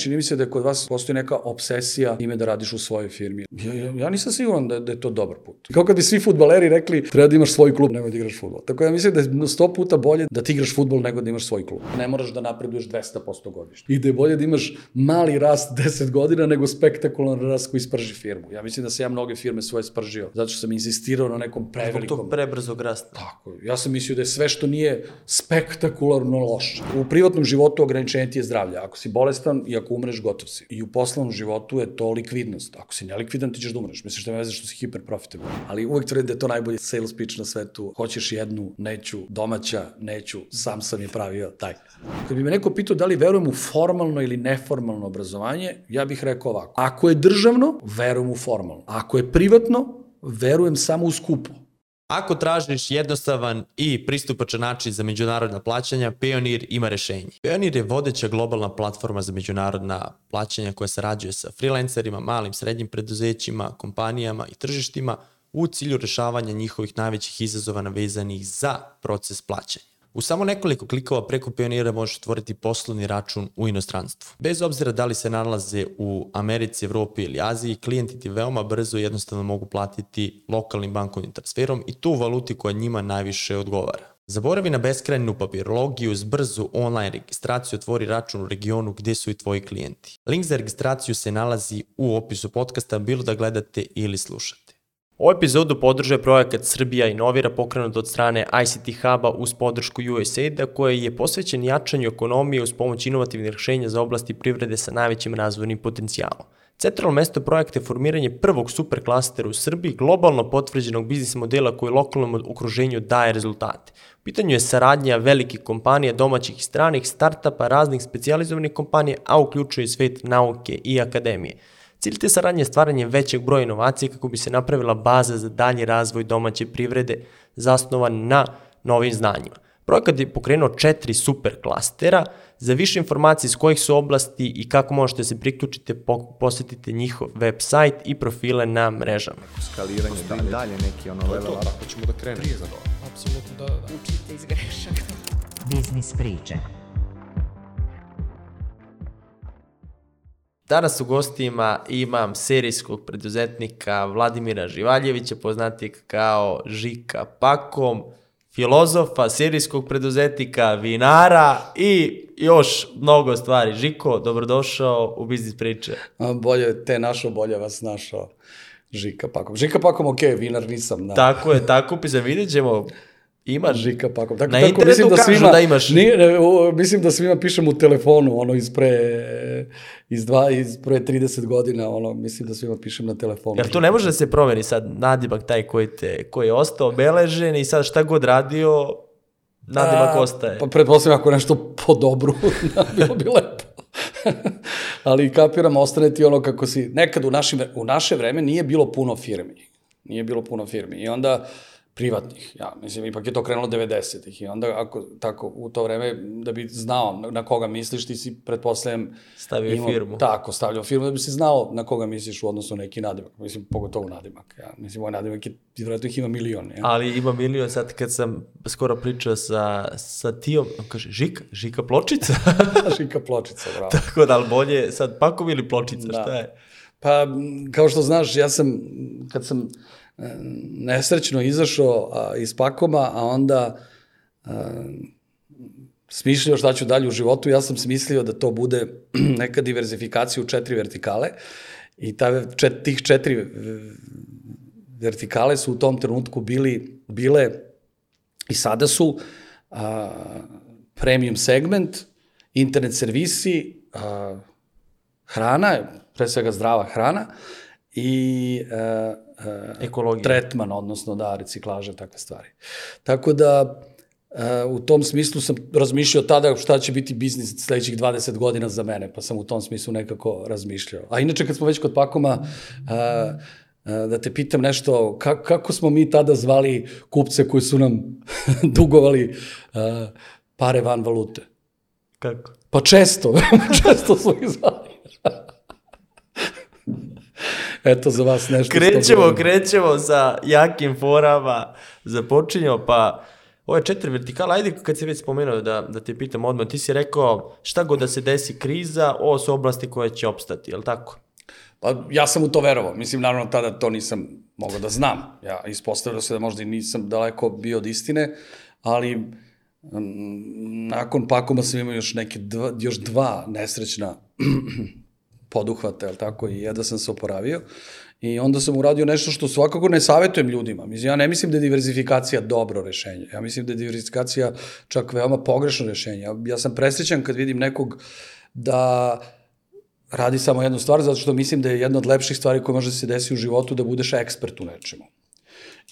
čini mi se da kod vas postoji neka obsesija ime da radiš u svojoj firmi. Ja, ja, ja nisam siguran da, da je to dobar put. Kao kad bi svi futbaleri rekli treba da imaš svoj klub, nemoj da igraš futbol. Tako ja mislim da je sto puta bolje da ti igraš futbol nego da imaš svoj klub. Ne moraš da napreduješ 200% godišnje. I da je bolje da imaš mali rast 10 godina nego spektakularan rast koji sprži firmu. Ja mislim da se ja mnoge firme svoje spržio, zato što sam insistirao na nekom prevelikom... Zbog tog prebrzog rasta. Tako, ja sam mislio da je sve što nije spektakularno loše. U privatnom životu ograničenje ti je zdravlje. Ako si bolestan i ako umreš, gotov si. I u poslovnom životu je to likvidnost. Ako si nelikvidan, ti ćeš da umreš. Misliš da me veze što si hiperprofitabilan. Ali uvek tvrdim da je to najbolji sales pitch na svetu. Hoćeš jednu, neću, domaća, neću, sam sam je pravio taj. Kad bi me neko pitao da li verujem u formalno ili neformalno obrazovanje, ja bih rekao ovako. Ako je državno, verujem u formalno. Ako je privatno, verujem samo u skupo. Ako tražiš jednostavan i pristupačan način za međunarodna plaćanja, Payoneer ima rešenje. Payoneer je vodeća globalna platforma za međunarodna plaćanja koja sarađuje sa freelancerima, malim, srednjim preduzećima, kompanijama i tržištima u cilju rešavanja njihovih najvećih izazova navezanih za proces plaćanja. U samo nekoliko klikova preko Pionira možeš otvoriti poslovni račun u inostranstvu. Bez obzira da li se nalaze u Americi, Evropi ili Aziji, klijenti ti veoma brzo i jednostavno mogu platiti lokalnim bankovnim transferom i tu valuti koja njima najviše odgovara. Zaboravi na beskrajnu papirologiju, uz brzu online registraciju otvori račun u regionu gde su i tvoji klijenti. Link za registraciju se nalazi u opisu podcasta, bilo da gledate ili slušate. Ovu epizodu podržuje projekat Srbija inovira pokrenut od strane ICT Huba uz podršku USAID-a koji je posvećen jačanju ekonomije uz pomoć inovativnih rešenja za oblasti privrede sa najvećim razvojnim potencijalom. Centralno mesto projekta je formiranje prvog superklastera u Srbiji, globalno potvrđenog biznis modela koji lokalnom okruženju daje rezultate. U pitanju je saradnja velikih kompanija, domaćih i stranih, startapa, raznih specializovanih kompanija, a uključuje svet nauke i akademije. Cilj te saradnje je stvaranje većeg broja inovacija kako bi se napravila baza za dalji razvoj domaće privrede zasnovan na novim znanjima. Projekat je pokrenuo četiri super klastera. Za više informacije iz kojih su oblasti i kako možete se priključiti, posetite njihov website i profile na mrežama. Skaliranje dalje, dalje neki ono level up. Ako ćemo da krenemo. Apsolutno da, da. Učite iz grešaka. Biznis priče. Danas u gostima imam serijskog preduzetnika Vladimira Živaljevića, poznatijeg kao Žika Pakom, filozofa, serijskog preduzetnika, vinara i još mnogo stvari. Žiko, dobrodošao u Biznis priče. Bolje te našo, bolje vas našao. Žika Pakom. Žika Pakom, ok, vinar nisam. Da. Tako je, tako pisam, vidjet ćemo Imaš. Žika Pakom. Tako, Na tako, internetu mislim da svima, da imaš. Nije, mislim da svima pišem u telefonu, ono, iz pre, iz, dva, iz pre 30 godina, ono, mislim da svima pišem na telefonu. Jer to ne može da se promeni sad nadimak taj koji, te, koji je ostao obeležen i sad šta god radio, nadimak A, ostaje. Pa pretpostavljam ako nešto po dobru, da bilo bi lepo. Ali kapiram, ostane ti ono kako si, nekad u, našim, u naše vreme nije bilo puno firmi. Nije bilo puno firmi. I onda, privatnih. Ja, mislim, ipak je to krenulo 90-ih i onda ako tako u to vreme da bi znao na, koga misliš, ti si pretpostavljam stavio imao, firmu. Tako, stavljao firmu da bi si znao na koga misliš u odnosu na neki nadimak. Mislim, pogotovo nadimak. Ja. Mislim, moj nadimak je, vjerojatno ih ima milion. Ja. Ali ima milion, sad kad sam skoro pričao sa, sa Tijom, on kaže, Žika, Žika pločica. žika pločica, bravo. tako da, ali bolje sad pakom ili pločica, da. šta je? Pa, kao što znaš, ja sam, kad sam nesrećno izašao iz pakoma, a onda a, smišljao šta ću dalje u životu, ja sam smislio da to bude neka diverzifikacija u četiri vertikale i ta, čet, tih četiri vertikale su u tom trenutku bili, bile i sada su a, premium segment, internet servisi, a, hrana, pre svega zdrava hrana i a, uh, Ekologija. tretman, odnosno da, reciklaže, takve stvari. Tako da, Uh, u tom smislu sam razmišljao tada šta će biti biznis sledećih 20 godina za mene, pa sam u tom smislu nekako razmišljao. A inače, kad smo već kod pakoma, uh, uh, da te pitam nešto, kako, kako smo mi tada zvali kupce koji su nam dugovali uh, pare van valute? Kako? Pa često, često smo ih zvali. Eto za vas nešto. Krećemo, krećemo sa jakim forama, započinjemo, pa Ove četiri vertikala, ajde kad si već spomenuo da, da te pitam odmah, ti si rekao šta god da se desi kriza, ovo su oblasti koje će opstati, je li tako? Pa ja sam u to verovao. Mislim, naravno, tada to nisam mogao da znam. Ja ispostavljao se da možda i nisam daleko bio od istine, ali mm, nakon Pakoma sam imao još neke dva, još dva nesrećna poduhvata, je tako, i jedva sam se oporavio. I onda sam uradio nešto što svakako ne savetujem ljudima. Mislim, ja ne mislim da je diversifikacija dobro rešenje. Ja mislim da je diversifikacija čak veoma pogrešno rešenje. Ja, ja sam presrećan kad vidim nekog da radi samo jednu stvar, zato što mislim da je jedna od lepših stvari koja može da se desi u životu da budeš ekspert u nečemu.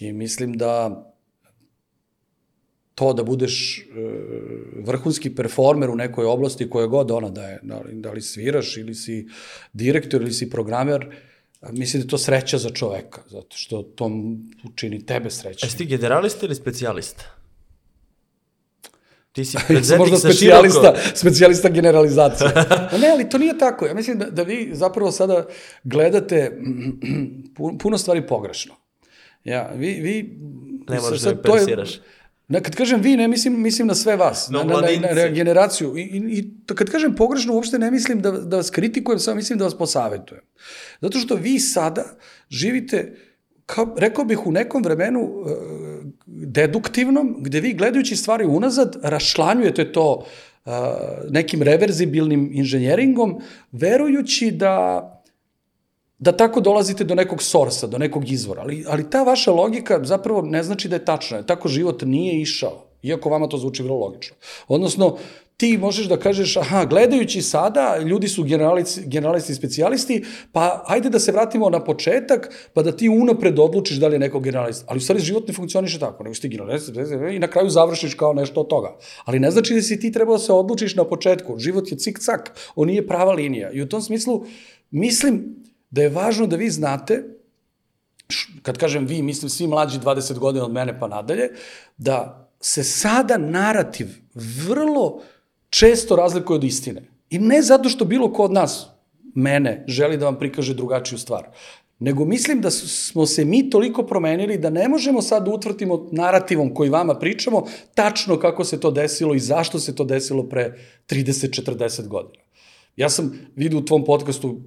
I mislim da to da budeš e, vrhunski performer u nekoj oblasti koja god ona da je, da li, da li sviraš ili si direktor ili si programer, mislim da je to sreća za čoveka, zato što to učini tebe srećnim. Jesi ti generalista ili specijalista? Ti si možda specijalista, široko... specijalista generalizacije. Ma ne, ali to nije tako. Ja mislim da, da vi zapravo sada gledate pu- puno stvari pogrešno. Ja, vi, vi... Ne možeš sad- da me to je- persiraš. Na, kad kažem vi, ne mislim, mislim na sve vas, Na na, na, na, generaciju. I, i, i kad kažem pogrešno, uopšte ne mislim da, da vas kritikujem, samo mislim da vas posavetujem. Zato što vi sada živite, kao, rekao bih, u nekom vremenu e, deduktivnom, gde vi gledajući stvari unazad, rašlanjujete to e, nekim reverzibilnim inženjeringom, verujući da da tako dolazite do nekog sorsa, do nekog izvora. Ali, ali ta vaša logika zapravo ne znači da je tačna. Tako život nije išao, iako vama to zvuči vrlo logično. Odnosno, ti možeš da kažeš, aha, gledajući sada, ljudi su generalici, generalisti i specijalisti, pa ajde da se vratimo na početak, pa da ti unapred odlučiš da li je neko generalist. Ali u stvari život ne funkcioniše tako, nego si ti generalist i na kraju završiš kao nešto od toga. Ali ne znači da si ti trebao da se odlučiš na početku. Život je cik-cak, on nije prava linija. I u tom smislu, mislim da je važno da vi znate kad kažem vi, mislim svi mlađi 20 godina od mene pa nadalje, da se sada narativ vrlo često razlikuje od istine. I ne zato što bilo ko od nas, mene, želi da vam prikaže drugačiju stvar. Nego mislim da smo se mi toliko promenili da ne možemo sad da utvrdimo narativom koji vama pričamo tačno kako se to desilo i zašto se to desilo pre 30-40 godina. Ja sam vidio u tvom podcastu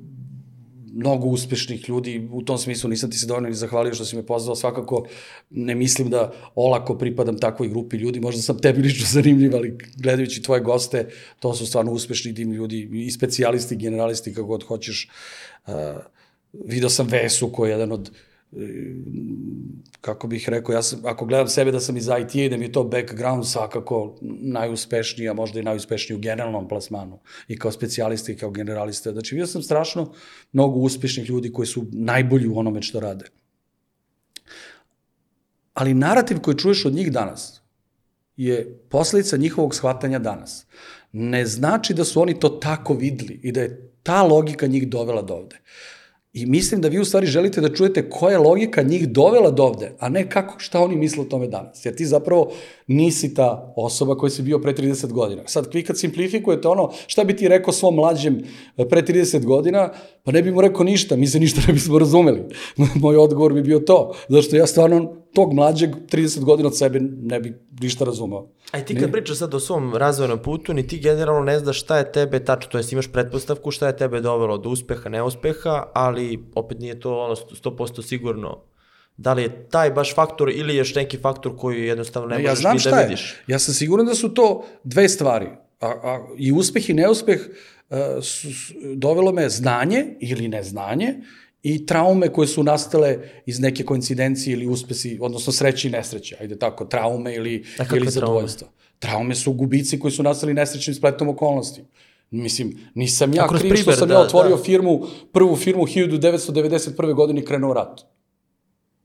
mnogo uspešnih ljudi, u tom smislu nisam ti se dovoljno ni zahvalio što si me pozvao, svakako ne mislim da olako pripadam takvoj grupi ljudi, možda sam tebi lično zanimljiv, ali gledajući tvoje goste, to su stvarno uspešni divni ljudi, i specijalisti, generalisti, kako god hoćeš. Uh, video sam Vesu koji je jedan od kako bih rekao, ja sam, ako gledam sebe da sam iz IT i da mi je to background svakako najuspešniji, a možda i najuspešniji u generalnom plasmanu i kao specijalista i kao generalista. Znači, vidio sam strašno mnogo uspešnih ljudi koji su najbolji u onome što rade. Ali narativ koji čuješ od njih danas je posledica njihovog shvatanja danas. Ne znači da su oni to tako videli i da je ta logika njih dovela do ovde. I mislim da vi u stvari želite da čujete koja je logika njih dovela do ovde, a ne kako, šta oni misle o tome danas. Jer ti zapravo nisi ta osoba koja si bio pre 30 godina. Sad, vi kad simplifikujete ono, šta bi ti rekao svom mlađem e, pre 30 godina, pa ne bi mu rekao ništa, mi se ništa ne bismo razumeli. Moj odgovor bi bio to, zašto ja stvarno tog mlađeg 30 godina od sebe ne bi ništa razumeo. Aj ti kad pričaš sad o svom razvojnom putu, ni ti generalno ne znaš šta je tebe tačno, to jest imaš pretpostavku šta je tebe dovelo do uspeha, neuspeha, ali opet nije to ono 100% sigurno. Da li je taj baš faktor ili je još neki faktor koji jednostavno ne ja možeš znam ni da je. vidiš? Ja sam siguran da su to dve stvari. A, a, I uspeh i neuspeh uh, su, su, dovelo me znanje ili neznanje i traume koje su nastale iz neke koincidencije ili uspesi, odnosno sreće i nesreće. Ajde tako, traume ili, A ili traume? zadovoljstva. Traume su gubici koji su nastali nesrećnim spletom okolnosti. Mislim, nisam ja kriv što sam da, ja otvorio da. firmu, prvu firmu 1991. godine krenuo rat.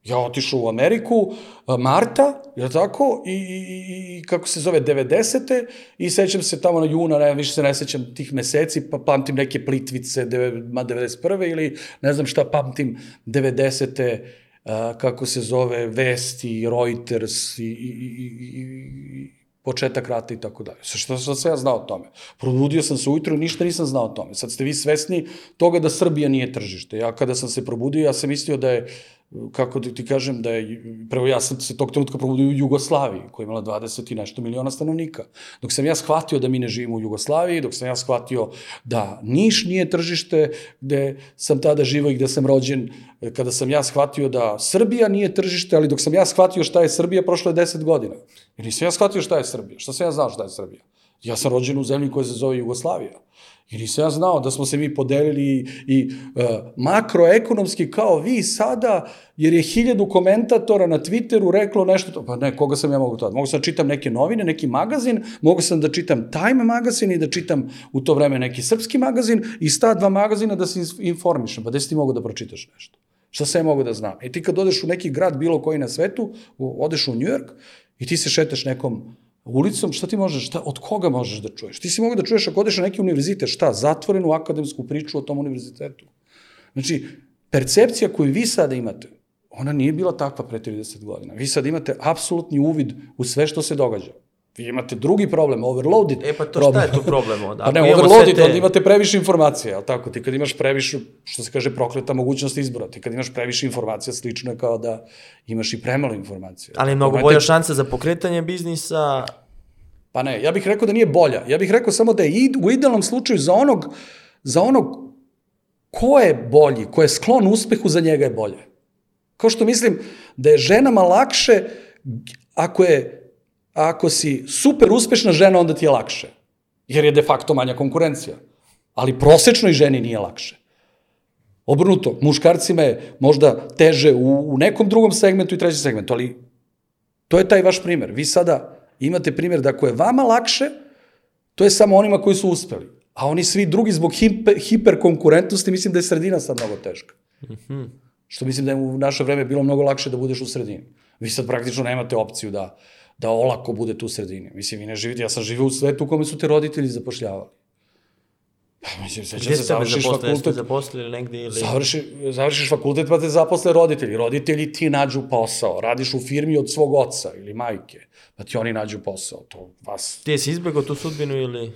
Ja otišao u Ameriku, marta, je tako, i, i, i, kako se zove, 90. I sećam se tamo na juna, ne, više se ne sećam tih meseci, pa pamtim neke plitvice, deve- ma 91. ili ne znam šta pamtim, 90. A, kako se zove, vesti, Reuters i, i, i, i, početak rata i tako dalje. Što, sam ja znao o tome? Probudio sam se ujutro i ništa nisam znao o tome. Sad ste vi svesni toga da Srbija nije tržište. Ja kada sam se probudio, ja sam mislio da je kako da ti kažem, da je, prvo ja sam se tog trenutka probudio u Jugoslaviji, koja je imala 20 i nešto miliona stanovnika. Dok sam ja shvatio da mi ne živimo u Jugoslaviji, dok sam ja shvatio da Niš nije tržište gde sam tada živo i gde sam rođen, kada sam ja shvatio da Srbija nije tržište, ali dok sam ja shvatio šta je Srbija, prošlo je 10 godina. I nisam ja shvatio šta je Srbija. Šta sam ja znao šta je Srbija? Ja sam rođen u zemlji koja se zove Jugoslavija. I nisam ja znao da smo se mi podelili i, i uh, makroekonomski kao vi sada, jer je hiljadu komentatora na Twitteru reklo nešto, to, pa ne, koga sam ja mogu to? Mogu sam da čitam neke novine, neki magazin, mogu sam da čitam Time magazin i da čitam u to vreme neki srpski magazin i sta dva magazina da se informišem. Pa gde si ti mogu da pročitaš nešto? Šta ja mogu da znam? I ti kad odeš u neki grad bilo koji na svetu, odeš u New York i ti se šetaš nekom ulicom, šta ti možeš, šta, od koga možeš da čuješ? Ti si mogu da čuješ ako odeš na neki univerzitet, šta, zatvorenu akademsku priču o tom univerzitetu. Znači, percepcija koju vi sada imate, ona nije bila takva pre 30 godina. Vi sad imate apsolutni uvid u sve što se događa. Vi imate drugi problem, overloaded E pa to problem. šta je tu problem onda? Pa ne, overloaded, te- onda imate previše informacija, je li tako? Ti kad imaš previše, što se kaže, prokleta mogućnost izbora, ti kad imaš previše informacija, slično je kao da imaš i premalo informacija. Ali je mnogo Imate- bolja šansa za pokretanje biznisa. Pa ne, ja bih rekao da nije bolja. Ja bih rekao samo da je id, u idealnom slučaju za onog, za onog ko je bolji, ko je sklon uspehu, za njega je bolje. Kao što mislim da je ženama lakše ako je ako si super uspešna žena, onda ti je lakše. Jer je de facto manja konkurencija. Ali prosečnoj ženi nije lakše. Obrnuto, muškarcima je možda teže u, u nekom drugom segmentu i trećem segmentu, ali to je taj vaš primer. Vi sada imate primer da ako je vama lakše, to je samo onima koji su uspeli. A oni svi drugi zbog hiper, hiperkonkurentnosti, mislim da je sredina sad mnogo teška. Mm -hmm. Što mislim da je u naše vreme bilo mnogo lakše da budeš u sredini. Vi sad praktično nemate opciju da, da olako budete u sredini. Mislim, vi ne živite, ja sam živio u svetu u kome su te roditelji zapošljavali. Pa, mislim, sećam se, završiš zaposlili? Jeste fakultet, zaposlili negde ili... Završi, završiš fakultet pa te zaposle roditelji. Roditelji ti nađu posao. Radiš u firmi od svog oca ili majke. Pa ti oni nađu posao. To vas... Ti jesi izbegao tu sudbinu ili...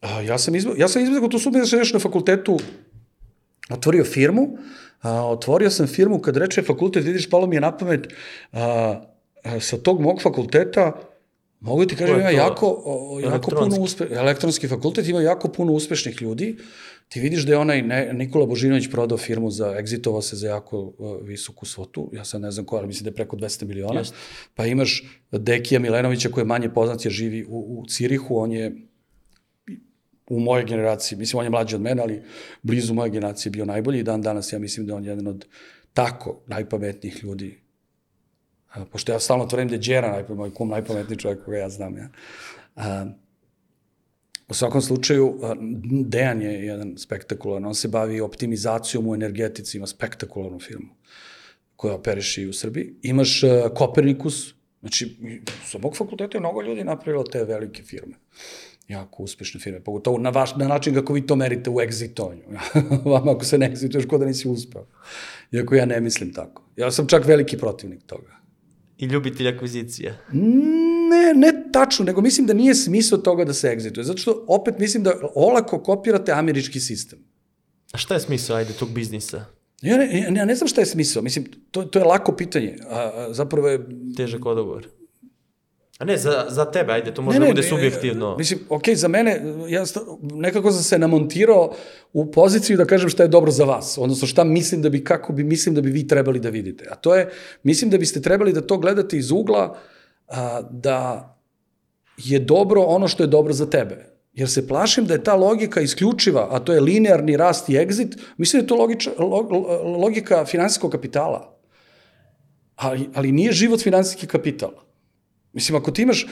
A, ja sam izbjegao, ja sam izbjegao tu sudbinu da sam nešto na fakultetu otvorio firmu. A, otvorio sam firmu kad reče fakultet, vidiš, palo mi je na pamet a, sa tog mog fakulteta Mogu ti kažem, je ima jako, o, jako puno uspe, elektronski fakultet ima jako puno uspešnih ljudi. Ti vidiš da je onaj ne, Nikola Božinović prodao firmu za, egzitovao se za jako uh, visoku svotu, ja sad ne znam koja, ali mislim da je preko 200 miliona. Jeste. Pa imaš Dekija Milenovića koji je manje poznat, jer živi u, u Cirihu, on je u mojoj generaciji, mislim on je mlađi od mene, ali blizu moje generacije bio najbolji i dan danas ja mislim da je on jedan od tako najpametnijih ljudi pošto ja stalno tvrdim da je Đera najpametniji, moj kum najpametniji čovjek koga ja znam. Ja. A, u svakom slučaju, Dejan je jedan spektakularan, on se bavi optimizacijom u energetici, ima spektakularnu firmu koja operiše i u Srbiji. Imaš Kopernikus, znači, sa mog fakulteta je mnogo ljudi napravilo te velike firme jako uspešne firme, pogotovo na, vaš, na način kako vi to merite u egzitovanju. Vama ako se ne egzituješ, ko da nisi uspeo. Iako ja ne mislim tako. Ja sam čak veliki protivnik toga. I ljubitelj akvizicija. Ne, ne tačno, nego mislim da nije smisao toga da se egzituje. Zato što opet mislim da olako kopirate američki sistem. A šta je smisao, ajde, tog biznisa? Ja ne, ja, ne znam šta je smisao. Mislim, to, to je lako pitanje. A, a zapravo je... Težak odgovor. A ne, za, za tebe, ajde, to može da bude subjektivno. Mislim, ok, za mene, ja sta, nekako sam se namontirao u poziciju da kažem šta je dobro za vas, odnosno šta mislim da bi, kako bi, mislim da bi vi trebali da vidite. A to je, mislim da biste trebali da to gledate iz ugla a, da je dobro ono što je dobro za tebe. Jer se plašim da je ta logika isključiva, a to je linearni rast i exit, mislim da je to logiča, log, logika finansijskog kapitala. Ali, ali nije život finansijski kapital. Mislim, ako ti imaš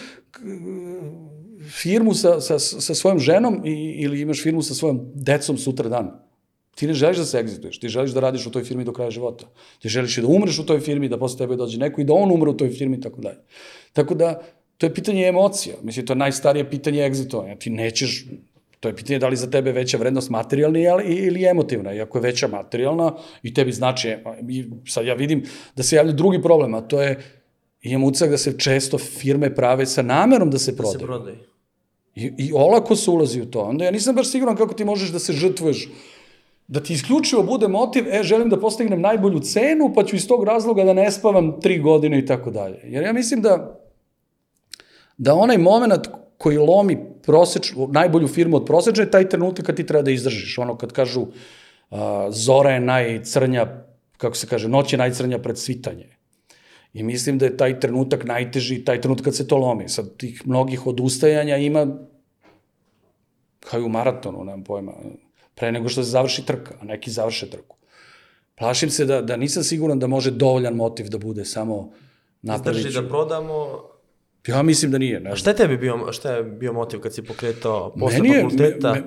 firmu sa, sa, sa svojom ženom i, ili imaš firmu sa svojom decom sutra dan, ti ne želiš da se egzituješ, ti želiš da radiš u toj firmi do kraja života. Ti želiš i da umreš u toj firmi, da posle tebe dođe neko i da on umre u toj firmi i tako dalje. Tako da, to je pitanje emocija. Mislim, to je najstarije pitanje egzitovanja. Ti nećeš, to je pitanje da li za tebe veća vrednost materijalna ili emotivna. I ako je veća materijalna i tebi znači, i sad ja vidim da se javlja drugi problem, a to je imam ucak da se često firme prave sa namerom da se Da prodaju. se prodaje. I, I olako se ulazi u to. Onda ja nisam baš siguran kako ti možeš da se žrtvuješ da ti isključivo bude motiv, e, želim da postignem najbolju cenu, pa ću iz tog razloga da ne spavam tri godine i tako dalje. Jer ja mislim da, da onaj moment koji lomi proseč, najbolju firmu od prosečne, je taj trenutak kad ti treba da izdržiš. Ono kad kažu, uh, zora je najcrnja, kako se kaže, noć je najcrnja pred svitanje. I mislim da je taj trenutak najteži, taj trenutak kad se to lomi. Sad tih mnogih odustajanja ima kao i u maratonu, nemam pojma, pre nego što se završi trka, a neki završe trku. Plašim se da, da nisam siguran da može dovoljan motiv da bude samo napraviti. Izdrži da prodamo, Ja mislim da nije. Ne A šta je tebi bio, šta je bio motiv kad si pokretao posle Meni je, fakulteta? me, me,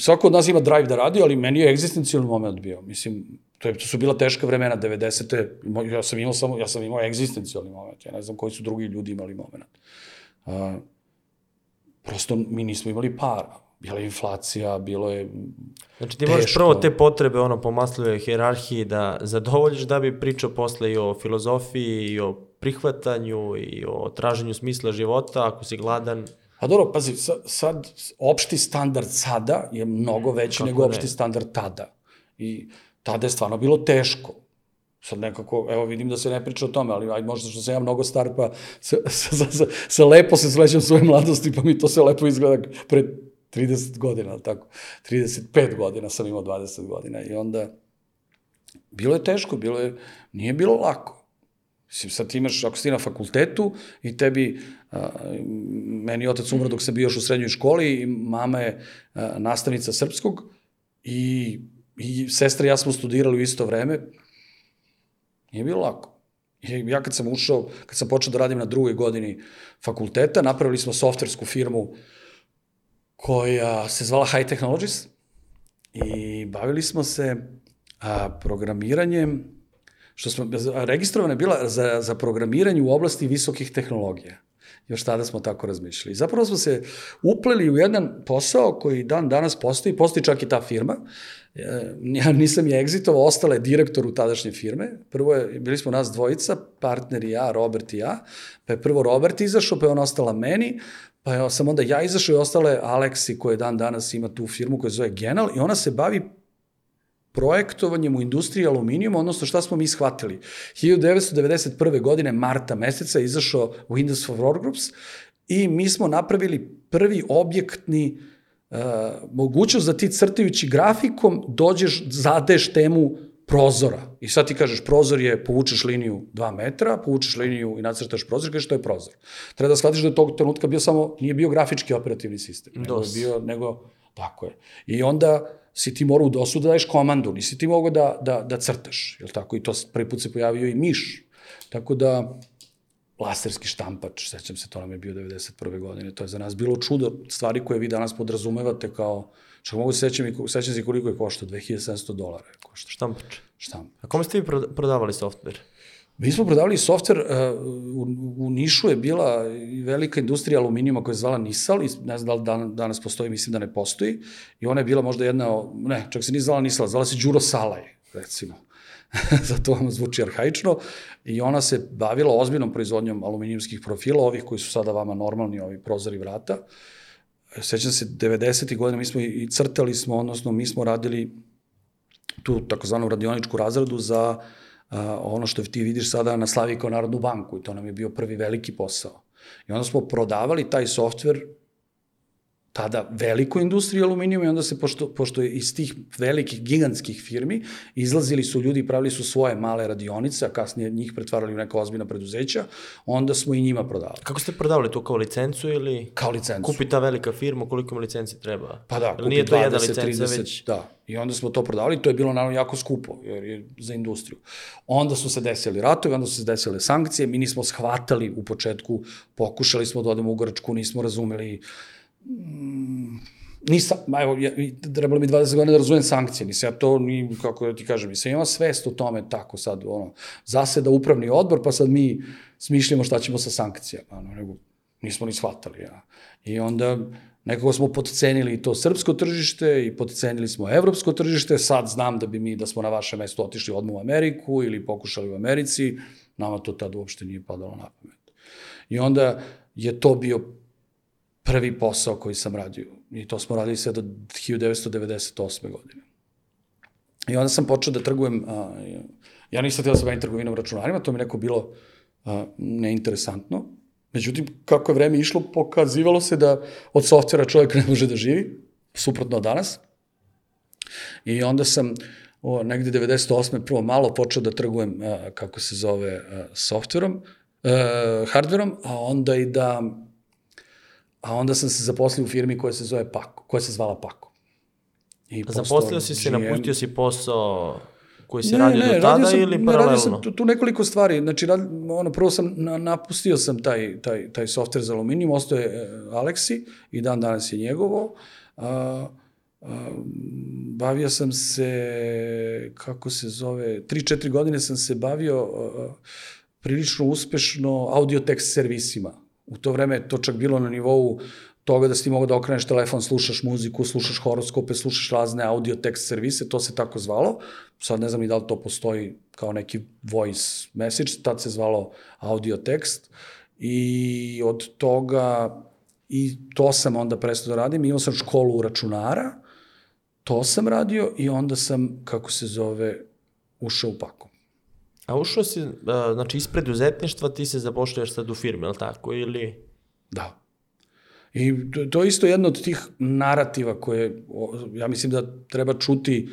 svako od nas ima drive da radi, ali meni je egzistencijalni moment bio. Mislim, to, je, to su bila teška vremena, 90. Mo- Ja sam imao samo, ja sam imao egzistencijalni moment. Ja ne znam koji su drugi ljudi imali moment. A, prosto mi nismo imali para. Bila je inflacija, bilo je... Znači ti moraš teško. prvo te potrebe ono po Maslowoj hjerarhiji da zadovoljiš da bi pričao posle i o filozofiji i o prihvatanju i o traženju smisla života, ako si gladan. A dobro, pazi, sa- sad, opšti standard sada je mnogo veći Kako nego ne? opšti standard tada. I tada je stvarno bilo teško. Sad nekako, evo vidim da se ne priča o tome, ali aj, možda što sam ja mnogo star, pa se, se, se, se, se lepo se slećam svoje mladosti, pa mi to sve lepo izgleda pre 30 godina, tako. 35 godina sam imao 20 godina i onda bilo je teško, bilo je, nije bilo lako. Mislim, sad ti imaš, ako si na fakultetu i tebi, a, meni otac umro dok sam bio još u srednjoj školi i mama je a, nastavnica srpskog i, i sestra i ja smo studirali u isto vreme, nije bilo lako. Ja kad sam ušao, kad sam počeo da radim na drugoj godini fakulteta, napravili smo softversku firmu koja se zvala High Technologies i bavili smo se a, programiranjem, što smo, registrovana bila za, za programiranje u oblasti visokih tehnologija. Još tada smo tako razmišljali. Zapravo smo se upleli u jedan posao koji dan danas postoji, postoji čak i ta firma. E, Ja nisam je egzitovao, ostala je direktor u tadašnje firme. Prvo je, bili smo nas dvojica, partner i ja, Robert i ja, pa je prvo Robert izašao, pa je on ostala meni, pa je, sam onda ja izašao i ostale Aleksi koje dan danas ima tu firmu koja zove Genal i ona se bavi projektovanjem u industriji aluminijuma, odnosno šta smo mi shvatili. 1991. godine, marta meseca, je izašao Windows for Workgroups i mi smo napravili prvi objektni uh, mogućnost da ti crtajući grafikom dođeš, zadeš temu prozora. I sad ti kažeš, prozor je, povučeš liniju 2 metra, povučeš liniju i nacrtaš prozor, kažeš to je prozor. Treba da shvatiš da je tog trenutka bio samo, nije bio grafički operativni sistem, nego je bio, nego, tako je. I onda si ti morao u DOS-u da daješ komandu, nisi ti mogao da, da, da crtaš, jel tako? I to prvi put se pojavio i miš. Tako da, laserski štampač, sećam se, to nam je bio 91. godine, to je za nas bilo čudo, stvari koje vi danas podrazumevate kao, čak mogu se sećam, i sećam se koliko je košta, 2700 dolara je košta Štampač. štamp. A kome ste vi proda- prodavali softver? Mi smo prodavali softver, uh, u, u Nišu je bila velika industrija aluminijuma koja je zvala Nisal, ne znam da li dan, danas postoji, mislim da ne postoji, i ona je bila možda jedna, ne, čak se nije zvala Nisal, zvala se Đuro Salaj, recimo. Zato vam zvuči arhaično. I ona se bavila ozbiljnom proizvodnjom aluminijumskih profila, ovih koji su sada vama normalni, ovi prozori vrata. Sećam se, 90. godina mi smo i crtali smo, odnosno mi smo radili tu takozvanu radioničku razradu za a, ono što ti vidiš sada na Slavi kao Narodnu banku i to nam je bio prvi veliki posao. I onda smo prodavali taj softver tada velikoj industriji aluminijuma i onda se, pošto, pošto iz tih velikih, gigantskih firmi, izlazili su ljudi i pravili su svoje male radionice, a kasnije njih pretvarali u neka ozbiljna preduzeća, onda smo i njima prodavali. Kako ste prodavali to kao licencu ili Kao licencu. kupi ta velika firma koliko mu licenci treba? Pa da, kupi nije to jedna 20, licenca 30, već? Da, i onda smo to prodavali, to je bilo naravno jako skupo, jer je za industriju. Onda su se desili ratovi, onda su se desile sankcije, mi nismo shvatali u početku, pokušali smo da odemo u Grčku, nismo razumeli, mm, nisam, evo, ja, trebalo mi 20 godina da razumem sankcije, nisam ja to, ni, kako da ti kažem, nisam imao svest o tome tako sad, ono, zaseda upravni odbor, pa sad mi smišljamo šta ćemo sa sankcijama, ono, nego nismo ni shvatali, ja. I onda nekako smo podcenili to srpsko tržište i podcenili smo evropsko tržište, sad znam da bi mi, da smo na vaše mesto otišli odmah u Ameriku ili pokušali u Americi, nama to tad uopšte nije padalo na pamet. I onda je to bio prvi posao koji sam radio. I to smo radili sve do 1998. godine. I onda sam počeo da trgujem, a, ja nisam htio da se bavim trgovinom računarima, to mi neko bilo a, neinteresantno. Međutim, kako je vreme išlo, pokazivalo se da od softvera čovjek ne može da živi, suprotno od danas. I onda sam o, negde 98. prvo malo počeo da trgujem, a, kako se zove, a, softverom, a, hardverom, a onda i da, a onda sam se zaposlio u firmi koja se zove Pako, koja se zvala Pako. I Zaposlio si se, GM. napustio si posao koji si radio do tada radio sam, ili ne, paralelno? radio sam tu, tu nekoliko stvari. Znači, rad, ono, prvo sam na, napustio sam taj, taj, taj software za aluminijum, ostao je e, Aleksi i dan danas je njegovo. A, a, bavio sam se, kako se zove, 3-4 godine sam se bavio a, prilično uspešno audio tekst servisima. U to vreme to čak bilo na nivou toga da si ti mogao da okreneš telefon, slušaš muziku, slušaš horoskope, slušaš razne audio tekst servise, to se tako zvalo. Sad ne znam ni da li to postoji kao neki voice message, tad se zvalo audio tekst. I od toga, i to sam onda prestao da radim, imao sam školu računara, to sam radio i onda sam, kako se zove, ušao u pakom. A ušao si, znači iz preduzetništva ti se zapošljaš sad u firmi, je li tako? Ili... Da. I to, je isto jedno od tih narativa koje, ja mislim da treba čuti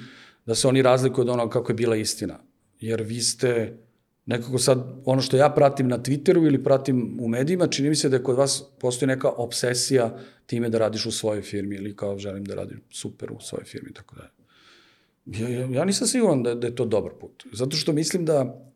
da se oni razlikuju od onoga kako je bila istina. Jer vi ste nekako sad, ono što ja pratim na Twitteru ili pratim u medijima, čini mi se da je kod vas postoji neka obsesija time da radiš u svojoj firmi ili kao želim da radim super u svojoj firmi, tako da Ja, ja, ja nisam siguran da, da je to dobar put. Zato što mislim da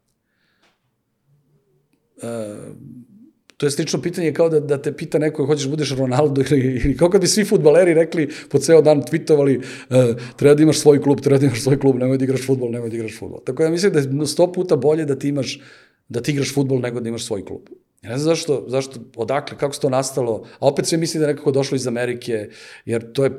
to je slično pitanje kao da, da te pita neko hoćeš da budeš Ronaldo ili, ili kao kad bi svi futbaleri rekli po ceo dan tweetovali e, treba da imaš svoj klub, treba da imaš svoj klub, nemoj da igraš futbol, nemoj da igraš futbol. Tako da mislim da je sto puta bolje da ti imaš da ti igraš futbol nego da imaš svoj klub. Ja ne znam zašto, zašto, odakle, kako se to nastalo, a opet sve mislim da je nekako došlo iz Amerike, jer to je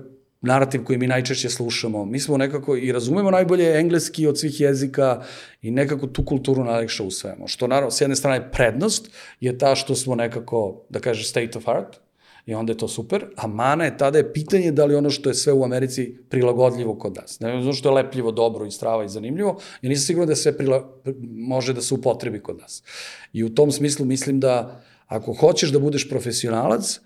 narativ koji mi najčešće slušamo. Mi smo nekako i razumemo najbolje engleski od svih jezika i nekako tu kulturu najlekše usvajamo. Što naravno, s jedne strane prednost je ta što smo nekako, da kaže, state of art, i onda je to super, a mana je tada je pitanje da li ono što je sve u Americi prilagodljivo kod nas. Ne znam što je lepljivo, dobro i strava i zanimljivo, ja nisam siguran da sve prila, može da se upotrebi kod nas. I u tom smislu mislim da ako hoćeš da budeš profesionalac,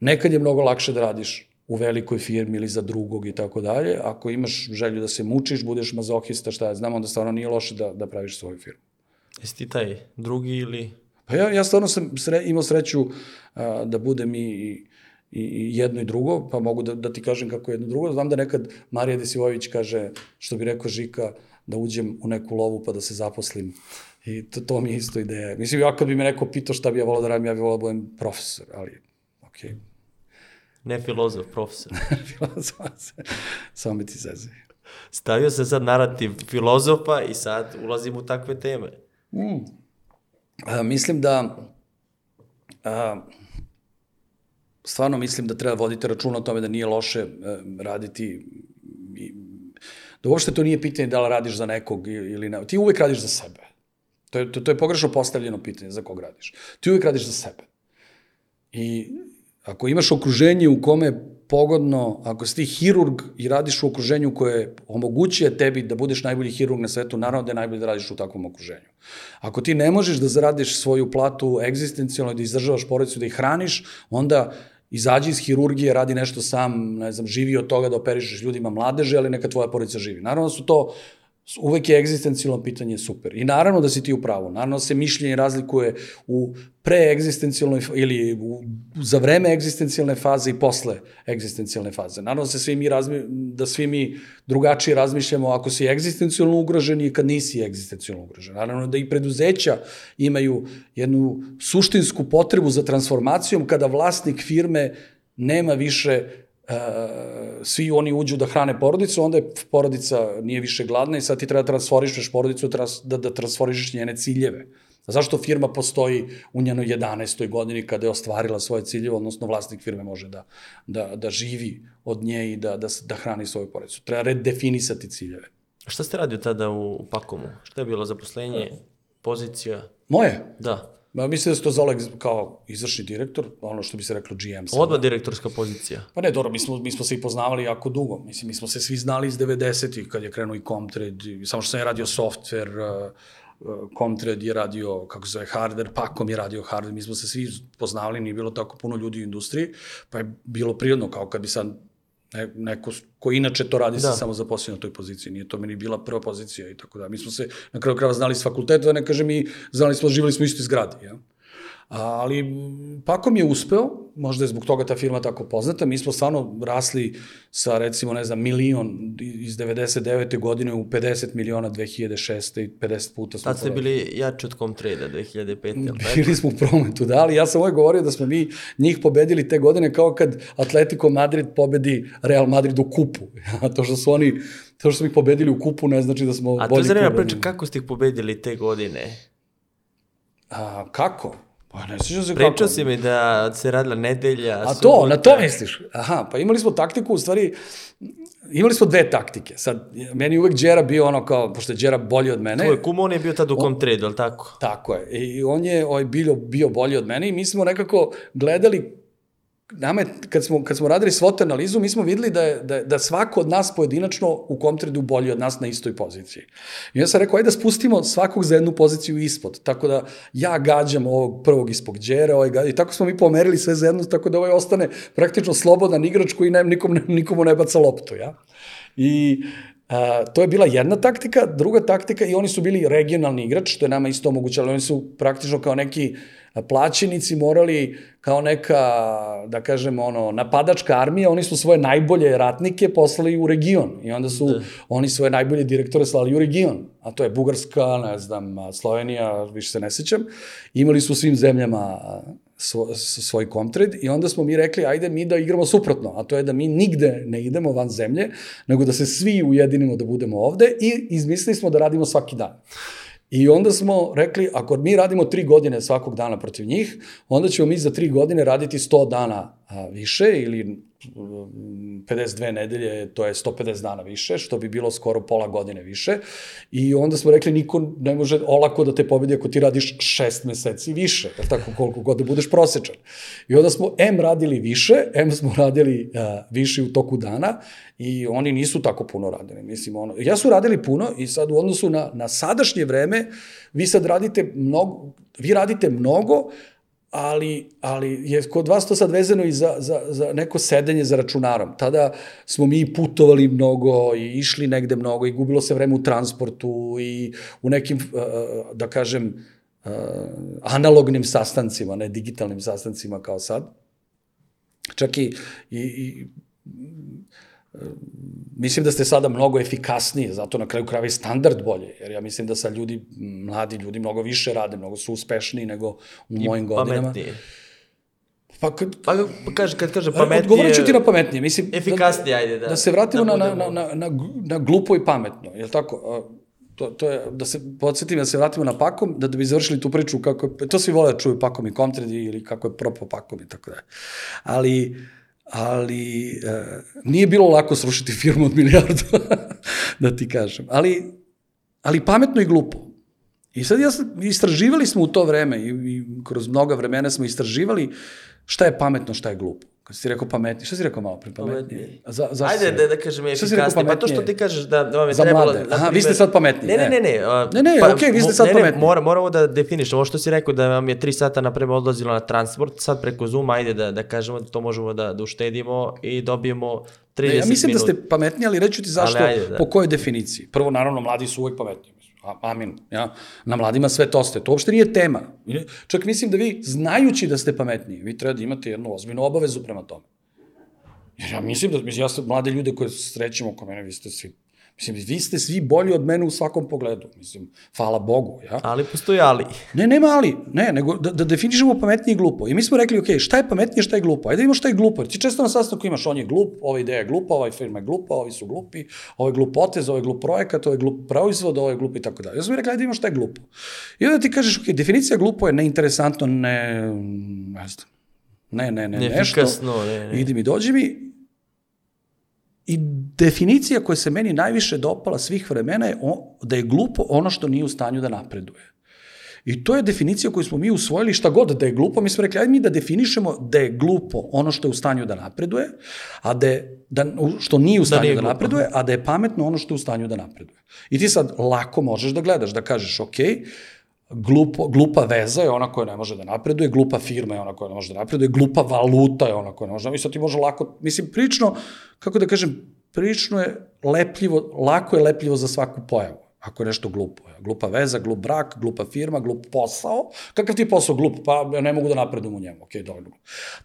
nekad je mnogo lakše da radiš u velikoj firmi ili za drugog i tako dalje. Ako imaš želju da se mučiš, budeš mazohista, šta ja znam, onda stvarno nije loše da, da praviš svoju firmu. Jesi ti taj drugi ili... Pa ja, ja stvarno sam sre, imao sreću a, da budem i, i, i jedno i drugo, pa mogu da, da ti kažem kako je jedno i drugo. Znam da nekad Marija Desivojević kaže, što bi rekao Žika, da uđem u neku lovu pa da se zaposlim. I to, to mi je isto ideja. Mislim, ja kad bi me neko pitao šta bi ja volao da radim, ja bih volao da budem profesor, ali okej. Okay. Ne filozof, profesor. Samo mi ti zezi. Stavio se sad narativ filozofa i sad ulazim u takve teme. Mm. A, mislim da a, stvarno mislim da treba voditi računa o tome da nije loše a, raditi i, da uopšte to nije pitanje da li radiš za nekog ili ne. Ti uvek radiš za sebe. To je, to, to je pogrešno postavljeno pitanje za kog radiš. Ti uvek radiš za sebe. I ako imaš okruženje u kome je pogodno, ako si ti hirurg i radiš u okruženju koje omogućuje tebi da budeš najbolji hirurg na svetu, naravno da je najbolje da radiš u takvom okruženju. Ako ti ne možeš da zaradiš svoju platu egzistencijalno i da izdržavaš porodicu, da ih hraniš, onda izađi iz hirurgije, radi nešto sam, ne znam, živi od toga da operišeš ljudima mladeže, ali neka tvoja porodica živi. Naravno da su to uvek je egzistencijalno pitanje super. I naravno da si ti u pravu. Naravno da se mišljenje razlikuje u preegzistencijalnoj ili u, za vreme egzistencijalne faze i posle egzistencijalne faze. Naravno da se svi mi razmi, da svi mi drugačije razmišljamo ako si egzistencijalno ugrožen i kad nisi egzistencijalno ugrožen. Naravno da i preduzeća imaju jednu suštinsku potrebu za transformacijom kada vlasnik firme nema više Uh, svi oni uđu da hrane porodicu, onda je porodica nije više gladna i sad ti treba da transforišeš porodicu, da, da transforišeš njene ciljeve. A zašto firma postoji u njenoj 11. godini kada je ostvarila svoje ciljeve, odnosno vlasnik firme može da, da, da živi od nje i da, da, da hrani svoju porodicu. Treba redefinisati ciljeve. A šta ste radio tada u Pakomu? Šta je bilo zaposlenje, pozicija? Moje? Da. Ma, mislim da se to zove kao izvršni direktor, ono što bi se reklo GM. sada. Odmah direktorska pozicija. Pa ne, dobro, mi smo, mi smo se i poznavali jako dugo. Mislim, mi smo se svi znali iz 90-ih, kad je krenuo i Comtrade, samo što sam ja radio software, uh, uh, Comtrade je radio, kako se zove, hardware, Pacom je radio hardware, mi smo se svi poznavali, nije bilo tako puno ljudi u industriji, pa je bilo prirodno, kao kad bi sad ne, neko ko inače to radi da. Se samo zaposlio na toj poziciji, nije to meni bila prva pozicija i tako da. Mi smo se na kraju krava znali s fakulteta, da ne kažem mi znali smo, živali smo u istoj zgradi, ja. Ali Pakom je uspeo, možda je zbog toga ta firma tako poznata, mi smo stvarno rasli sa recimo, ne znam, milion iz 99. godine u 50 miliona 2006. i 50 puta smo Tad ste bili jači od Comtrade 2005. jel tako? Bili smo u prometu, da, ali ja sam uvek govorio da smo mi njih pobedili te godine kao kad Atletico Madrid pobedi Real Madrid u kupu. to što su oni, to što smo ih pobedili u kupu ne znači da smo A to je zanimljiva priča, kako ste ih pobedili te godine? A, kako? Pa ne sjećam se kako. Pričao si mi da se radila nedelja, A to, subota. na to misliš? Aha, pa imali smo taktiku, u stvari, imali smo dve taktike. Sad, meni je uvek Đera bio ono kao, pošto je Đera bolji od mene. Tvoj kum, on je bio tad u Comtrade, jel tako? Tako je. I on je ovaj, bio, bio bolji od mene i mi smo nekako gledali nama je, kad smo, kad smo radili SWOT analizu, mi smo videli da, je, da, da svako od nas pojedinačno u Comtradu bolji od nas na istoj poziciji. I ja sam rekao, ajde da spustimo svakog za jednu poziciju ispod, tako da ja gađam ovog prvog ispod džere, ovaj gađa, i tako smo mi pomerili sve za jednu, tako da ovaj ostane praktično slobodan igrač koji ne, nikom, nikomu ne baca loptu, ja? I a, to je bila jedna taktika, druga taktika i oni su bili regionalni igrač, što je nama isto omogućalo, oni su praktično kao neki a, plaćenici morali kao neka, da kažem, ono, napadačka armija, oni su svoje najbolje ratnike poslali u region i onda su da. oni svoje najbolje direktore slali u region, a to je Bugarska, ne znam, Slovenija, više se ne sećam, imali su u svim zemljama svo, svoj komtred i onda smo mi rekli ajde mi da igramo suprotno, a to je da mi nigde ne idemo van zemlje, nego da se svi ujedinimo da budemo ovde i izmislili smo da radimo svaki dan. I onda smo rekli, ako mi radimo tri godine svakog dana protiv njih, onda ćemo mi za tri godine raditi 100 dana a, više ili mm, 52 nedelje, to je 150 dana više, što bi bilo skoro pola godine više. I onda smo rekli, niko ne može olako da te pobedi ako ti radiš šest meseci više, jer tako koliko god da budeš prosečan. I onda smo M radili više, M smo radili uh, više u toku dana i oni nisu tako puno radili. Mislim, ono, ja su radili puno i sad u odnosu na, na sadašnje vreme, vi sad radite mnogo, vi radite mnogo, ali, ali je kod vas to sad vezano i za, za, za neko sedenje za računarom. Tada smo mi putovali mnogo i išli negde mnogo i gubilo se vreme u transportu i u nekim, uh, da kažem, uh, analognim sastancima, ne digitalnim sastancima kao sad. Čak i, i, i mislim da ste sada mnogo efikasniji, zato na kraju krajeva i standard bolje, jer ja mislim da sad ljudi, mladi ljudi mnogo više rade, mnogo su uspešniji nego u mojim godinama. Pametnije. Pa kad, Pa, pa kaže, kad kaže pametnije, odgovorit ću ti na pametnije. Mislim, Efikasnije, ajde, da. Da se vratimo da na, na, na, na, na, na glupo i pametno, je li tako? To, to je, da se podsjetim, da se vratimo na Pakom, da, da bi završili tu priču kako je, to svi vole da čuju Pakom i Comtrade ili kako je propao Pakom i tako da. Ali, ali e, nije bilo lako srušiti firmu od milijardu, da ti kažem. Ali, ali pametno i glupo. I sad ja istraživali smo u to vreme i, i kroz mnoga vremena smo istraživali šta je pametno, šta je glupo. Kad si rekao pametnije, šta si rekao malo pre. A Za, zašto Ajde da, da kažem efikasnije. Pa to što ti kažeš da, da vam je Za trebalo... mlade. na Aha, vi primer- ste sad pametniji, Ne, ne, ne, ne. a, Ne, ne, okej, vi ste sad ne, ne, pametniji. Mora, moramo da definišemo. Ovo što si rekao da vam je 3 sata naprema odlazilo na transport, sad preko Zooma, ajde da, da kažemo da to možemo da, da uštedimo i dobijemo 30 Ne, ja mislim minuta. da ste pametniji, ali reću ti zašto, Ali ajde, da. po kojoj definiciji. Prvo, naravno, mladi su uvek pametniji. Amin. Ja? Na mladima sve to ste. To uopšte nije tema. Čak mislim da vi, znajući da ste pametniji, vi treba da imate jednu ozbiljnu obavezu prema tome. Jer ja mislim da, mislim, ja sam mlade ljude koje srećem oko mene, vi ste svi, mislim, vi ste svi bolji od mene u svakom pogledu. Mislim, hvala Bogu, ja. Ali postoji ali. Ne, nema ali, ne, nego da, da definišemo pametnije i glupo. I mi smo rekli, ok, šta je pametnije, šta je glupo? Ajde vidimo šta je glupo. Jer ti često na sastanku imaš, on je glup, ova ideja je glupa, ova firma je glupa, ovi su glupi, ovo je glup potez, ovo je glup projekat, ovo je glup proizvod, ovo je glup i tako dalje. Ja sam mi rekli, ajde vidimo šta je glupo. I onda ti kažeš, ok, definicija glupo je neinteresantno, ne, ne znam, ne, ne, ne, nešto. Neefikasno, ne, ne. Idi mi, dođi mi. I definicija koja se meni najviše dopala svih vremena je o, da je glupo ono što nije u stanju da napreduje. I to je definicija koju smo mi usvojili šta god da je glupo. Mi smo rekli, ajde mi da definišemo da je glupo ono što je u stanju da napreduje, a da je, da, što nije u stanju da, nije da glupo. napreduje, a da je pametno ono što je u stanju da napreduje. I ti sad lako možeš da gledaš, da kažeš, ok, glupo, glupa veza je ona koja ne može da napreduje, glupa firma je ona koja ne može da napreduje, glupa valuta je ona koja ne može da napreduje. I sad ti može lako, mislim, prično, kako da kažem, prično je lepljivo, lako je lepljivo za svaku pojavu ako je nešto glupo. Glupa veza, glup brak, glupa firma, glup posao. Kakav ti je posao glup? Pa ja ne mogu da napredujem u njemu. Ok, dovoljno.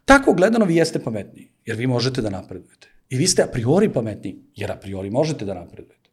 Tako gledano vi jeste pametniji, jer vi možete da napredujete. I vi ste a priori pametniji, jer a priori možete da napredujete.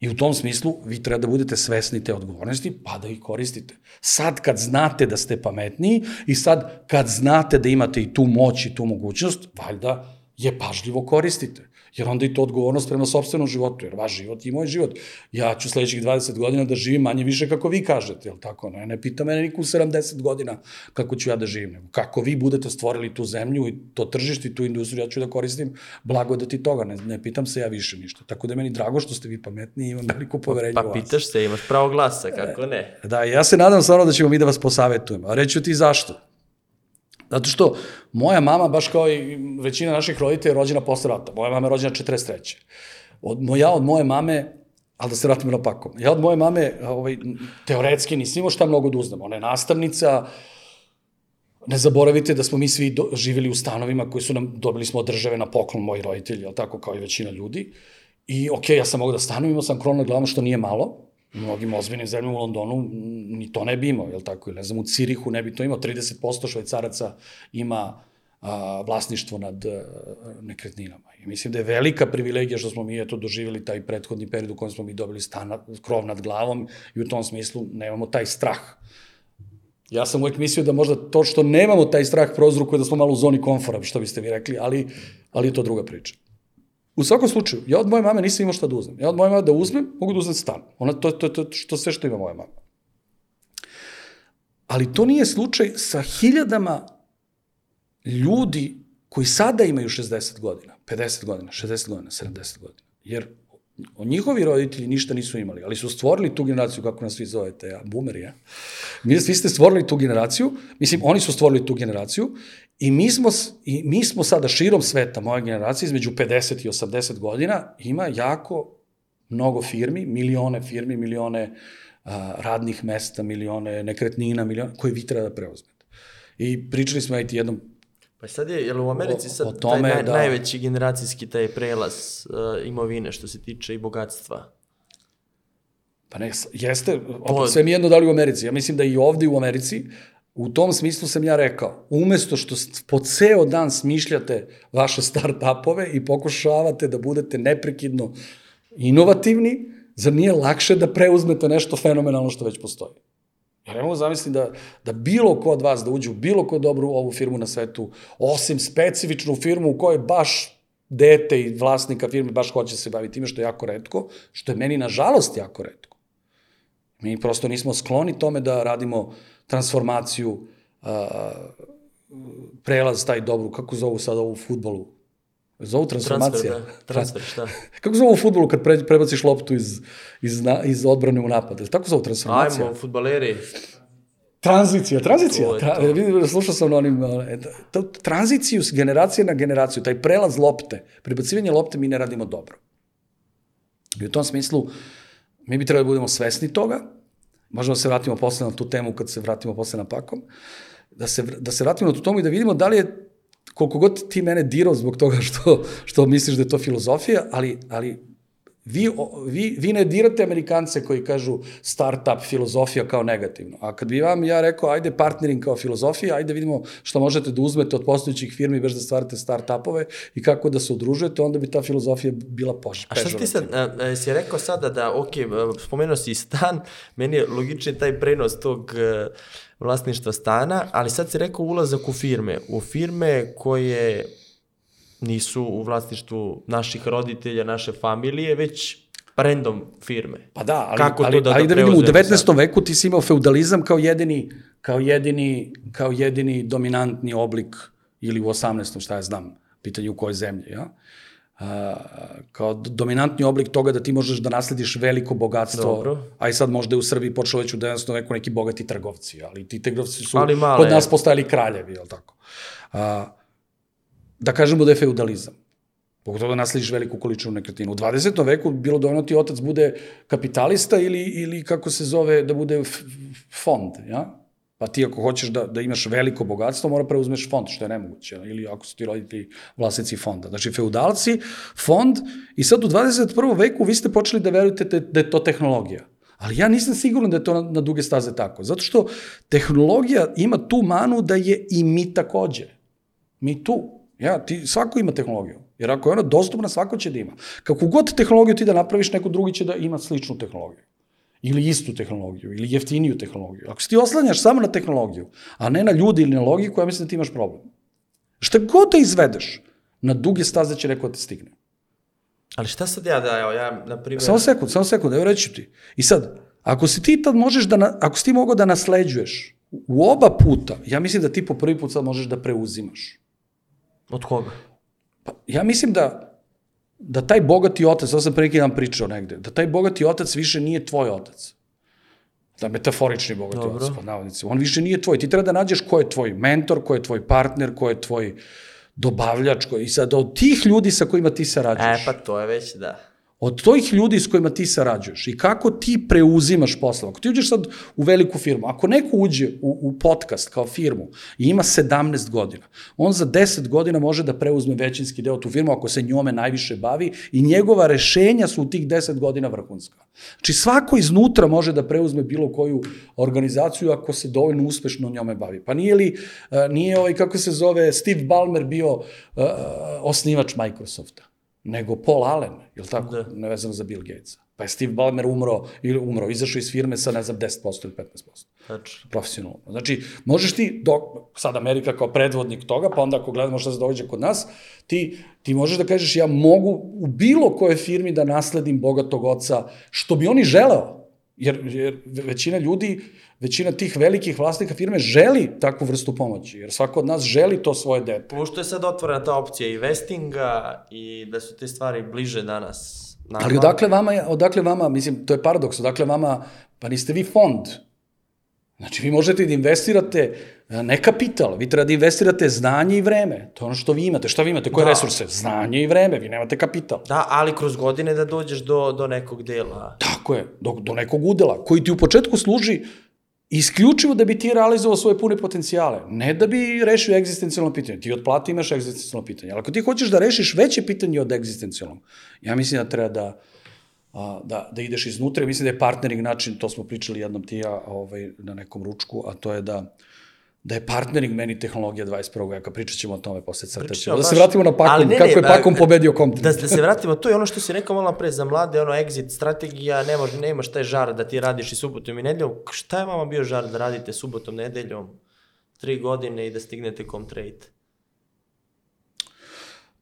I u tom smislu vi treba da budete svesni te odgovornosti, pa da ih koristite. Sad kad znate da ste pametniji i sad kad znate da imate i tu moć i tu mogućnost, valjda je pažljivo koristite. Jer onda i to odgovornost prema sobstvenom životu, jer vaš život i moj život. Ja ću sledećih 20 godina da živim manje više kako vi kažete, jel tako? Ne, ne pita mene niko u 70 godina kako ću ja da živim, nego kako vi budete stvorili tu zemlju i to tržište i tu industriju, ja ću da koristim blagodati toga, ne, ne pitam se ja više ništa. Tako da je meni drago što ste vi pametni i imam veliko poverenje Pa u vas. pitaš se, imaš pravo glasa, kako ne? Da, ja se nadam stvarno da ćemo mi da vas posavetujemo. A reću ti zašto. Zato što moja mama, baš kao i većina naših roditelja, je rođena posle rata. Moja mama je rođena 43. Od, ja od moje mame, ali da se vratimo na pakom, ja od moje mame, ovaj, teoretski nisam imao šta mnogo da uznam. Ona je nastavnica, ne zaboravite da smo mi svi do, živjeli u stanovima koji su nam, dobili smo od države na poklon moji roditelji, tako kao i većina ljudi. I okej, okay, ja sam mogao da stanujem, imao sam kron na što nije malo, mnogim ozbiljnim zemljama u Londonu ni to ne bi imao, jel tako? Ne znam, u Cirihu ne bi to imao, 30% švajcaraca ima a, vlasništvo nad a, nekretninama. I mislim da je velika privilegija što smo mi eto doživjeli taj prethodni period u kojem smo mi dobili stan, krov nad glavom i u tom smislu nemamo taj strah. Ja sam uvek mislio da možda to što nemamo taj strah prozrukuje da smo malo u zoni komfora, što biste vi rekli, ali, ali je to druga priča. U svakom slučaju, ja od moje mame nisam imao šta da uzmem. Ja od moje mame da uzmem, mogu da uzmem stan. Ona, to, to, to, što sve što ima moja mama. Ali to nije slučaj sa hiljadama ljudi koji sada imaju 60 godina, 50 godina, 60 godina, 70 godina. Jer o njihovi roditelji ništa nisu imali, ali su stvorili tu generaciju, kako nas vi zovete, ja, boomeri, ja. Mi, vi ste stvorili tu generaciju, mislim, oni su stvorili tu generaciju i mi smo, i mi smo sada širom sveta, moja generacija, između 50 i 80 godina, ima jako mnogo firmi, milione firmi, milione a, radnih mesta, milione nekretnina, milione, koje vi treba da preuzmete. I pričali smo, ajte, jednom Pa sad je, jel u Americi O- sad o taj tome naj, da- najveći generacijski taj prelaz uh, imovine što se tiče i bogatstva? Pa ne, jeste, opet sve mi jedno dali u Americi. Ja mislim da i ovde u Americi, u tom smislu sam ja rekao, umesto što po ceo dan smišljate vaše start-upove i pokušavate da budete neprekidno inovativni, zar nije lakše da preuzmete nešto fenomenalno što već postoji? Ja ne mogu zamisliti da, da bilo ko od vas da uđe u bilo ko dobru ovu firmu na svetu, osim specifičnu firmu u kojoj baš dete i vlasnika firme baš hoće se baviti time što je jako redko, što je meni nažalost jako redko. Mi prosto nismo skloni tome da radimo transformaciju, a, prelaz taj dobru, kako zovu sada ovu futbolu? Zovu transformacija. Transfer, da. Transfer, šta? Kako zovu u futbolu kad pre, prebaciš loptu iz, iz, iz odbrane u napad? Jel Tako zovu transformacija? Ajmo, futbaleri. Tranzicija, tranzicija. To Tra, vidim, slušao sam na onim, to, tranziciju s generacije na generaciju, taj prelaz lopte, prebacivanje lopte mi ne radimo dobro. I u tom smislu, mi bi trebali da budemo svesni toga, možemo da se vratimo posle na tu temu kad se vratimo posle na pakom, da se, da se vratimo na tu temu i da vidimo da li je, koliko god ti mene dirao zbog toga što, što misliš da je to filozofija, ali, ali vi, vi, vi ne dirate Amerikance koji kažu startup filozofija kao negativno. A kad bi vam ja rekao, ajde partnering kao filozofija, ajde vidimo šta možete da uzmete od postojećih firmi bez da stvarate startupove i kako da se udružujete, onda bi ta filozofija bila poš, A šta ti sad, a, a, si rekao sada da, ok, a, spomenuo si stan, meni je logični taj prenos tog e, vlasništva stana, ali sad si rekao ulazak u firme, u firme koje nisu u vlasništvu naših roditelja, naše familije, već brendom firme. Pa da, ali, Kako to ali, da- ali da da vidimo, u preuzmemo 19. sad? veku ti si imao feudalizam kao jedini, kao jedini, kao jedini dominantni oblik, ili u 18. šta ja znam, pitanje u kojoj zemlji, ja? a, kao dominantni oblik toga da ti možeš da naslediš veliko bogatstvo, Dobro. a i sad možda je u Srbiji počelo već u 19. veku neki bogati trgovci, ali ti trgovci su male- kod nas postajali kraljevi, je li tako? A, da kažemo da je feudalizam. Pogotovo da naslediš veliku količinu nekretnina. U 20. veku bilo dovoljno ti otac bude kapitalista ili, ili kako se zove, da bude fond, ja? Pa ti ako hoćeš da, da imaš veliko bogatstvo, mora preuzmeš fond, što je nemoguće. Ili ako su ti roditelji vlasnici fonda. Znači, feudalci, fond, i sad u 21. veku vi ste počeli da verujete te, da je to tehnologija. Ali ja nisam siguran da je to na, na duge staze tako. Zato što tehnologija ima tu manu da je i mi takođe. Mi tu. Ja, ti, svako ima tehnologiju. Jer ako je ona dostupna, svako će da ima. Kako god tehnologiju ti da napraviš, neko drugi će da ima sličnu tehnologiju. Ili istu tehnologiju, ili jeftiniju tehnologiju. Ako se ti oslanjaš samo na tehnologiju, a ne na ljudi ili na logiku, ja mislim da ti imaš problem. Šta god da izvedeš, na duge staze će neko da te stigne. Ali šta sad ja da, evo, ja, na primjer... Samo sekund, samo sekund, evo reći ti. I sad, ako si ti tad možeš da, na, ako si ti mogao da nasleđuješ u oba puta, ja mislim da ti po prvi put sad možeš da preuzimaš. Od koga? Pa, ja mislim da da taj bogati otac, to sam pre neki dan pričao negde, da taj bogati otac više nije tvoj otac. Da metaforični bogati Dobro. otac, pod navodnicima. On više nije tvoj. Ti treba da nađeš ko je tvoj mentor, ko je tvoj partner, ko je tvoj dobavljač, ko, i sad od tih ljudi sa kojima ti E, sarađuješ. pa to je već, da. Od tih ljudi s kojima ti sarađuješ i kako ti preuzimaš posao. Ako ti uđeš sad u veliku firmu, ako neko uđe u, u podcast kao firmu i ima 17 godina, on za 10 godina može da preuzme većinski deo tu firmu ako se njome najviše bavi i njegova rešenja su u tih 10 godina vrhunska. Znači svako iznutra može da preuzme bilo koju organizaciju ako se dovoljno uspešno njome bavi. Pa nije li, uh, nije ovaj, kako se zove, Steve Ballmer bio uh, osnivač Microsofta? Nego Paul Allen, je li tako? Da. Ne vezano za Bill Gatesa. Pa je Steve Ballmer umro, ili umro, izašao iz firme sa, ne znam, 10% ili 15%. Znači, Profesionalno. Znači, možeš ti, dok, sad Amerika kao predvodnik toga, pa onda ako gledamo šta se događa kod nas, ti, ti možeš da kažeš ja mogu u bilo kojoj firmi da nasledim bogatog oca, što bi oni želeo. Jer, jer većina ljudi, većina tih velikih vlasnika firme želi takvu vrstu pomoći, jer svako od nas želi to svoje dete. pošto je sad otvorena ta opcija i vestinga i da su te stvari bliže danas. nama. Ali odakle vama, odakle vama, mislim, to je paradoks, odakle vama, pa niste vi fond. Znači, vi možete da investirate e, ne kapital, vi treba da investirate znanje i vreme. To je ono što vi imate. Šta vi imate? Koje Da. da. resurse? Znanje i vreme, vi nemate kapital. Da, ali kroz godine da dođeš do, do nekog dela. Tako je, do, do nekog udela, koji ti u početku služi isključivo da bi ti realizovao svoje pune potencijale. Ne da bi rešio egzistencijalno pitanje. Ti od plate imaš egzistencijalno pitanje. Ali ako ti hoćeš da rešiš veće pitanje od egzistencijalnog, ja mislim da treba da da, da ideš iznutra. Mislim da je partnering način, to smo pričali jednom ti ja ovaj, na nekom ručku, a to je da da je partnering meni tehnologija 21. veka. Pričat ćemo o tome posle ćemo Da se vratimo na Pakom, Ali ne, ne, kako je ba- Pakom pobedio Compton. Da, da se vratimo, to je ono što si rekao malo pre za mlade, ono exit strategija, ne može, nemaš taj žar da ti radiš i subotom i nedeljom. Šta je vama bio žar da radite subotom, nedeljom, tri godine i da stignete Comtrade?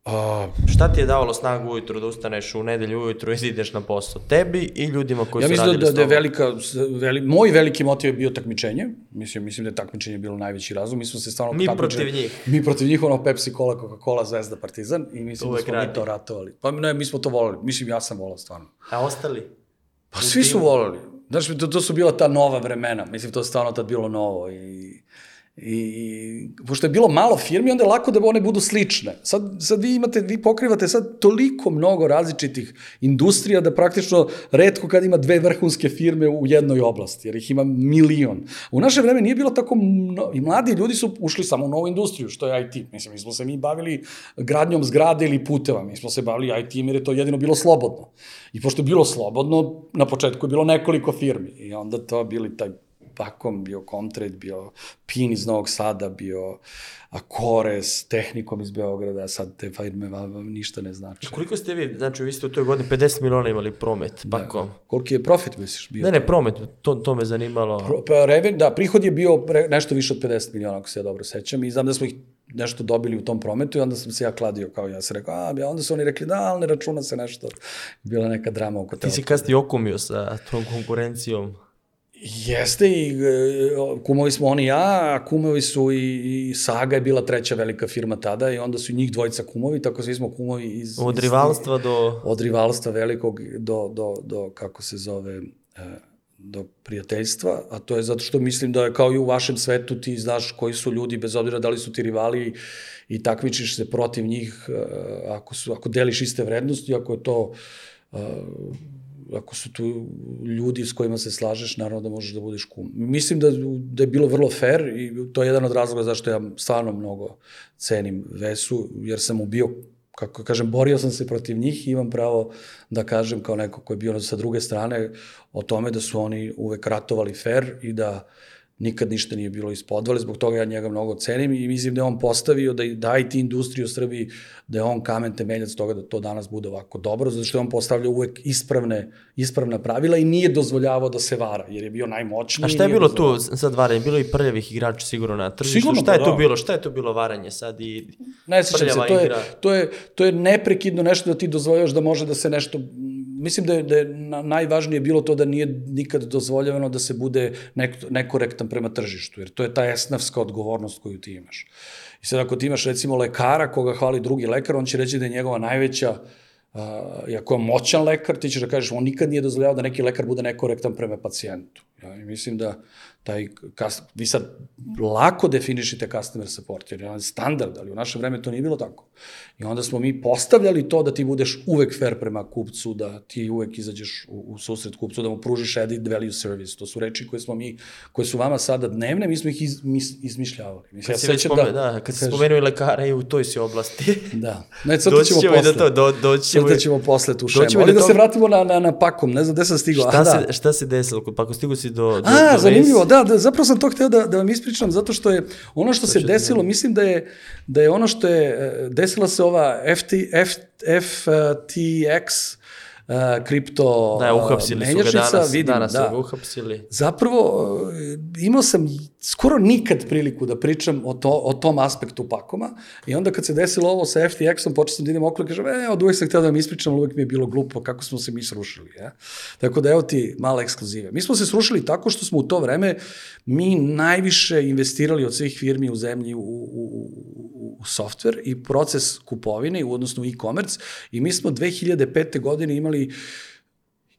A, Šta ti je davalo snagu ujutru da ustaneš u nedelju ujutru i da ideš na posao? Tebi i ljudima koji Ja su mislim radili da, s da je velika, veli, moj veliki motiv je bio takmičenje. Mislim, mislim da je takmičenje bilo najveći razlog. Mi smo se stvarno Mi protiv njih. Mi protiv njih, ono Pepsi, Cola, Coca-Cola, Zvezda, Partizan i mislim Uvek da smo radi. mi to ratovali. Pa ne, mi smo to volali. Mislim, ja sam volao stvarno. A ostali? Pa U svi su volali. Znaš, to, to su bila ta nova vremena. Mislim, to je stvarno tad bilo novo i I, pošto je bilo malo firmi, onda je lako da one budu slične. Sad, sad vi imate, vi pokrivate sad toliko mnogo različitih industrija da praktično redko kad ima dve vrhunske firme u jednoj oblasti, jer ih ima milion. U naše vreme nije bilo tako, mno, i mladi ljudi su ušli samo u novu industriju, što je IT. Mislim, mi smo se mi bavili gradnjom zgrade ili puteva, mi smo se bavili IT jer je to jedino bilo slobodno. I pošto je bilo slobodno, na početku je bilo nekoliko firmi i onda to bili taj Pakom, bio Comtrade, bio PIN iz Novog Sada, bio Akores, Tehnikom iz Beograda, a sad te firme vam, ništa ne znači. Koliko ste vi, znači vi ste u toj godini 50 miliona imali promet, pakom? Koliki je profit, misliš, bio? Ne, ne, promet, to, to me zanimalo. Pro, pa, reven, da, prihod je bio pre, nešto više od 50 miliona, ako se ja dobro sećam, i znam da smo ih nešto dobili u tom prometu i onda sam se ja kladio kao ja sam rekao, a, ja, onda su oni rekli, da, ali ne računa se nešto. Bila neka drama oko Ti toga. si kasnije okumio sa tom konkurencijom. Jeste i e, kumovi smo oni i ja, a kumovi su i, i Saga je bila treća velika firma tada i onda su njih dvojica kumovi, tako svi smo kumovi iz... Od iz- rivalstva do... Od rivalstva velikog do, do, do kako se zove, e, do prijateljstva, a to je zato što mislim da je kao i u vašem svetu ti znaš koji su ljudi, bez obzira da li su ti rivali i takmičiš se protiv njih, e, ako, su, ako deliš iste vrednosti, ako je to ako su tu ljudi s kojima se slažeš, naravno da možeš da budeš kum. Mislim da, da je bilo vrlo fair i to je jedan od razloga zašto ja stvarno mnogo cenim Vesu, jer sam mu bio kako kažem, borio sam se protiv njih i imam pravo da kažem kao neko ko je bio sa druge strane o tome da su oni uvek ratovali fair i da nikad ništa nije bilo ispodvale, zbog toga ja njega mnogo cenim i mislim da je on postavio da, da IT industriju u Srbiji, da je on kamen temeljac toga da to danas bude ovako dobro, zato što je on postavljao uvek ispravne, ispravna pravila i nije dozvoljavao da se vara, jer je bio najmoćniji. A šta je bilo tu sad varanje? Bilo i prljavih igrača sigurno na tržištu. Sigurno, šta je pa tu da. bilo? Šta je tu bilo varanje sad i Ne sećam se, to je, igra? to, je, to je neprekidno nešto da ti dozvoljavaš da može da se nešto... Mislim da je, da je na- najvažnije bilo to da nije nikad dozvoljavano da se bude nek, nekorektan prema tržištu, jer to je ta esnavska odgovornost koju ti imaš. I sad ako ti imaš recimo lekara koga hvali drugi lekar, on će reći da je njegova najveća Uh, i ako je moćan lekar, ti ćeš da kažeš, on nikad nije dozvoljavao da neki lekar bude nekorektan prema pacijentu. Ja, mislim da taj, kas, vi sad lako definišite customer support, jer je on standard, ali u naše vreme to nije bilo tako. I onda smo mi postavljali to da ti budeš uvek fair prema kupcu, da ti uvek izađeš u, u susret kupcu, da mu pružiš added value service. To su reči koje smo mi, koje su vama sada dnevne, mi smo ih iz, mis, izmišljavali. Mislim, Kad si već spome, da, da, kad si spomenuo i lekara i u toj si oblasti. Da. Ne, sad Doći ćemo posle. do to, do, doći ćemo Sada i- ćemo posle tu šemu. Ali do da se vratimo na, na, na pakom. Ne znam gde sam stigao. Šta, A, se, da. šta se desilo? Pa ako stigu si do, do, A, do zanimljivo, Vesi? Da, da, zapravo sam to hteo da, da vam ispričam, zato što je ono što se desilo, mislim da je, da je ono što je, e, desila se ova FT, F, FTX uh, kripto Da, uhapsili su ga menjačnica, danas, vidim, danas da. su ga uhapsili. Zapravo, e, imao sam skoro nikad priliku da pričam o, to, o tom aspektu Pakoma i onda kad se desilo ovo sa FTX-om, počeo sam da idem okolo i kažem, e, od uvek sam htio da vam ispričam, ali uvek mi je bilo glupo kako smo se mi srušili. Ja? Tako da evo ti mala ekskluziva. Mi smo se srušili tako što smo u to vreme mi najviše investirali od svih firmi u zemlji u, u, u, u software i proces kupovine, odnosno e-commerce i mi smo 2005. godine imali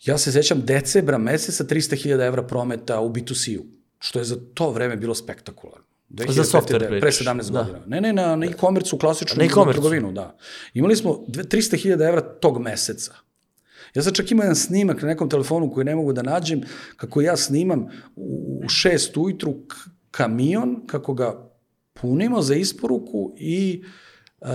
Ja se sećam decembra meseca 300.000 evra prometa u B2C-u, što je za to vreme bilo spektakularno. 2005. Za software pre pričaš, 17 da. godina. Ne, ne, na, na e-commerce-u, klasičnu Na e-commerce-u. trgovinu, da. Imali smo dve- 300.000 evra tog meseca. Ja sad čak imam jedan snimak na nekom telefonu koji ne mogu da nađem, kako ja snimam u u šest ujutru k- kamion, kako ga punimo za isporuku i uh,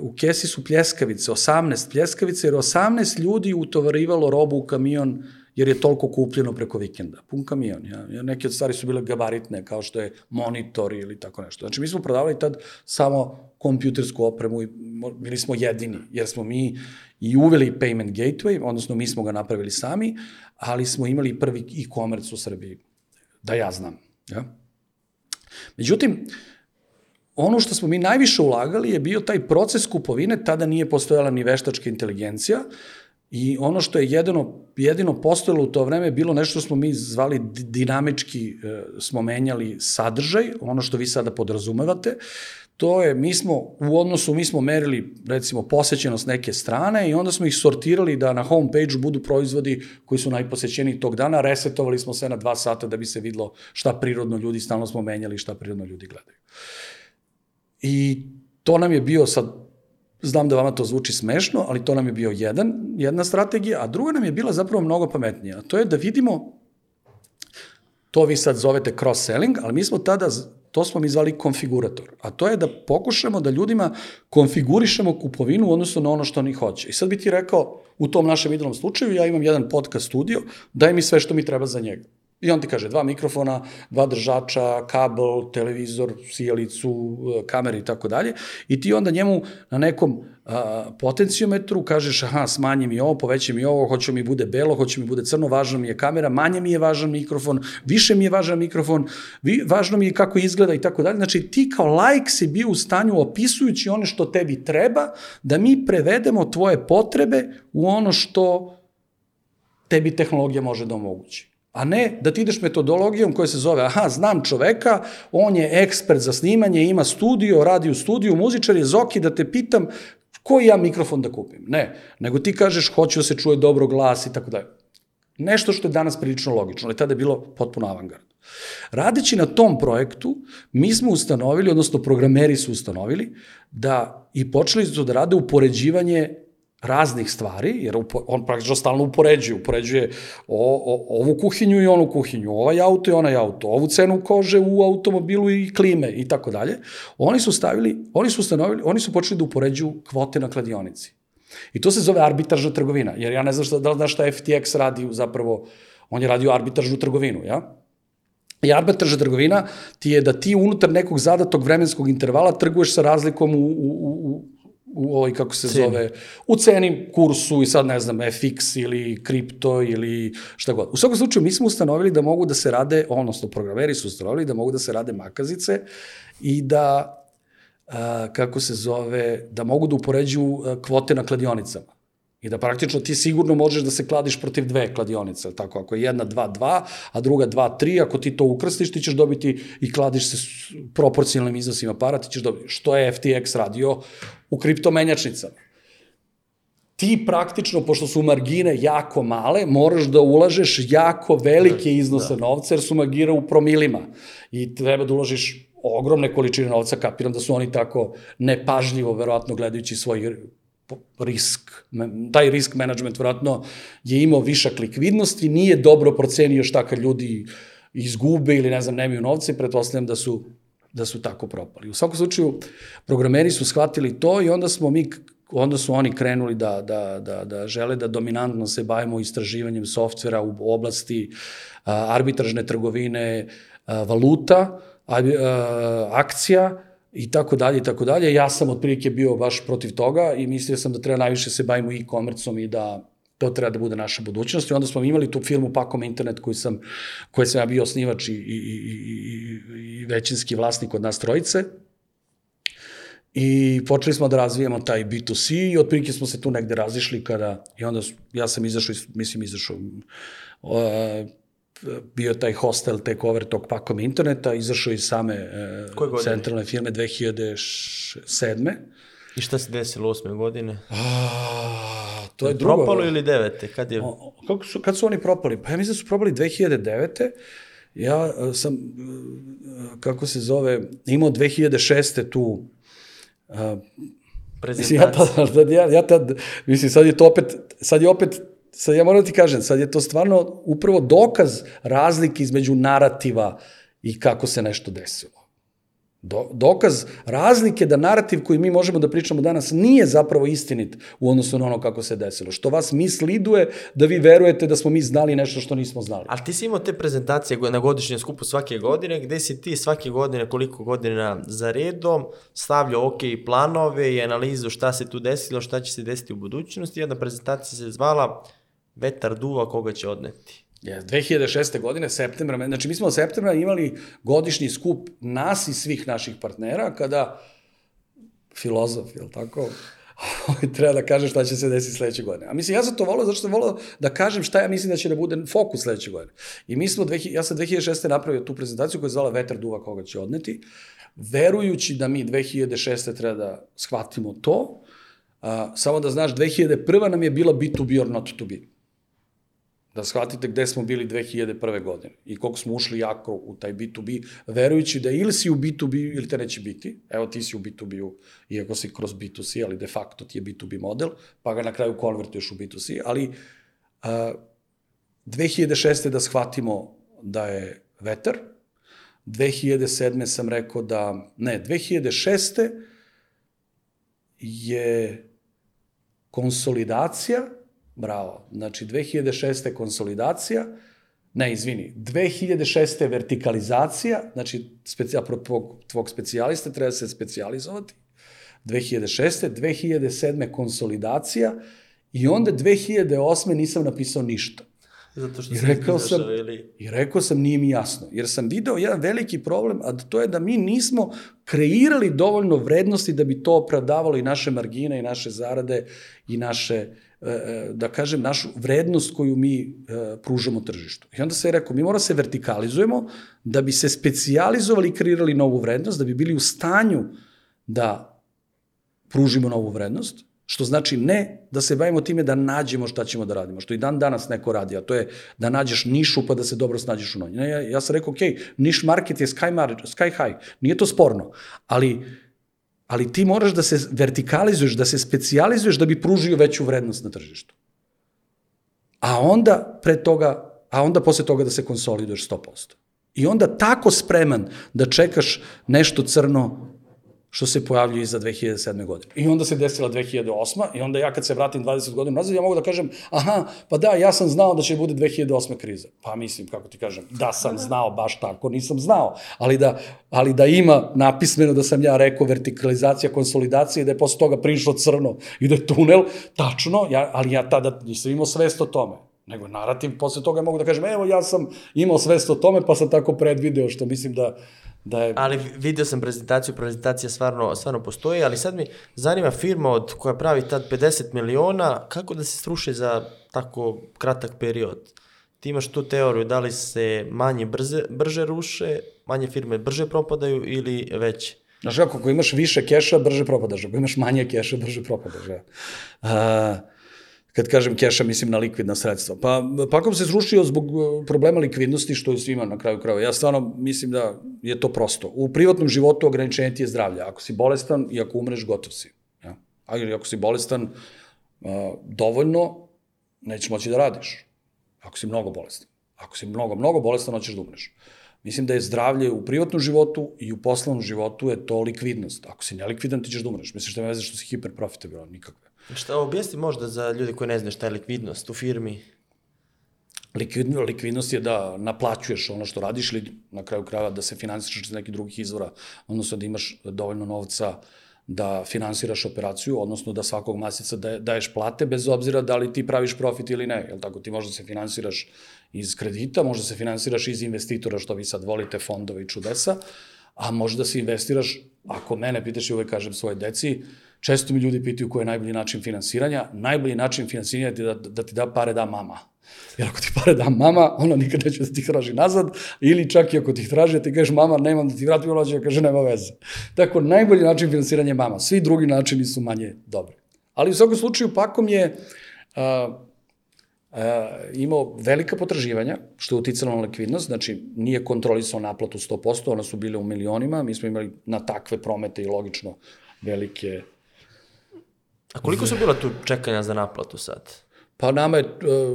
u kesi su pljeskavice, 18 pljeskavice, jer 18 ljudi utovarivalo robu u kamion jer je toliko kupljeno preko vikenda. Pun kamion. Ja. neke od stvari su bile gabaritne, kao što je monitor ili tako nešto. Znači, mi smo prodavali tad samo kompjutersku opremu i bili smo jedini, jer smo mi i uveli payment gateway, odnosno mi smo ga napravili sami, ali smo imali prvi e-commerce u Srbiji, da ja znam. Ja? Međutim, ono što smo mi najviše ulagali je bio taj proces kupovine, tada nije postojala ni veštačka inteligencija, I ono što je jedino, jedino postojalo u to vreme bilo nešto što smo mi zvali di- dinamički, e, smo menjali sadržaj, ono što vi sada podrazumevate, to je, mi smo, u odnosu, mi smo merili, recimo, posećenost neke strane i onda smo ih sortirali da na homepage budu proizvodi koji su najposećeniji tog dana, resetovali smo sve na dva sata da bi se videlo šta prirodno ljudi, stalno smo menjali šta prirodno ljudi gledaju. I to nam je bio sad, znam da vama to zvuči smešno, ali to nam je bio jedan, jedna strategija, a druga nam je bila zapravo mnogo pametnija. To je da vidimo, to vi sad zovete cross-selling, ali mi smo tada, to smo mi zvali konfigurator. A to je da pokušamo da ljudima konfigurišemo kupovinu u odnosu na ono što oni hoće. I sad bi ti rekao, u tom našem idealnom slučaju, ja imam jedan podcast studio, daj mi sve što mi treba za njega. I on ti kaže dva mikrofona, dva držača, kabel, televizor, sijalicu, e, kamere i tako dalje. I ti onda njemu na nekom a, potencijometru kažeš aha, smanji mi ovo, poveći mi ovo, hoće mi bude belo, hoće mi bude crno, važno mi je kamera, manje mi je važan mikrofon, više mi je važan mikrofon, vi, važno mi je kako izgleda i tako dalje. Znači ti kao lajk si bio u stanju opisujući ono što tebi treba, da mi prevedemo tvoje potrebe u ono što tebi tehnologija može da omogući. A ne da ti ideš metodologijom koja se zove, aha, znam čoveka, on je ekspert za snimanje, ima studio, radi u studiju, muzičar je Zoki, da te pitam koji ja mikrofon da kupim. Ne, nego ti kažeš hoću da se čuje dobro glas i tako dalje. Nešto što je danas prilično logično, ali tada je bilo potpuno avangard. Radeći na tom projektu, mi smo ustanovili, odnosno programeri su ustanovili, da i počeli su da rade upoređivanje raznih stvari, jer upo, on praktično stalno upoređuje, upoređuje o, o, ovu kuhinju i onu kuhinju, ovaj auto i onaj auto, ovu cenu kože u automobilu i klime i tako dalje. Oni su stavili, oni su ustanovili, oni su počeli da upoređuju kvote na kladionici. I to se zove arbitražna trgovina, jer ja ne znam šta, da li znaš šta FTX radi zapravo, on je radio arbitražnu trgovinu, ja? I arbitražna trgovina ti je da ti unutar nekog zadatog vremenskog intervala trguješ sa razlikom u, u, u, u ovoj, kako se Ceni. zove, u ceni, kursu i sad ne znam, FX ili kripto ili šta god. U svakom slučaju mi smo ustanovili da mogu da se rade, odnosno programeri su ustanovili da mogu da se rade makazice i da a, kako se zove, da mogu da upoređuju kvote na kladionicama. I da praktično ti sigurno možeš da se kladiš protiv dve kladionice, tako? Ako je jedna 2-2, a druga 2-3, ako ti to ukrstiš, ti ćeš dobiti i kladiš se s proporcionalnim iznosima para, ti ćeš dobiti. Što je FTX radio u kriptomenjačnicama? ti praktično, pošto su margine jako male, moraš da ulažeš jako velike iznose da. novca, jer su margine u promilima. I treba da uložiš ogromne količine novca, kapiram da su oni tako nepažljivo, verovatno gledajući svoj risk, taj risk management verovatno je imao višak likvidnosti, nije dobro procenio šta kad ljudi izgube ili ne znam, nemaju novce pretpostavljam da su da su tako propali. U svakom slučaju, programeri su shvatili to i onda smo mi onda su oni krenuli da, da, da, da žele da dominantno se bavimo istraživanjem softvera u oblasti a, arbitražne trgovine, a, valuta, a, a, akcija i tako dalje i tako dalje. Ja sam otprilike bio baš protiv toga i mislio sam da treba najviše se bavimo e-commerceom i da to treba da bude naša budućnost. I onda smo imali tu firmu Pakom Internet koju sam, koje sam ja bio osnivač i, i, i, i, većinski vlasnik od nas trojice. I počeli smo da razvijamo taj B2C i otprilike smo se tu negde razišli kada, i onda ja sam izašao, mislim izašao, uh, bio taj hostel takeover tog pakom interneta, izašao iz same uh, centralne firme 2007. I šta se desilo osme godine? A, to je drugo. Propalo ili devete? Kad je... O, kako su, kad su oni propali? Pa ja mislim da su propali 2009. Ja sam, kako se zove, imao 2006. tu Uh, mislim, ja, tad, ja, ja tad, mislim, sad je to opet, sad je opet, sad ja moram da ti kažem, sad je to stvarno upravo dokaz razlike između narativa i kako se nešto desilo. Do, dokaz razlike da narativ koji mi možemo da pričamo danas nije zapravo istinit u odnosu na ono kako se desilo. Što vas misliduje da vi verujete da smo mi znali nešto što nismo znali. Ali ti si imao te prezentacije na godišnjem skupu svake godine, gde si ti svake godine, koliko godina za redom, stavljao ok planove i analizu šta se tu desilo, šta će se desiti u budućnosti. Jedna prezentacija se zvala Vetar duva koga će odneti. Je, 2006. godine, septembra, znači mi smo od septembra imali godišnji skup nas i svih naših partnera, kada filozof, je li tako, treba da kaže šta će se desiti sledeće godine. A mislim, ja sam to volao zato što sam volao da kažem šta ja mislim da će da bude fokus sledeće godine. I mi smo, 2000, ja sam 2006. napravio tu prezentaciju koja je zvala Vetar duva koga će odneti, verujući da mi 2006. treba da shvatimo to, a, samo da znaš, 2001. nam je bila B2B or not to be da shvatite gde smo bili 2001. godine i koliko smo ušli jako u taj B2B, verujući da ili si u B2B ili te neće biti, evo ti si u B2B-u, iako si kroz B2C, ali de facto ti je B2B model, pa ga na kraju konvertuješ u B2C, ali a, 2006. da shvatimo da je vetar, 2007. sam rekao da, ne, 2006. je konsolidacija, Bravo. Znači, 2006. konsolidacija, ne, izvini, 2006. vertikalizacija, znači, specija, tvog, tvog specijalista treba se specializovati, 2006. 2007. konsolidacija i onda 2008. nisam napisao ništa. Zato što I rekao sam, ili... I rekao sam, nije mi jasno. Jer sam video jedan veliki problem, a to je da mi nismo kreirali dovoljno vrednosti da bi to opravdavalo i naše margine, i naše zarade, i naše da kažem, našu vrednost koju mi e, pružamo tržištu. I onda se je rekao, mi moramo se vertikalizujemo da bi se specijalizovali i kreirali novu vrednost, da bi bili u stanju da pružimo novu vrednost, što znači ne da se bavimo time da nađemo šta ćemo da radimo, što i dan danas neko radi, a to je da nađeš nišu pa da se dobro snađeš u njoj. Ja, ja sam rekao, ok, niš market je sky, mar, sky high, nije to sporno, ali ali ti moraš da se vertikalizuješ, da se specijalizuješ da bi pružio veću vrednost na tržištu. A onda pre toga, a onda posle toga da se konsoliduješ 100%. I onda tako spreman da čekaš nešto crno što se pojavljuje iza 2007. godine. I onda se desila 2008. I onda ja kad se vratim 20 godina nazad, ja mogu da kažem, aha, pa da, ja sam znao da će bude 2008. kriza. Pa mislim, kako ti kažem, da sam znao baš tako, nisam znao. Ali da, ali da ima napismeno da sam ja rekao vertikalizacija, konsolidacija i da je posle toga prišlo crno i da je tunel, tačno, ja, ali ja tada nisam imao svest o tome nego narativ, posle toga mogu da kažem, evo ja sam imao svest o tome, pa sam tako predvideo, što mislim da da je... Ali vidio sam prezentaciju, prezentacija stvarno, stvarno postoji, ali sad mi zanima firma od koja pravi tad 50 miliona, kako da se struši za tako kratak period? Ti imaš tu teoriju da li se manje brze, brže ruše, manje firme brže propadaju ili veće? Znaš kako, ako imaš više keša, brže propadaš, ako imaš manje keša, brže propadaš. Ja. Uh, kad kažem keša, mislim na likvidna sredstva. Pa Pakom se srušio zbog e, problema likvidnosti, što je svima na kraju krajeva. Ja stvarno mislim da je to prosto. U privatnom životu ograničenje ti je zdravlje. Ako si bolestan i ako umreš, gotov si. Ja? A ili ako si bolestan uh, dovoljno, nećeš moći da radiš. Ako si mnogo bolestan. Ako si mnogo, mnogo bolestan, hoćeš da umreš. Mislim da je zdravlje u privatnom životu i u poslovnom životu je to likvidnost. Ako si nelikvidan, ti ćeš da umreš. Misliš da me veze što si hiperprofitabilan? Nikakve. Šta objasni možda za ljude koji ne znaju šta je likvidnost u firmi? Likvidno, likvidnost je da naplaćuješ ono što radiš ili na kraju krajeva da se finansiraš iz nekih drugih izvora, odnosno da imaš dovoljno novca da finansiraš operaciju, odnosno da svakog meseca daješ plate bez obzira da li ti praviš profit ili ne. Jel tako? Ti možda se finansiraš iz kredita, možda se finansiraš iz investitora, što vi sad volite, fondove i čudesa, a možda se investiraš, ako mene pitaš i uvek kažem svoje deci, uh, Često mi ljudi pitaju koji je najbolji način finansiranja. Najbolji način finansiranja je da, da ti da pare da mama. Jer ako ti pare da mama, ona nikad neće da ti traži nazad, ili čak i ako ti traži, ti kažeš mama, nemam da ti vratim, ona će kaže nema veze. Tako, najbolji način finansiranja je mama. Svi drugi načini su manje dobri. Ali u svakom slučaju, Pakom je uh, uh, imao velika potraživanja, što je uticalo na likvidnost, znači nije kontrolisao naplatu 100%, ona su bile u milionima, mi smo imali na takve promete i logično velike A koliko su bila tu čekanja za naplatu sad? Pa nama je, e,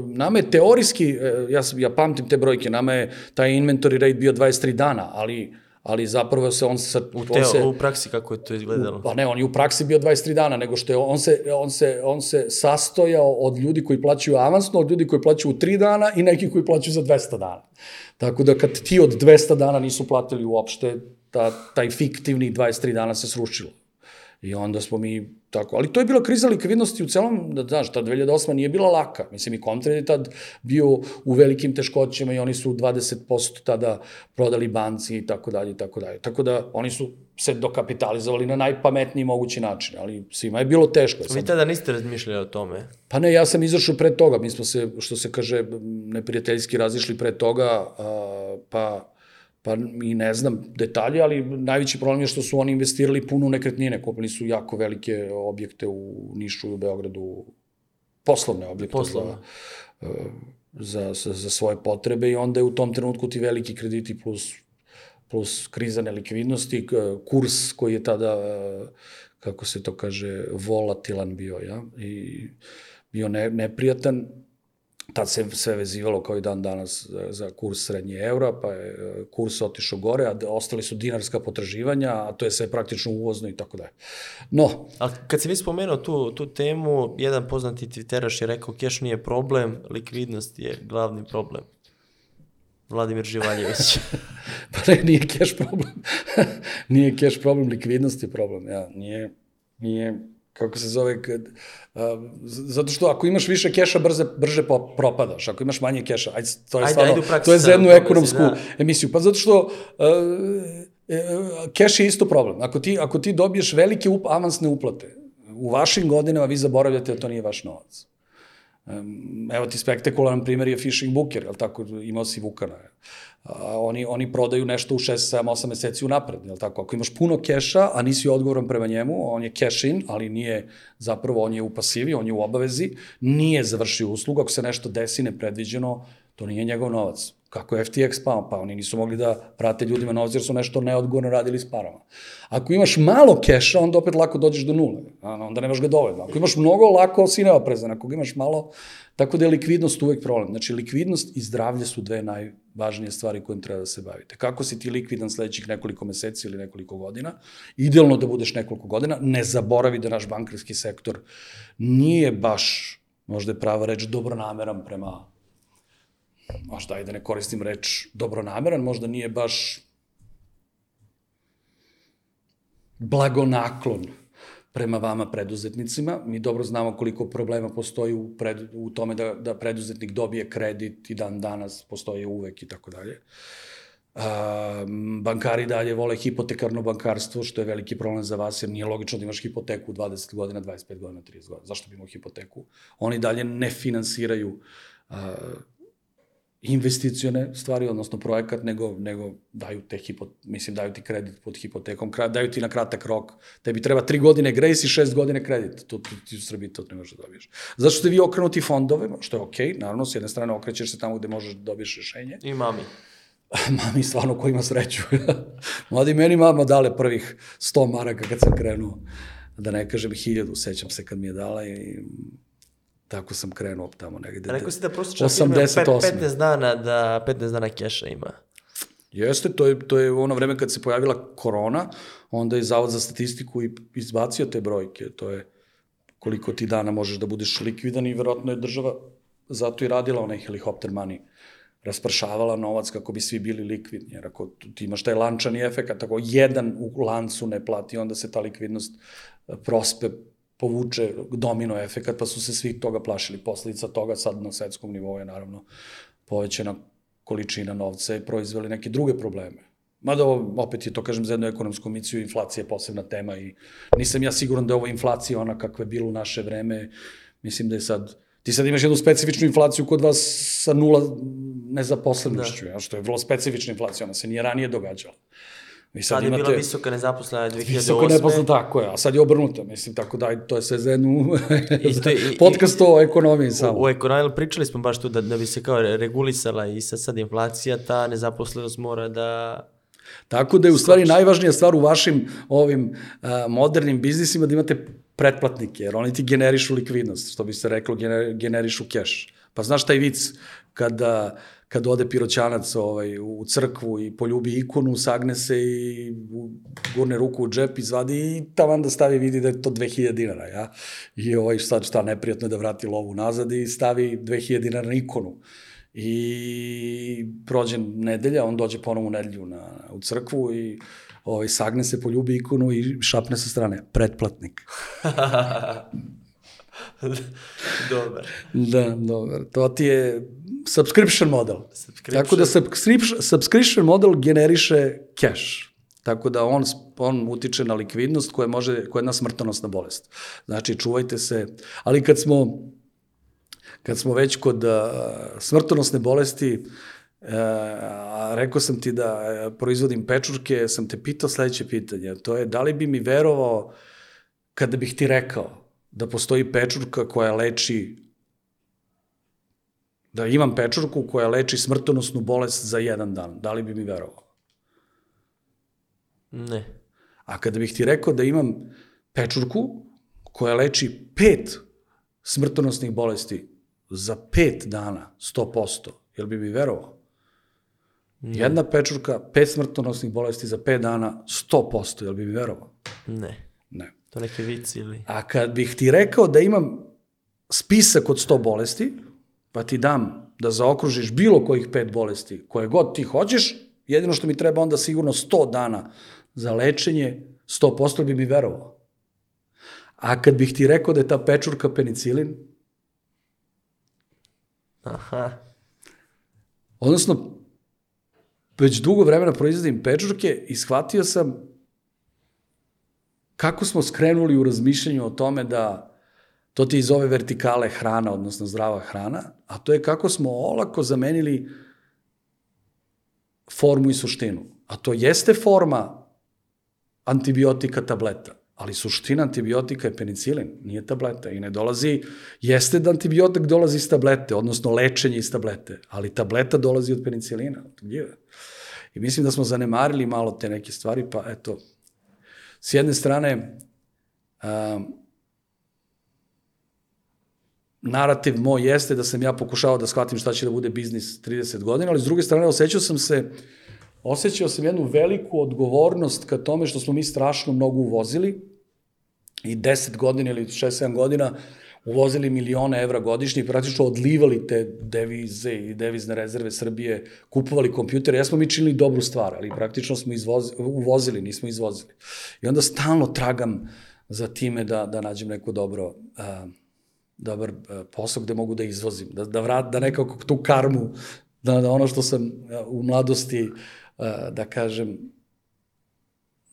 nama je teorijski, e, ja, ja pamtim te brojke, nama je taj inventory rate bio 23 dana, ali ali zapravo se on sa u, teo, on se, u praksi kako je to izgledalo. U, pa ne on je u praksi bio 23 dana nego što je on se on se on se sastojao od ljudi koji plaćaju avansno od ljudi koji plaćaju u 3 dana i neki koji plaćaju za 200 dana. Tako da kad ti od 200 dana nisu platili uopšte ta, taj fiktivni 23 dana se srušilo i onda smo mi Tako, ali to je bila kriza likvidnosti u celom, da znaš, ta 2008 nije bila laka. Mislim, i Comtrade je tad bio u velikim teškoćama i oni su 20% tada prodali banci i tako dalje i tako dalje. Tako da oni su se dokapitalizovali na najpametniji mogući način, ali svima je bilo teško. Vi tada niste razmišljali o tome? Pa ne, ja sam izašao pre toga, mi smo se, što se kaže, neprijateljski razišli pre toga, a, pa pa i ne znam detalje, ali najveći problem je što su oni investirali puno u nekretnine, kupili su jako velike objekte u Nišu i u Beogradu, poslovne objekte poslovne. Za, e, za, za, za svoje potrebe i onda je u tom trenutku ti veliki krediti plus, plus kriza nelikvidnosti, kurs koji je tada, e, kako se to kaže, volatilan bio, ja, i bio ne, neprijatan, tad se sve vezivalo kao i dan danas za kurs srednje eura, pa je e, kurs otišao gore, a ostali su dinarska potraživanja, a to je sve praktično uvozno i tako dalje. No. A kad si vi spomenuo tu, tu temu, jedan poznati Twitteraš je rekao keš nije problem, likvidnost je glavni problem. Vladimir Živaljević. pa ne, nije keš problem. nije keš problem, likvidnost je problem. Ja, nije, nije kako se zove, kad, a, zato što ako imaš više keša, brže, brže propadaš, ako imaš manje keša, ajde, to je ajde, stvarno, ajde to je za jednu ekonomsku da. emisiju, pa zato što a, e, keš je isto problem. Ako ti, ako ti dobiješ velike up, avansne uplate, u vašim godinama vi zaboravljate da to nije vaš novac. Evo ti spektakularan primjer je Fishing Booker, jel tako, imao si Vukana. A, oni, oni prodaju nešto u 6, 7, 8 meseci unapred, jel tako? Ako imaš puno keša, a nisi odgovoran prema njemu, on je cash in, ali nije, zapravo on je u pasivi, on je u obavezi, nije završio uslugu, ako se nešto desi nepredviđeno, to nije njegov novac. Kako je FTX pao? Pa oni nisu mogli da vrate ljudima novac jer su nešto neodgovorno radili s parama. Ako imaš malo keša, onda opet lako dođeš do nule. Onda nemaš ga dovoljno. Ako imaš mnogo, lako si neoprezan. Ako imaš malo, tako da je likvidnost uvek problem. Znači, likvidnost i zdravlje su dve najvažnije stvari kojim treba da se bavite. Kako si ti likvidan sledećih nekoliko meseci ili nekoliko godina? Idealno da budeš nekoliko godina. Ne zaboravi da naš bankarski sektor nije baš, možda je prava reč, dobronameran prema možda da ne koristim reč dobronameran, možda nije baš blagonaklon prema vama preduzetnicima. Mi dobro znamo koliko problema postoji u, pred, u tome da, da preduzetnik dobije kredit i dan danas postoje uvek i tako dalje. Bankari dalje vole hipotekarno bankarstvo, što je veliki problem za vas, jer nije logično da imaš hipoteku 20 godina, 25 godina, 30 godina. Zašto bi imao hipoteku? Oni dalje ne finansiraju a, investicione stvari, odnosno projekat, nego, nego daju te hipo, mislim, daju ti kredit pod hipotekom, daju ti na kratak rok, tebi treba tri godine grejs i šest godine kredit, to, to ti u Srbiji to ne možeš da dobiješ. Zašto ste vi okrenuti fondove, što je okej, okay, naravno, s jedne strane okrećeš se tamo gde možeš da dobiješ rešenje. I mami. mami stvarno ko ima sreću. Mladi meni mama dale prvih 100 maraka kad sam krenuo, da ne kažem hiljadu, sećam se kad mi je dala i Tako sam krenuo tamo negde. Rekao si da prosječna firma 15 dana da 15 dana keša ima. Jeste, to je, to je ono vreme kad se pojavila korona, onda je Zavod za statistiku i izbacio te brojke. To je koliko ti dana možeš da budeš likvidan i verovatno je država zato i radila onaj helikopter money raspršavala novac kako bi svi bili likvidni, jer ako ti imaš taj lančani efekt, tako jedan u lancu ne plati, onda se ta likvidnost prospe povuče domino efekat, pa su se svi toga plašili. Posledica toga sad na svetskom nivou je naravno povećana količina novca i proizveli neke druge probleme. Mada ovo, opet je to, kažem, za jednu ekonomsku miciju, inflacija je posebna tema i nisam ja siguran da je ovo inflacija ona kakva je bila u naše vreme. Mislim da je sad, ti sad imaš jednu specifičnu inflaciju kod vas sa nula nezaposlenošću, da. ja, što je vrlo specifična inflacija, ona se nije ranije događala. Vi sad, sad imate, je bila visoka nezaposlena 2008. Visoka nezaposlena, tako je, a sad je obrnuto, mislim, tako da to je sve za jednu podcast o ekonomiji samo. U, u ekonomiji, pričali smo baš tu da, da bi se kao regulisala i sad, sad inflacija, ta nezaposlenost mora da Tako da je u stvari najvažnija stvar u vašim ovim a, modernim biznisima da imate pretplatnike, jer oni ti generišu likvidnost, što bi se reklo, gener, generišu keš. Pa znaš taj vic kada kad ode piroćanac ovaj, u crkvu i poljubi ikonu, sagne se i gurne ruku u džep, izvadi i tavan da stavi vidi da je to 2000 dinara, ja? I ovaj, sad šta, neprijatno je da vrati lovu nazad i stavi 2000 dinara na ikonu. I prođe nedelja, on dođe ponovo u nedelju na, u crkvu i ovaj, sagne se, poljubi ikonu i šapne sa strane. Pretplatnik. dobar. Da, dobar. To ti je subscription model. Subscription. Tako da subscription, subscription model generiše cash. Tako da on, on utiče na likvidnost koja, može, koja je jedna smrtonosna bolest. Znači, čuvajte se. Ali kad smo, kad smo već kod uh, smrtonosne bolesti, uh, rekao sam ti da uh, proizvodim pečurke, sam te pitao sledeće pitanje. To je, da li bi mi verovao kada bih ti rekao da postoji pečurka koja leči da imam pečurku koja leči smrtonosnu bolest za jedan dan. Da li bi mi verovao? Ne. A kada bih ti rekao da imam pečurku koja leči pet smrtonosnih bolesti za pet dana, 100%, jel bi mi verovao? Ne. Jedna pečurka, pet smrtonosnih bolesti za pet dana, 100%, jel bi mi verovao? Ne. Ne. To neke vici ili... A kad bih ti rekao da imam spisak od 100 bolesti, pa ti dam da zaokružiš bilo kojih pet bolesti, koje god ti hoćeš, jedino što mi treba onda sigurno 100 dana za lečenje, 100% bi mi verovao. A kad bih ti rekao da je ta pečurka penicilin, Aha. Odnosno, već dugo vremena proizvodim pečurke i shvatio sam kako smo skrenuli u razmišljanju o tome da To ti iz ove vertikale hrana, odnosno zdrava hrana, a to je kako smo olako zamenili formu i suštinu. A to jeste forma antibiotika tableta, ali suština antibiotika je penicilin, nije tableta i ne dolazi, jeste da antibiotik dolazi iz tablete, odnosno lečenje iz tablete, ali tableta dolazi od penicilina, od gljive. I mislim da smo zanemarili malo te neke stvari, pa eto, s jedne strane, um, narativ moj jeste da sam ja pokušao da shvatim šta će da bude biznis 30 godina, ali s druge strane osjećao sam se, osjećao sam jednu veliku odgovornost ka tome što smo mi strašno mnogo uvozili i 10 godina ili 6-7 godina uvozili milione evra godišnje i praktično odlivali te devize i devizne rezerve Srbije, kupovali kompjutere. Ja smo mi činili dobru stvar, ali praktično smo izvozi, uvozili, nismo izvozili. I onda stalno tragam za time da, da nađem neko dobro uh, dobar posao gde mogu da izvozim, da, da, vrat, da nekako tu karmu, da, da ono što sam u mladosti, da kažem,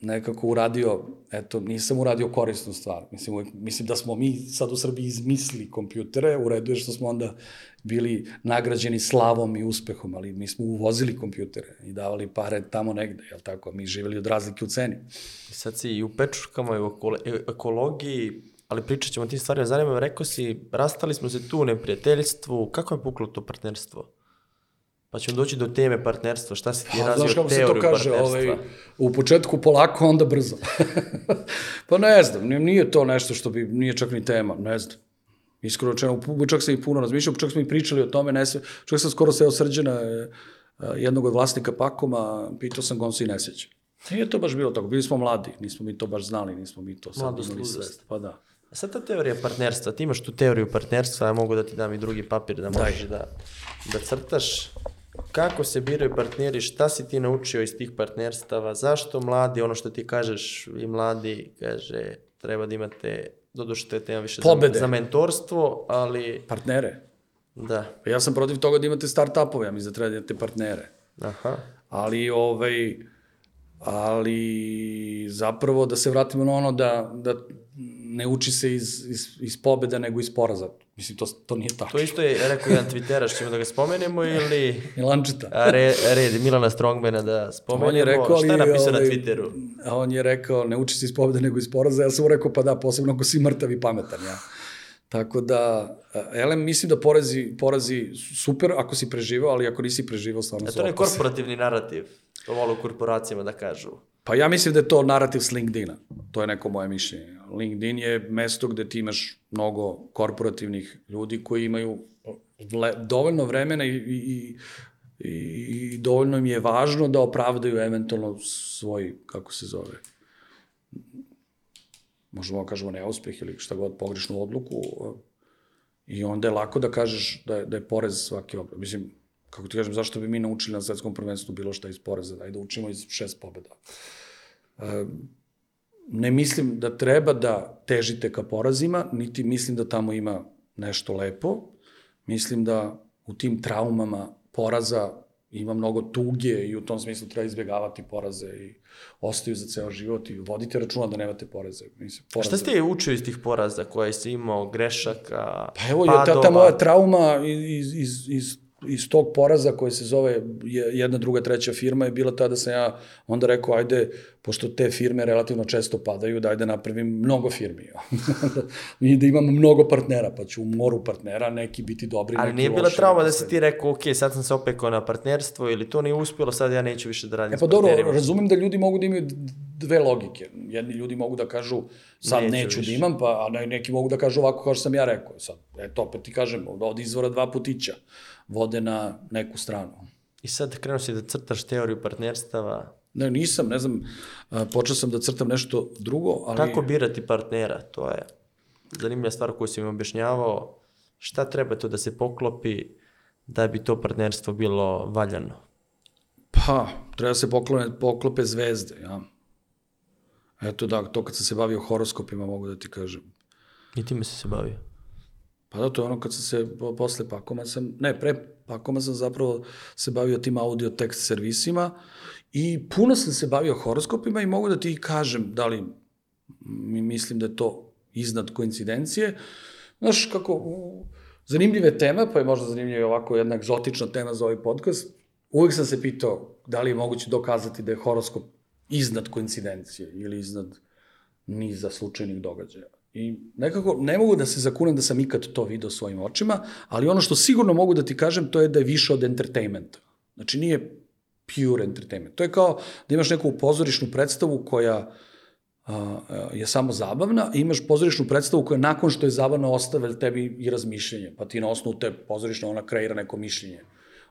nekako uradio, eto, nisam uradio korisnu stvar. Mislim, mislim da smo mi sad u Srbiji izmislili kompjutere, u redu je što smo onda bili nagrađeni slavom i uspehom, ali mi smo uvozili kompjutere i davali pare tamo negde, jel tako? Mi živeli od razlike u ceni. I sad si i u pečurkama i u ekologiji, ali pričat ćemo o tim stvarima. Zanima me, rekao si, rastali smo se tu u neprijateljstvu, kako je puklo to partnerstvo? Pa ćemo doći do teme partnerstva. Šta si ti razvio teoriju partnerstva? Znaš kako se to kaže, ovaj, u početku polako, onda brzo. pa ne znam, nije to nešto što bi, nije čak ni tema, ne znam. Iskreno rečeno, čak sam i puno razmišljao, čak smo i pričali o tome, ne sve, čak sam skoro seo srđena e, jednog od vlasnika Pakoma, pitao sam ga, on se i ne seća. Nije to baš bilo tako, bili smo mladi, nismo mi to baš znali, nismo mi to sad imali svest. Pa da. A sad ta teorija partnerstva, ti imaš tu teoriju partnerstva, ja mogu da ti dam i drugi papir da možeš da, da crtaš kako se biraju partneri, šta si ti naučio iz tih partnerstava, zašto mladi, ono što ti kažeš i mladi, kaže, treba da imate, doduše to je tema više Pobede. za, za mentorstvo, ali... Partnere. Da. Pa ja sam protiv toga da imate start-upove, ja mislim da treba da imate partnere. Aha. Ali, ovaj, ali zapravo da se vratimo na ono da, da ne uči se iz, iz, iz pobeda nego iz poraza. Mislim, to, to nije tako. To isto je rekao jedan Twitteraš, ćemo da ga spomenemo ili... Milančeta. A re, red Milana Strongmana da spomenemo. On je rekao, Šta je napisao ovaj, na Twitteru? A on je rekao, ne uči se iz pobeda nego iz poraza. Ja sam mu rekao, pa da, posebno ako si mrtav i pametan, ja. Tako da, elem, mislim da porazi, porazi super ako si preživao, ali ako nisi preživao, stvarno su To je korporativni narativ. To vole u korporacijama da kažu. Pa ja mislim da je to narativ s LinkedIna. To je neko moje mišljenje. LinkedIn je mesto gde ti imaš mnogo korporativnih ljudi koji imaju le, dovoljno vremena i, i, i, i dovoljno im je važno da opravdaju eventualno svoj, kako se zove, možemo da kažemo neuspeh ili šta god, pogrešnu odluku, i onda je lako da kažeš da je, da je porez svaki obraz. Mislim, kako ti kažem, zašto bi mi naučili na svetskom prvenstvu bilo šta iz poreza, daj da učimo iz šest pobeda. Ne mislim da treba da težite ka porazima, niti mislim da tamo ima nešto lepo. Mislim da u tim traumama poraza ima mnogo tuge i u tom smislu treba izbjegavati poraze i ostaju za ceo život i vodite računa da nemate poreze. Mislim, poraze. Šta ste učio iz tih poraza koje si imao, grešaka, Pa evo, padova? ta, ta moja trauma iz, iz, iz iz tog poraza koji se zove jedna, druga, treća firma je bila ta da sam ja onda rekao, ajde, pošto te firme relativno često padaju, da ajde napravim mnogo firmi. I da imam mnogo partnera, pa ću u moru partnera neki biti dobri, Ali neki nije bila trauma da si ti rekao, ok, sad sam se opekao na partnerstvo ili to nije uspjelo, sad ja neću više da radim e, pa dobro, razumem da ljudi mogu da imaju dve logike. Jedni ljudi mogu da kažu, sad neću, neću da imam, pa, a neki mogu da kažu ovako kao što sam ja rekao. Sad, eto, opet ti kažem, od izvora dva putića vode na neku stranu. I sad krenuo si da crtaš teoriju partnerstava. Ne, nisam, ne znam, počeo sam da crtam nešto drugo, ali... Kako birati partnera, to je zanimljiva stvar koju si mi objašnjavao. Šta treba to da se poklopi da bi to partnerstvo bilo valjano? Pa, treba se poklope, poklope zvezde, ja. Eto da, to kad sam se bavio horoskopima mogu da ti kažem. I time si se bavio? Pa da, to je ono kad sam se, posle Pakoma sam, ne, pre Pakoma sam zapravo se bavio tim audio tekst servisima i puno sam se bavio horoskopima i mogu da ti kažem da li mi mislim da je to iznad koincidencije. Znaš, kako, zanimljive teme, pa je možda zanimljiva ovako jedna egzotična tema za ovaj podcast, uvek sam se pitao da li je moguće dokazati da je horoskop iznad koincidencije ili iznad niza slučajnih događaja. I nekako ne mogu da se zakunem da sam ikad to video svojim očima, ali ono što sigurno mogu da ti kažem to je da je više od entertainmenta. Znači nije pure entertainment. To je kao da imaš neku pozorišnu predstavu koja a, je samo zabavna i imaš pozorišnu predstavu koja nakon što je zabavna ostave tebi i razmišljenje, pa ti na osnovu te pozorišne ona kreira neko mišljenje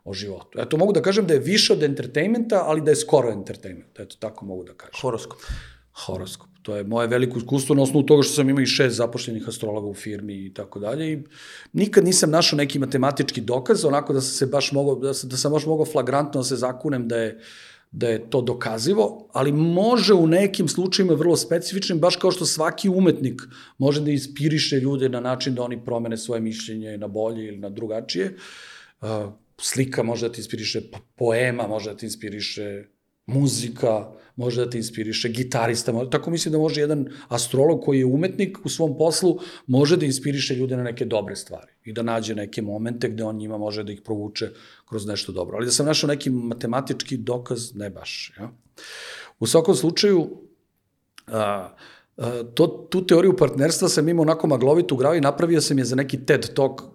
o životu. Eto, mogu da kažem da je više od entertainmenta, ali da je skoro entertainment. Eto, tako mogu da kažem. Horoskop. Horoskop. To je moje veliko iskustvo na osnovu toga što sam imao i šest zapošljenih astrologa u firmi i tako dalje. I nikad nisam našao neki matematički dokaz, onako da sam se baš mogao, da, sam, da sam baš mogao flagrantno da se zakunem da je da je to dokazivo, ali može u nekim slučajima vrlo specifičnim, baš kao što svaki umetnik može da inspiriše ljude na način da oni promene svoje mišljenje na bolje ili na drugačije. Slika može da ti inspiriše, poema može da ti inspiriše, muzika može da te inspiriše, gitarista, može, tako mislim da može jedan astrolog koji je umetnik u svom poslu, može da inspiriše ljude na neke dobre stvari i da nađe neke momente gde on njima može da ih provuče kroz nešto dobro. Ali da sam našao neki matematički dokaz, ne baš. Ja? U svakom slučaju, a, a, to, tu teoriju partnerstva sam imao onako maglovito u gravi, napravio sam je za neki TED Talk a,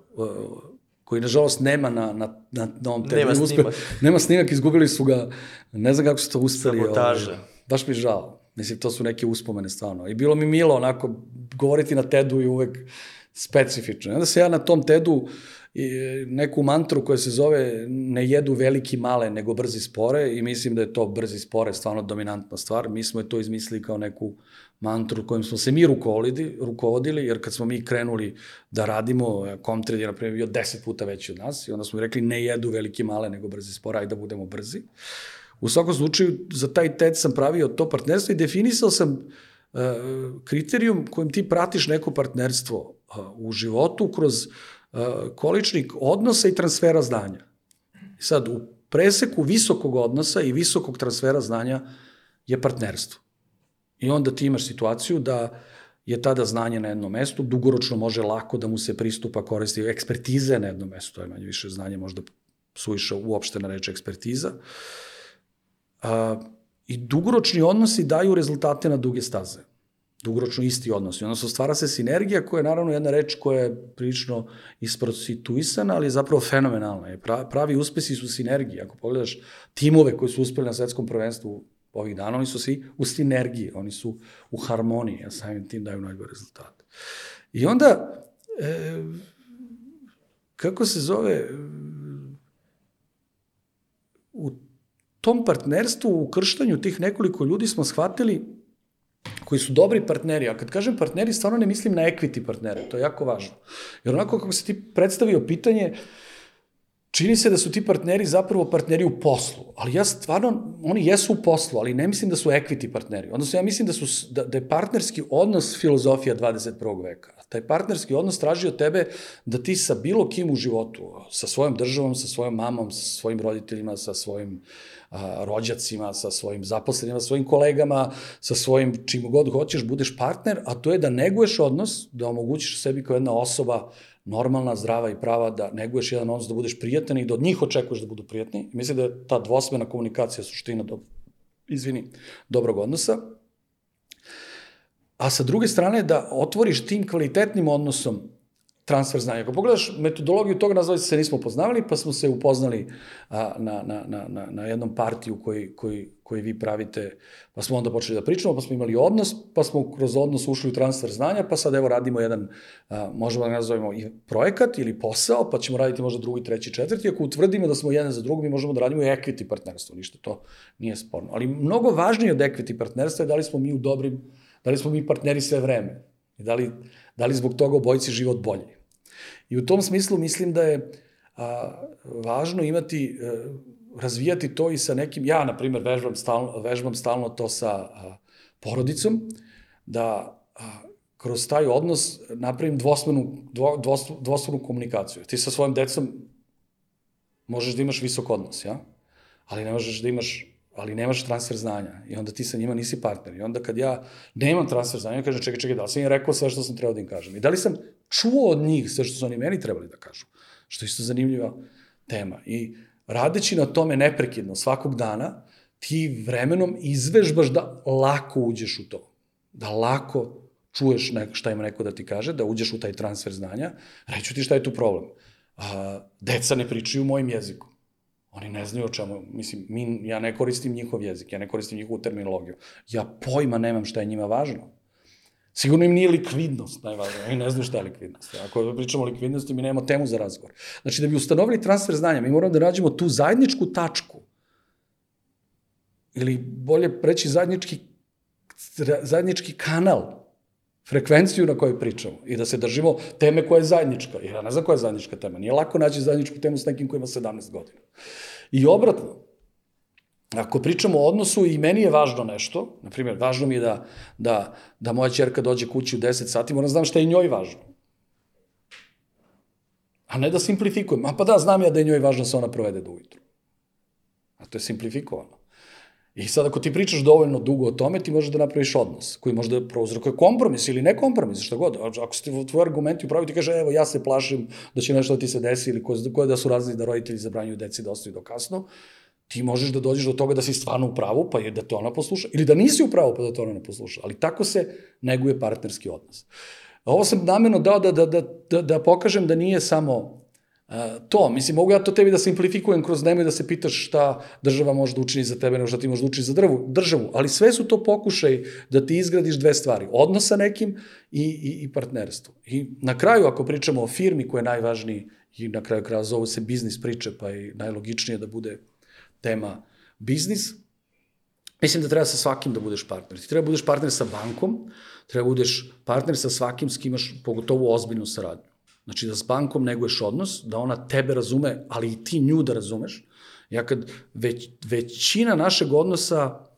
koji nažalost nema na, na, na, na ovom tebi. Nema snimak. nema snimak, izgubili su ga, ne znam kako su to uspeli. Sabotaža. Ovaj, baš mi žao. Mislim, to su neke uspomene stvarno. I bilo mi milo onako govoriti na TED-u i uvek specifično. I onda se ja na tom TED-u neku mantru koja se zove ne jedu veliki male nego brzi spore i mislim da je to brzi spore stvarno dominantna stvar. Mi smo je to izmislili kao neku mantru kojim smo se mi rukovodili, rukovodili, jer kad smo mi krenuli da radimo, Comtrade je na primjer bio deset puta veći od nas i onda smo rekli ne jedu veliki male nego brzi spora, ajde da budemo brzi. U svakom slučaju, za taj TED sam pravio to partnerstvo i definisao sam uh, kriterijum kojim ti pratiš neko partnerstvo uh, u životu kroz uh, količnik odnosa i transfera znanja. Sad, u preseku visokog odnosa i visokog transfera znanja je partnerstvo. I onda ti imaš situaciju da je tada znanje na jednom mestu, dugoročno može lako da mu se pristupa koristi ekspertize na jednom mestu, to je manje više znanje možda suviše uopštena reč ekspertiza. A, I dugoročni odnosi daju rezultate na duge staze. Dugoročno isti odnosi. Odnosno stvara se sinergija koja je naravno jedna reč koja je prilično isprostituisana, ali je zapravo fenomenalna. Pravi uspesi su sinergije. Ako pogledaš timove koji su uspeli na svetskom prvenstvu ovih dana, oni su svi u sinergiji, oni su u harmoniji, a samim tim daju najbolje rezultate. I onda, e, kako se zove, u tom partnerstvu, u krštanju tih nekoliko ljudi smo shvatili koji su dobri partneri, a kad kažem partneri, stvarno ne mislim na equity partnere, to je jako važno. Jer onako kako se ti predstavio pitanje, čini se da su ti partneri zapravo partneri u poslu, ali ja stvarno, oni jesu u poslu, ali ne mislim da su equity partneri. Odnosno, ja mislim da, su, da, da je partnerski odnos filozofija 21. veka. Taj partnerski odnos traži od tebe da ti sa bilo kim u životu, sa svojom državom, sa svojom mamom, sa svojim roditeljima, sa svojim a, rođacima, sa svojim zaposlenima, sa svojim kolegama, sa svojim čim god hoćeš, budeš partner, a to je da neguješ odnos, da omogućiš sebi kao jedna osoba normalna, zdrava i prava da neguješ jedan odnos, da budeš prijatan i da od njih očekuješ da budu prijatni. Mislim da je ta dvosmena komunikacija suština do, izvini, dobrog odnosa. A sa druge strane da otvoriš tim kvalitetnim odnosom transfer znanja. Ako pogledaš metodologiju toga, nazvali se nismo poznavali, pa smo se upoznali a, na, na, na, na, na jednom partiju koji, koji, koji vi pravite, pa smo onda počeli da pričamo, pa smo imali odnos, pa smo kroz odnos ušli u transfer znanja, pa sad evo radimo jedan, a, možemo da nazovemo i projekat ili posao, pa ćemo raditi možda drugi, treći, četvrti. Ako utvrdimo da smo jedan za drugom, mi možemo da radimo i equity partnerstvo, ništa to nije sporno. Ali mnogo važnije od equity partnerstva je da li smo mi u dobrim, da li smo mi partneri sve vreme. I da li, da li zbog toga obojci život bolji. I u tom smislu mislim da je a, važno imati, a, e, razvijati to i sa nekim, ja na primjer vežbam stalno, vežbam stalno to sa a, porodicom, da a, kroz taj odnos napravim dvosmenu, dvo, dvosmenu, dvosmenu komunikaciju. Ti sa svojim decom možeš da imaš visok odnos, ja? ali ne možeš da imaš ali nemaš transfer znanja i onda ti sa njima nisi partner. I onda kad ja nemam transfer znanja, ja kažem čekaj, čekaj, da li sam im rekao sve što sam trebao da im kažem? I da li sam čuo od njih sve što su oni meni trebali da kažu? Što je isto zanimljiva tema. I radeći na tome neprekidno svakog dana, ti vremenom izvežbaš da lako uđeš u to. Da lako čuješ neko, šta ima neko da ti kaže, da uđeš u taj transfer znanja, reću ti šta je tu problem. A, deca ne pričaju mojim jezikom. Oni ne znaju o čemu, mislim, mi, ja ne koristim njihov jezik, ja ne koristim njihovu terminologiju. Ja pojma nemam šta je njima važno. Sigurno im nije likvidnost najvažnija, oni ne znaju šta je likvidnost. Ako pričamo o likvidnosti, mi nemamo temu za razgovor. Znači, da bi ustanovili transfer znanja, mi moramo da nađemo tu zajedničku tačku, ili bolje preći zajednički, zajednički kanal, frekvenciju na kojoj pričamo i da se držimo teme koja je zajednička. Jer ja ne znam koja je zajednička tema. Nije lako naći zajedničku temu s nekim koji ima 17 godina. I obratno, ako pričamo o odnosu i meni je važno nešto, na primjer, važno mi je da, da, da moja čerka dođe kući u 10 sati, moram da znam šta je njoj važno. A ne da simplifikujem. A pa da, znam ja da je njoj važno da se ona provede do ujutru. A to je simplifikovano. I sad ako ti pričaš dovoljno dugo o tome, ti možeš da napraviš odnos koji možda prouzrokuje kompromis ili ne kompromis, šta god. Ako su ti tvoji argumenti upravi, ti kaže, evo, ja se plašim da će nešto da ti se desi ili koje da su razli da roditelji zabranjuju deci da ostaju do kasno, ti možeš da dođeš do toga da si stvarno u pravu, pa je da to ona posluša, ili da nisi u pravu, pa da to ona ne posluša. Ali tako se neguje partnerski odnos. Ovo sam namjerno dao da, da, da, da, da pokažem da nije samo to, mislim, mogu ja to tebi da simplifikujem kroz nemoj da se pitaš šta država može da učini za tebe, nego šta ti može da učini za drvu, državu, ali sve su to pokušaj da ti izgradiš dve stvari, odnos sa nekim i, i, i partnerstvo. I na kraju, ako pričamo o firmi koja je najvažniji, i na kraju kraja zovu se biznis priče, pa je najlogičnije da bude tema biznis, mislim da treba sa svakim da budeš partner. Ti treba da budeš partner sa bankom, treba da budeš partner sa svakim s kim imaš pogotovo ozbiljnu saradnju. Znači da s bankom neguješ odnos, da ona tebe razume, ali i ti nju da razumeš. Ja kad već, većina našeg odnosa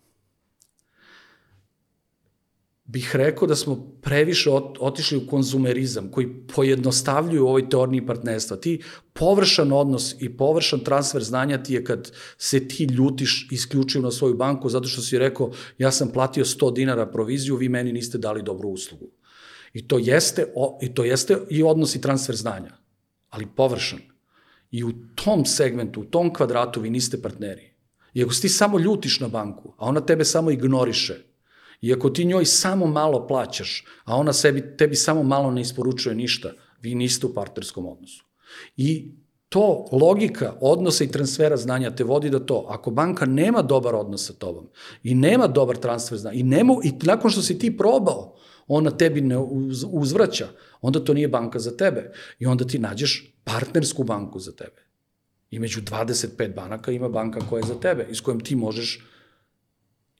bih rekao da smo previše ot, otišli u konzumerizam koji pojednostavljuju ovoj teorniji partnerstva. Ti površan odnos i površan transfer znanja ti je kad se ti ljutiš isključivo na svoju banku zato što si rekao ja sam platio 100 dinara proviziju, vi meni niste dali dobru uslugu. I to jeste, o, i to jeste i odnos i transfer znanja, ali površan. I u tom segmentu, u tom kvadratu vi niste partneri. I ako ti samo ljutiš na banku, a ona tebe samo ignoriše, i ako ti njoj samo malo plaćaš, a ona sebi, tebi samo malo ne isporučuje ništa, vi niste u partnerskom odnosu. I to logika odnosa i transfera znanja te vodi da to, ako banka nema dobar odnos sa tobom i nema dobar transfer znanja i, nema, i nakon što si ti probao, ona tebi ne uz, uzvraća, onda to nije banka za tebe. I onda ti nađeš partnersku banku za tebe. I među 25 banaka ima banka koja je za tebe, iz kojom ti možeš,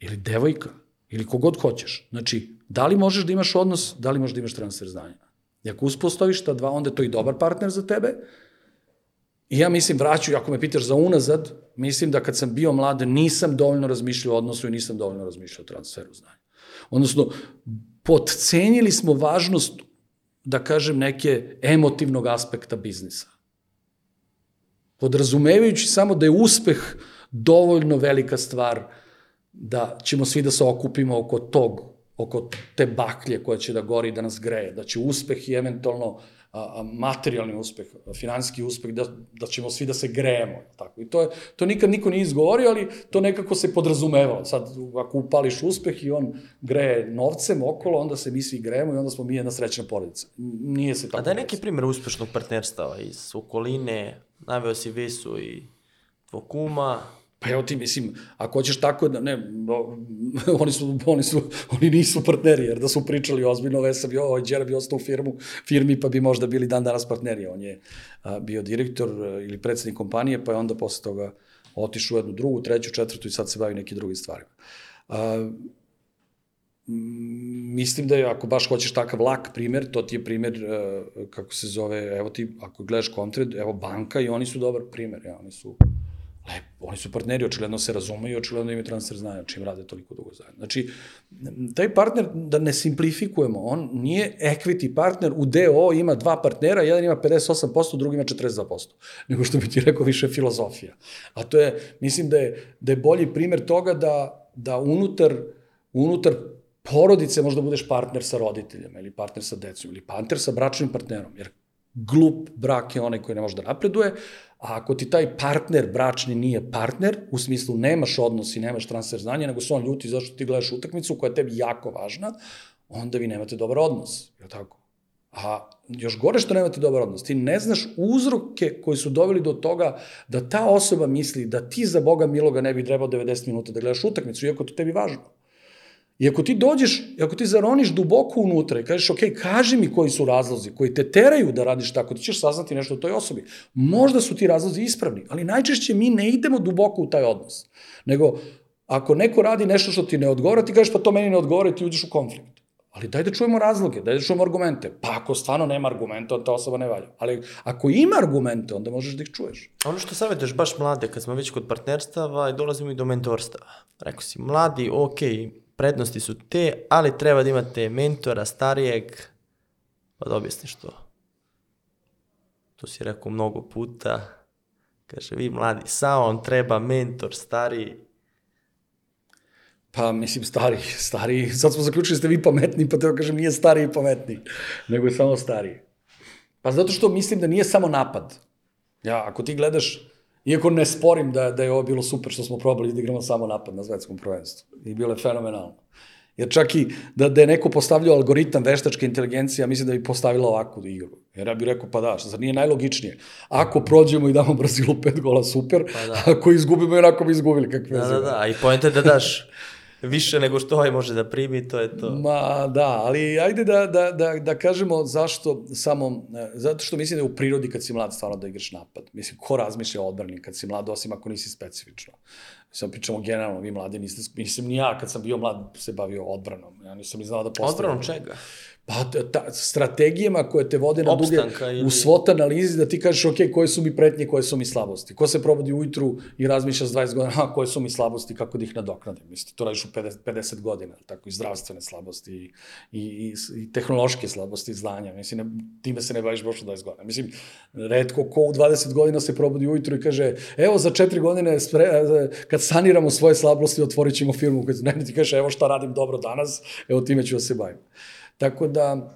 ili devojka, ili kogod hoćeš. Znači, da li možeš da imaš odnos, da li možeš da imaš transfer znanja. I ako uspostaviš ta dva, onda je to i dobar partner za tebe. I ja mislim, vraću, ako me pitaš za unazad, mislim da kad sam bio mlad nisam dovoljno razmišljao o odnosu i nisam dovoljno razmišljao o transferu znanja. Odnosno, podcenjili smo važnost, da kažem, neke emotivnog aspekta biznisa. Podrazumevajući samo da je uspeh dovoljno velika stvar da ćemo svi da se okupimo oko tog, oko te baklje koja će da gori da nas greje, da će uspeh i eventualno a, materijalni uspeh, finanski uspeh, da, da ćemo svi da se grejemo. Tako. I to, je, to nikad niko nije izgovorio, ali to nekako se podrazumevalo. Sad, ako upališ uspeh i on greje novcem okolo, onda se mi svi grejemo i onda smo mi jedna srećna porodica. Nije se tako. A da je neki primjer uspešnog partnerstava iz okoline, naveo si Vesu i tvoj kuma, Pa evo ti, mislim, ako hoćeš tako da, ne, oni su, oni su, oni nisu partneri, jer da su pričali ozbiljno, Vesa bi, ovaj Đera bi ostao u firmu, firmi, pa bi možda bili dan danas partneri. On je a, bio direktor a, ili predsednik kompanije, pa je onda posle toga otišao u jednu drugu, treću, četvrtu i sad se bavi neki drugi stvarima. A, mislim da je, ako baš hoćeš takav lak primer, to ti je primer, kako se zove, evo ti, ako gledaš Comtred, evo banka i oni su dobar primer, ja, oni su Lepo, oni su partneri, očigledno se razumeju, očigledno imaju transfer znanja, čim rade toliko dugo zajedno. Znači, taj partner, da ne simplifikujemo, on nije equity partner, u DO ima dva partnera, jedan ima 58%, drugi ima 42%, nego što bi ti rekao više filozofija. A to je, mislim da je, da je bolji primer toga da, da unutar, unutar porodice možda budeš partner sa roditeljima ili partner sa decom ili partner sa bračnim partnerom, jer glup brak je onaj koji ne može da napreduje, a ako ti taj partner bračni nije partner, u smislu nemaš odnos i nemaš transfer znanja, nego se on ljuti zašto ti gledaš utakmicu koja je tebi jako važna, onda vi nemate dobar odnos, je tako? A još gore što nemate dobar odnos, ti ne znaš uzroke koji su doveli do toga da ta osoba misli da ti za Boga miloga ne bi trebao 90 minuta da gledaš utakmicu, iako to tebi važno. I ako ti dođeš, ako ti zaroniš duboko unutra i kažeš, ok, kaži mi koji su razlozi koji te teraju da radiš tako, ti ćeš saznati nešto o toj osobi. Možda su ti razlozi ispravni, ali najčešće mi ne idemo duboko u taj odnos. Nego, ako neko radi nešto što ti ne odgovara, ti kažeš, pa to meni ne odgovara i ti uđeš u konflikt. Ali daj da čujemo razloge, daj da čujemo argumente. Pa ako stvarno nema argumenta, onda ta osoba ne valja. Ali ako ima argumente, onda možeš da ih čuješ. Ono što savjetuješ baš mlade, kad smo već kod partnerstava, dolazimo i do mentorstava. Rekao si, mladi, ok, prednosti su te, ali treba da imate mentora starijeg, pa da objasniš to. To si rekao mnogo puta. Kaže, vi mladi, samo vam treba mentor stariji. Pa, mislim, stari, stari, sad smo zaključili da ste vi pametni, pa treba kažem, nije stari i pametni, nego je samo stariji. Pa zato što mislim da nije samo napad. Ja, ako ti gledaš, iako ne sporim da, da je ovo bilo super što smo probali da igramo samo napad na svetskom prvenstvu. I bilo je fenomenalno. Jer čak i da, da je neko postavljao algoritam veštačke inteligencije, ja mislim da bi postavila ovakvu igru. Jer ja bih rekao, pa da, zar nije najlogičnije? Ako prođemo i damo Brazilu pet gola, super. Pa da. Ako izgubimo, onako bi izgubili. Kakve da, da, da. A i pojenta da daš više nego što ovaj može da primi, to je to. Ma da, ali ajde da, da, da, da kažemo zašto samo, zato što mislim da u prirodi kad si mlad stvarno da igraš napad. Mislim, ko razmišlja o odbrani kad si mlad, osim ako nisi specifično. Sad pričamo generalno, vi mladi niste, mislim ni ja kad sam bio mlad se bavio odbranom. Ja nisam ni znao da postavim. Odbranom čega? Pa ta, strategijama koje te vode na duge ili... u SWOT analizi da ti kažeš ok, koje su mi pretnje, koje su mi slabosti. Ko se probudi ujutru i razmišlja s 20 godina, a koje su mi slabosti, kako da ih nadoknadim. Mislim, to radiš u 50, 50 godina, tako i zdravstvene slabosti i, i, i, i tehnološke slabosti i znanja. Mislim, ne, time se ne baviš baš u 20 godina. Mislim, redko ko u 20 godina se probudi ujutru i kaže, evo za 4 godine spre, kad saniramo svoje slabosti, otvorit ćemo firmu. Ne ti kaže, evo šta radim dobro danas, evo time ću da se bavim. Tako da,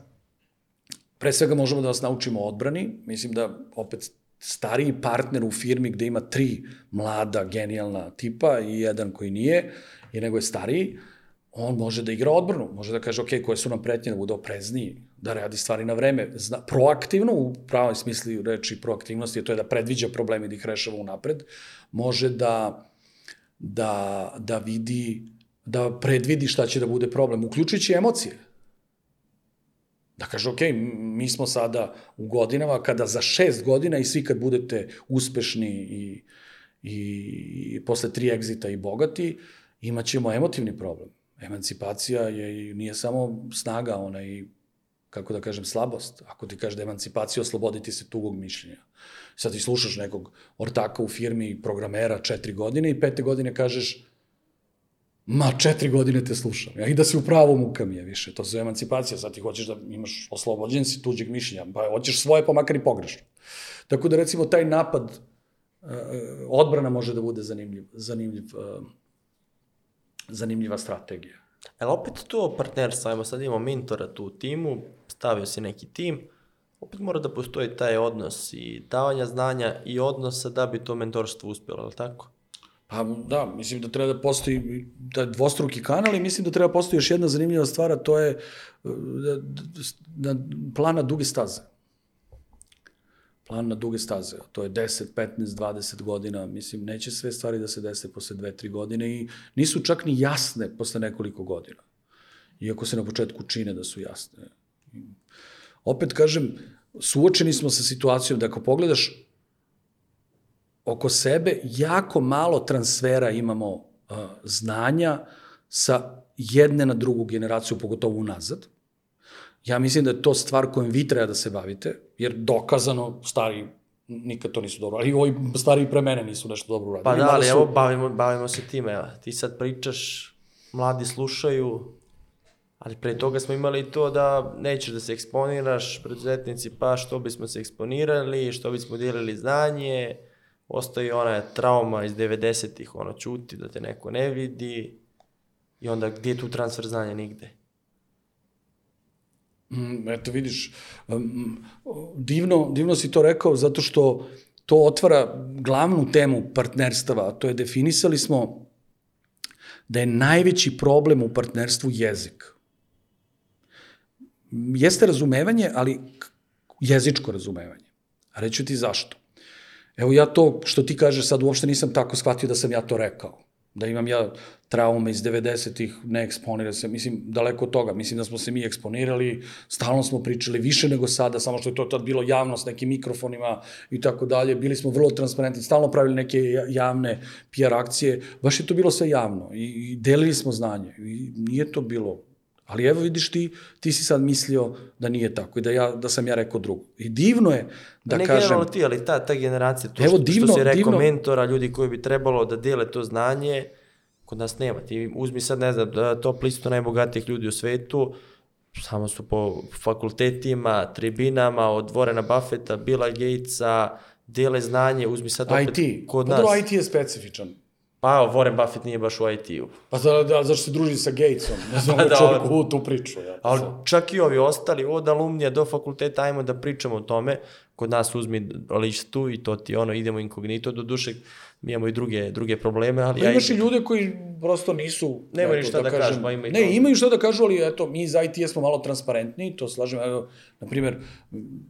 pre svega možemo da vas naučimo odbrani. Mislim da opet stariji partner u firmi gde ima tri mlada, genijalna tipa i jedan koji nije, i nego je stariji, on može da igra odbranu, može da kaže, ok, koje su nam pretnje, da bude oprezniji, da radi stvari na vreme, zna, proaktivno, u pravom smisli reči proaktivnosti, to je da predviđa probleme i da ih rešava unapred, može da, da, da vidi, da predvidi šta će da bude problem, uključujući emocije. Da kaže, ok, mi smo sada u godinama kada za šest godina i svi kad budete uspešni i, i, i posle tri egzita i bogati, imaćemo emotivni problem. Emancipacija je, nije samo snaga, ona i, kako da kažem, slabost. Ako ti kaže da emancipacija osloboditi se tugog mišljenja. Sad ti slušaš nekog ortaka u firmi, programera četiri godine i pete godine kažeš, ma četiri godine te slušam, ja, i da si u pravu muka mi je više, to je emancipacija, sad ti hoćeš da imaš oslobođen si tuđeg mišljenja, pa hoćeš svoje pa makar i pogrešno. Tako da recimo taj napad, uh, odbrana može da bude zanimljiv, zanimljiv, uh, zanimljiva strategija. Ali opet to partnerstvo, ajmo sad imamo mentora tu u timu, stavio si neki tim, opet mora da postoji taj odnos i davanja znanja i odnosa da bi to mentorstvo uspjelo, ali tako? Pa da, mislim da treba da postoji da dvostruki kanal i mislim da treba postoji još jedna zanimljiva stvar, a to je da, da, da, plan na duge staze. Plan na duge staze. To je 10, 15, 20 godina. Mislim, neće sve stvari da se dese posle 2-3 godine i nisu čak ni jasne posle nekoliko godina. Iako se na početku čine da su jasne. Opet kažem, suočeni smo sa situacijom da ako pogledaš oko sebe jako malo transfera imamo uh, znanja sa jedne na drugu generaciju, pogotovo unazad. Ja mislim da je to stvar kojom vi treba da se bavite, jer dokazano stari nikad to nisu dobro. Ali ovi stariji pre mene nisu nešto dobro uradili. Pa da, ali su- evo, bavimo, bavimo se time, evo. Ti sad pričaš, mladi slušaju, ali pre toga smo imali to da nećeš da se eksponiraš, preduzetnici, pa što bismo se eksponirali, što bismo dijelili znanje, ostaje ona trauma iz 90-ih, ono, čuti da te neko ne vidi, i onda gdje je tu transfer znanja nigde? Mm, Eto vidiš, divno, divno si to rekao zato što to otvara glavnu temu partnerstava, to je definisali smo da je najveći problem u partnerstvu jezik. Jeste razumevanje, ali jezičko razumevanje. Reću ti zašto. Evo ja to što ti kažeš sad uopšte nisam tako shvatio da sam ja to rekao. Da imam ja traume iz 90-ih, ne eksponira se, mislim, daleko od toga. Mislim da smo se mi eksponirali, stalno smo pričali više nego sada, samo što je to tad bilo javno s nekim mikrofonima i tako dalje. Bili smo vrlo transparentni, stalno pravili neke ja- javne PR akcije. Baš je to bilo sve javno i, i delili smo znanje. I nije to bilo Ali evo vidiš ti, ti si sad mislio da nije tako i da, ja, da sam ja rekao drugo. I divno je da ne kažem... generalno ti, ali ta, ta generacija, to Evo, što, divno- što si rekao, divno- mentora, ljudi koji bi trebalo da dijele to znanje, kod nas nema. Ti uzmi sad, ne znam, da top listu najbogatijih ljudi u svetu, samo su po fakultetima, tribinama, od Warrena Buffetta, Billa Gatesa, dijele znanje, uzmi sad opet IT. kod pa nas. IT je specifičan. Pa Warren Buffett nije baš u IT-u. Pa da, da, zašto se druži sa Gatesom? Ne znam, Pa da, da, čovjek u tu priču. Ja. Ali čak i ovi ostali, od alumnija do fakulteta, ajmo da pričamo o tome. Kod nas uzmi listu i to ti ono, idemo inkognito, do duše mi imamo i druge, druge probleme, ali Pa ja imaš i ljude koji prosto nisu... Nemaju ništa da kažu, pa ima i Ne, to. imaju šta da kažu, ali eto, mi iz IT smo malo transparentni, to slažem. Evo, na primjer,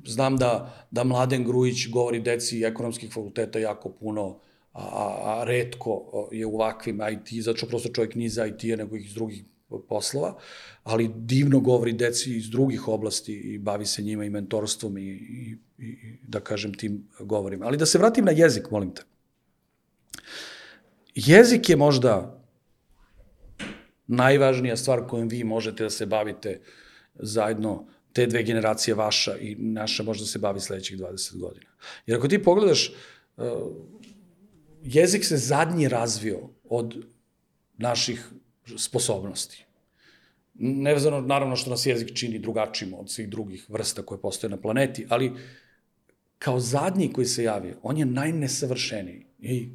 znam da, da Mladen Grujić govori deci ekonomskih fakulteta jako puno, a, a, redko je u ovakvim IT, zato što prosto čovjek nije iz IT-a, nego iz drugih poslova, ali divno govori deci iz drugih oblasti i bavi se njima i mentorstvom i, i, i da kažem tim govorima. Ali da se vratim na jezik, molim te. Jezik je možda najvažnija stvar kojom vi možete da se bavite zajedno te dve generacije vaša i naša možda se bavi sledećih 20 godina. Jer ako ti pogledaš, jezik se zadnji razvio od naših sposobnosti. Nevezano, naravno, što nas jezik čini drugačijim od svih drugih vrsta koje postoje na planeti, ali kao zadnji koji se javio, on je najnesavršeniji. I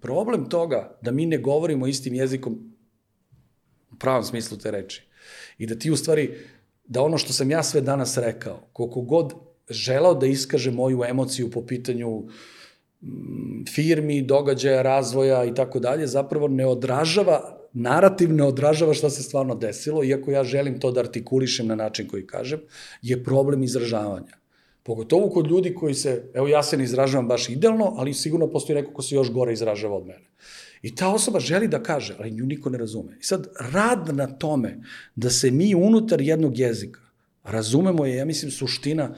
problem toga da mi ne govorimo istim jezikom u pravom smislu te reči i da ti u stvari, da ono što sam ja sve danas rekao, koliko god želao da iskaže moju emociju po pitanju mm, firmi, događaja, razvoja i tako dalje, zapravo ne odražava, narativ ne odražava šta se stvarno desilo, iako ja želim to da artikulišem na način koji kažem, je problem izražavanja. Pogotovo kod ljudi koji se, evo ja se ne izražavam baš idealno, ali sigurno postoji neko ko se još gore izražava od mene. I ta osoba želi da kaže, ali nju niko ne razume. I sad, rad na tome da se mi unutar jednog jezika razumemo je, ja mislim, suština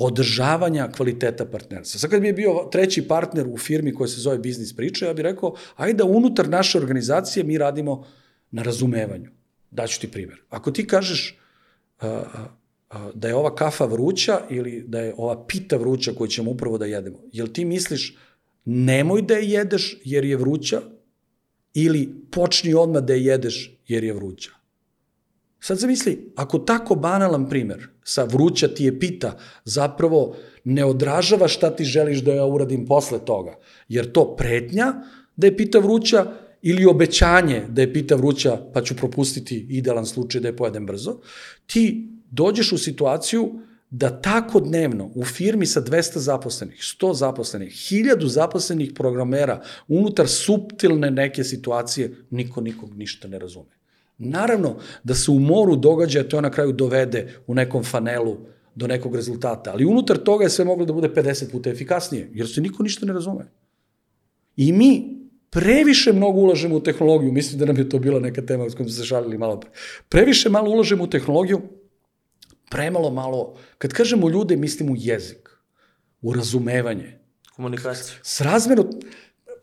održavanja kvaliteta partnerstva. Sad kad bi je bio treći partner u firmi koja se zove Biznis Priča, ja bih rekao, ajde unutar naše organizacije mi radimo na razumevanju. Daću ti primjer. Ako ti kažeš a, a, da je ova kafa vruća ili da je ova pita vruća koju ćemo upravo da jedemo, jel ti misliš nemoj da je jedeš jer je vruća ili počni odmah da je jedeš jer je vruća? Sad zamisli, ako tako banalan primer sa vruća ti je pita zapravo ne odražava šta ti želiš da ja uradim posle toga, jer to pretnja da je pita vruća ili obećanje da je pita vruća pa ću propustiti idealan slučaj da je pojedem brzo, ti dođeš u situaciju da tako dnevno u firmi sa 200 zaposlenih, 100 zaposlenih, 1000 zaposlenih programera unutar suptilne neke situacije niko nikog ništa ne razume. Naravno da se u moru događaja to na kraju dovede u nekom fanelu do nekog rezultata, ali unutar toga je sve moglo da bude 50 puta efikasnije, jer se niko ništa ne razume. I mi previše mnogo ulažemo u tehnologiju, mislim da nam je to bila neka tema s kojom smo se šalili malo pre. Previše malo ulažemo u tehnologiju, premalo malo, kad kažemo ljude, mislim u jezik, u razumevanje. Komunikaciju. Srazmeno,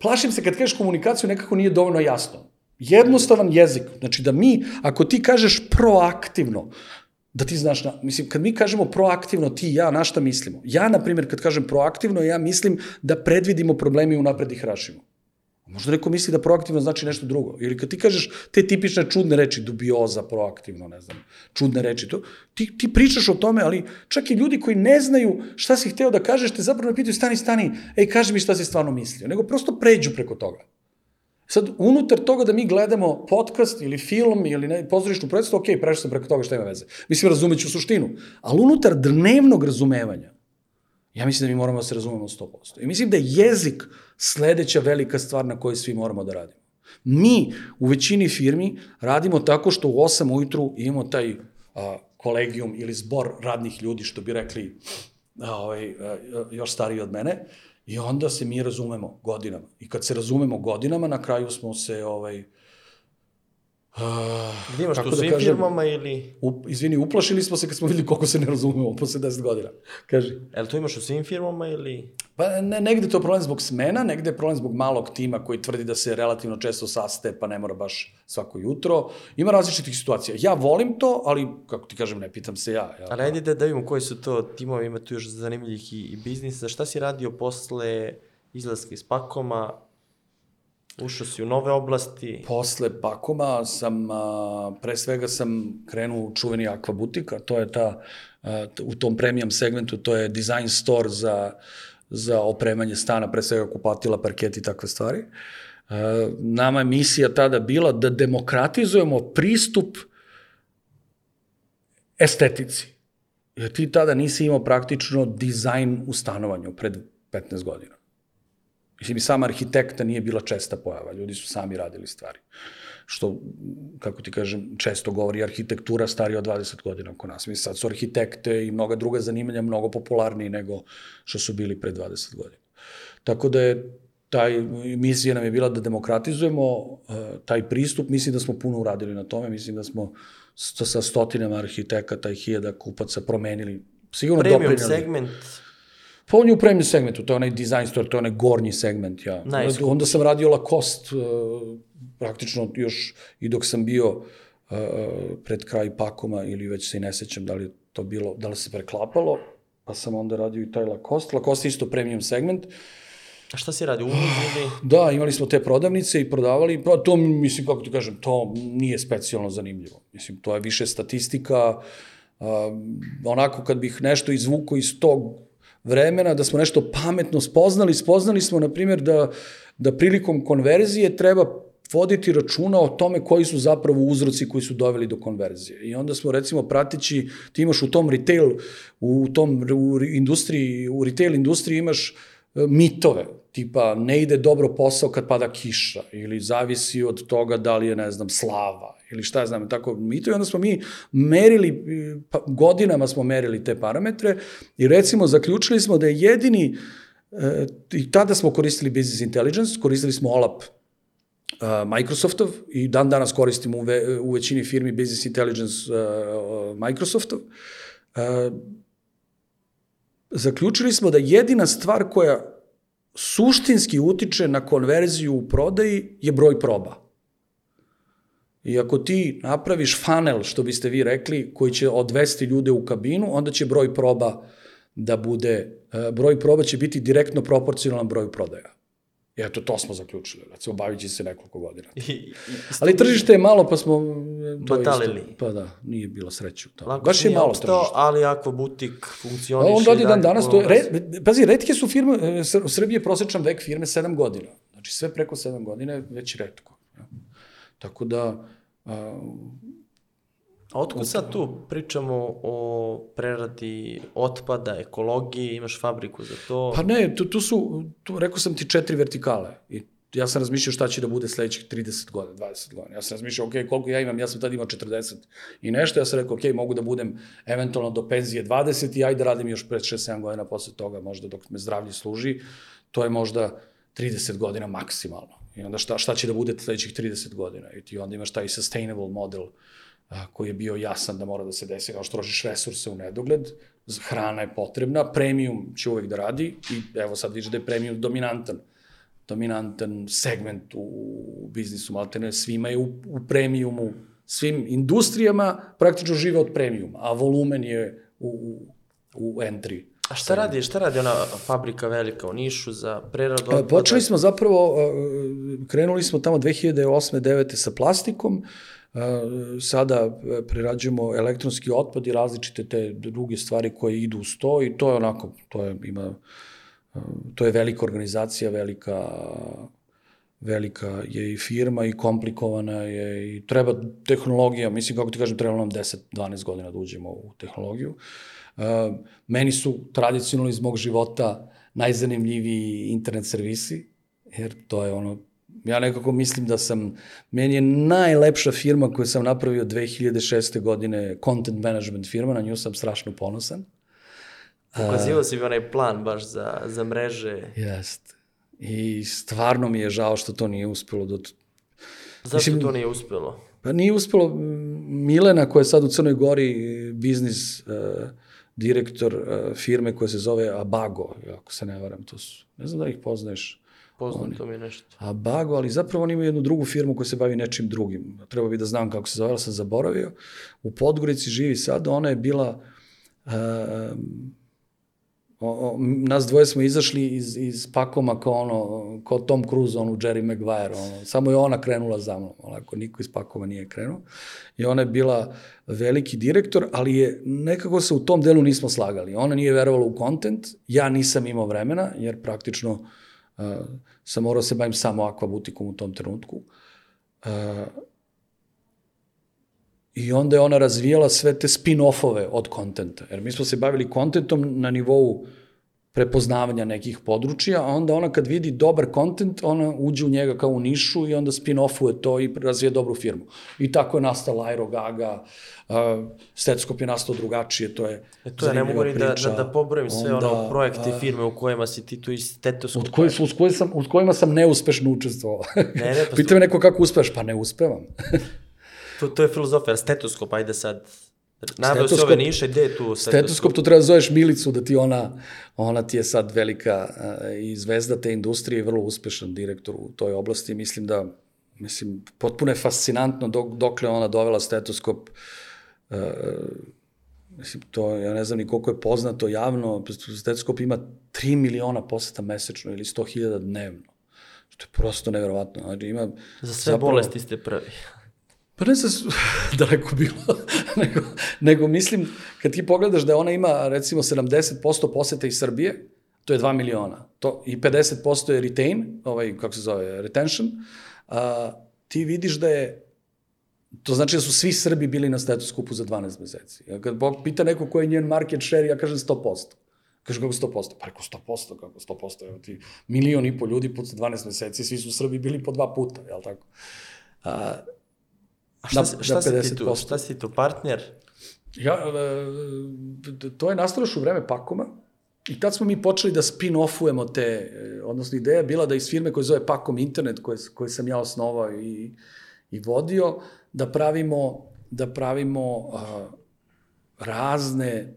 plašim se kad kažeš komunikaciju, nekako nije dovoljno jasno. Jednostavan jezik, znači da mi, ako ti kažeš proaktivno, da ti znaš, na, mislim, kad mi kažemo proaktivno ti ja, na šta mislimo? Ja, na primjer, kad kažem proaktivno, ja mislim da predvidimo probleme i unapred ih rašimo. Možda neko misli da proaktivno znači nešto drugo. Ili kad ti kažeš te tipične čudne reči, dubioza, proaktivno, ne znam, čudne reči, to, ti, ti pričaš o tome, ali čak i ljudi koji ne znaju šta si hteo da kažeš, te zapravo ne pitaju, stani, stani, ej, kaži mi šta si stvarno mislio. Nego prosto pređu preko toga. Sad, unutar toga da mi gledamo podcast ili film ili ne, pozorišnu predstavu, ok, prešao sam preko toga šta ima veze. Mislim, razumeću suštinu. Ali unutar dnevnog razumevanja, ja mislim da mi moramo da se razumemo 100%. I mislim da je jezik sledeća velika stvar na kojoj svi moramo da radimo. Mi u većini firmi radimo tako što u 8 ujutru imamo taj a, kolegijum ili zbor radnih ljudi, što bi rekli a, ovaj, a, još stariji od mene, i onda se mi razumemo godinama. I kad se razumemo godinama, na kraju smo se ovaj, Uh, imaš tu da svim kažem, firmama ili... Up, izvini, uplašili smo se kad smo videli koliko se ne razumemo posle 10 godina. Kaži. Jel to imaš u svim firmama ili... Pa ne, negde je to problem zbog smena, negde je problem zbog malog tima koji tvrdi da se relativno često saste, pa ne mora baš svako jutro. Ima različitih situacija. Ja volim to, ali, kako ti kažem, ne pitam se ja. ja Ali ajde da, da vidimo koji su to timovi, ima tu još zanimljivih i, i biznisa. Šta si radio posle izlaska iz Pakoma? Ušao si u nove oblasti? Posle Pakoma sam, a, pre svega sam krenuo u čuveni Aqua Butika, to je ta, a, u tom premium segmentu, to je design store za, za opremanje stana, pre svega kupatila, parket i takve stvari. A, nama je misija tada bila da demokratizujemo pristup estetici. Jer ti tada nisi imao praktično dizajn u stanovanju pred 15 godina. Mislim, i sama arhitekta nije bila česta pojava, ljudi su sami radili stvari. Što, kako ti kažem, često govori arhitektura starija od 20 godina oko nas. Mislim, sad su arhitekte i mnoga druga zanimanja mnogo popularniji nego što su bili pre 20 godina. Tako da je taj, misija nam je bila da demokratizujemo uh, taj pristup, mislim da smo puno uradili na tome, mislim da smo sto, sa stotinama arhitekata i hiljada kupaca promenili, sigurno Premium doprinjali. segment, Pa on je u premium segmentu, to je onaj design store, to je onaj gornji segment. Ja. Najskuplji. Onda sam radio Lacoste, uh, praktično još i dok sam bio uh, pred kraj Pakoma ili već se i ne sećam da li je to bilo, da li se preklapalo, pa sam onda radio i taj Lacoste. Lacoste je isto premium segment. a šta si radio? Uvoz ili... Da, imali smo te prodavnice i prodavali, pa to, mislim, kako ti kažem, to nije specijalno zanimljivo. Mislim, to je više statistika, uh, onako kad bih nešto izvukao iz tog vremena, da smo nešto pametno spoznali, spoznali smo, na primjer, da, da prilikom konverzije treba voditi računa o tome koji su zapravo uzroci koji su doveli do konverzije. I onda smo recimo pratići, ti imaš u tom retail, u tom u industriji, u retail industriji imaš e, mitove, tipa ne ide dobro posao kad pada kiša ili zavisi od toga da li je, ne znam, slava ili šta ja znam, tako mito i onda smo mi merili, pa, godinama smo merili te parametre i recimo zaključili smo da je jedini, e, i tada smo koristili business intelligence, koristili smo OLAP uh, Microsoftov i dan danas koristimo u, ve, u većini firmi business intelligence uh, Microsoftov. Uh, zaključili smo da jedina stvar koja suštinski utiče na konverziju u prodaji je broj proba. I ako ti napraviš funnel, što biste vi rekli, koji će odvesti ljude u kabinu, onda će broj proba da bude, e, broj proba će biti direktno proporcionalan broju prodaja. I eto, to smo zaključili, recimo, bavit će se nekoliko godina. I, i, Ali tržište je malo, pa smo... e, to Batalili. isto- Pa da, nije bilo sreće u tome. Lako Baš je malo opstao, tržište. ali ako butik funkcioniše... On radi dan danas, to je, re, pazi, redke su firme, e, u Srbiji je prosječan vek firme 7 godina. Znači sve preko 7 godina je već redko. ja. Tako da, a, A otkud sad tu pričamo o preradi otpada, ekologiji, imaš fabriku za to? pa ne, tu, tu su, tu, rekao sam ti četiri vertikale. I ja sam razmišljao šta će da bude sledećih 30 godina, 20 godina. Ja sam razmišljao, ok, koliko ja imam, ja sam tad imao 40 i nešto, ja sam rekao, ok, mogu da budem eventualno do penzije 20 i ajde radim još 5-6-7 godina posle toga, možda dok me zdravlje služi, to je možda 30 godina maksimalno. I onda šta, šta će da bude sledećih 30 godina? I ti onda imaš taj sustainable model a, koji je bio jasan da mora da se desi, kao što trošiš resurse u nedogled, hrana je potrebna, premium će uvek da radi i evo sad vidiš da je premium dominantan dominantan segment u, biznisu, malte ne, svima je u, u premiumu svim industrijama praktično žive od premijuma, a volumen je u, u, u entry. A šta radi, šta radi ona fabrika velika u Nišu za preradu E, otpada? Počeli smo zapravo, e, krenuli smo tamo 2008. 9. sa plastikom, e, sada e, prerađujemo elektronski otpad i različite te druge stvari koje idu uz to i to je onako, to je, ima, to je velika organizacija, velika velika je i firma i komplikovana je i treba tehnologija, mislim kako ti kažem, trebalo nam 10-12 godina da uđemo u tehnologiju. Meni su tradicionalno iz mog života najzanimljiviji internet servisi, jer to je ono, ja nekako mislim da sam, meni je najlepša firma koju sam napravio 2006. godine, content management firma, na nju sam strašno ponosan. Pokazivao si mi onaj plan baš za, za mreže. Jest. I stvarno mi je žao što to nije uspelo do... Zašto Mislim- to nije uspelo? Pa nije uspelo, Milena koja je sad u Crnoj Gori biznis uh, direktor uh, firme koja se zove Abago, ako se ne varam, to su, ne znam da ih poznaješ, Poznato mi je nešto. Abago, ali zapravo oni imaju jednu drugu firmu koja se bavi nečim drugim. Treba bi da znam kako se zove, ali sam zaboravio. U Podgorici živi sad, ona je bila uh, o, o, nas dvoje smo izašli iz, iz pakoma kao ono, kao Tom Cruise, onu Jerry Maguire, ono, samo je ona krenula za mnom, onako, niko iz pakoma nije krenuo. I ona je bila veliki direktor, ali je, nekako se u tom delu nismo slagali. Ona nije verovala u kontent, ja nisam imao vremena, jer praktično uh, sam morao da se bavim samo akvabutikom u tom trenutku. Uh, I onda je ona razvijala sve te spin-offove od kontenta. Jer mi smo se bavili kontentom na nivou prepoznavanja nekih područja, a onda ona kad vidi dobar kontent, ona uđe u njega kao u nišu i onda spin-offuje to i razvije dobru firmu. I tako je nastala Aero Gaga, uh, stetoskop je nastao drugačije, to je E to ja ne mogu ni da, da, da pobrojim sve Onda, ono projekte i firme u kojima si ti tu iz stetoskopa. Od koji, uz, koji sam, uz kojima sam neuspešno učestvovao. Ne, ne, pa Pita me neko kako uspeš, pa ne uspevam. To, to je filozofija, stetoskop, ajde sad. Naveo ove niše, gde je tu stetoskop? Stetoskop, to treba da zoveš Milicu, da ti ona, ona ti je sad velika uh, i zvezda te industrije i vrlo uspešan direktor u toj oblasti. Mislim da, mislim, potpuno je fascinantno dok, dokle ona dovela stetoskop. Uh, mislim, to, ja ne znam ni koliko je poznato javno, stetoskop ima 3 miliona poseta mesečno ili 100.000 dnevno. Što je prosto neverovatno. Znači, ima, Za sve bolesti ste prvi. Pa ne znam daleko bilo, nego, nego mislim, kad ti pogledaš da ona ima recimo 70% poseta iz Srbije, to je 2 miliona, to, i 50% je retain, ovaj, kako se zove, retention, a, ti vidiš da je To znači da su svi Srbi bili na stetoskopu za 12 meseci. Ja kad Bog pita neko koji je njen market share, ja kažem 100%. Kaže kako 100%? Pa rekao 100%, kako 100%? Evo ti milion i po ljudi put 12 meseci, svi su Srbi bili po dva puta, jel tako? A, A šta, Na- si- šta si ti tu? 50%. Šta si tu, partner? Ja, e, to je nastalo još u vreme Pakoma i tad smo mi počeli da spin-offujemo te, e, odnosno ideja je bila da iz firme koje zove Pakom Internet, koje, koje sam ja osnovao i, i vodio, da pravimo, da pravimo a, razne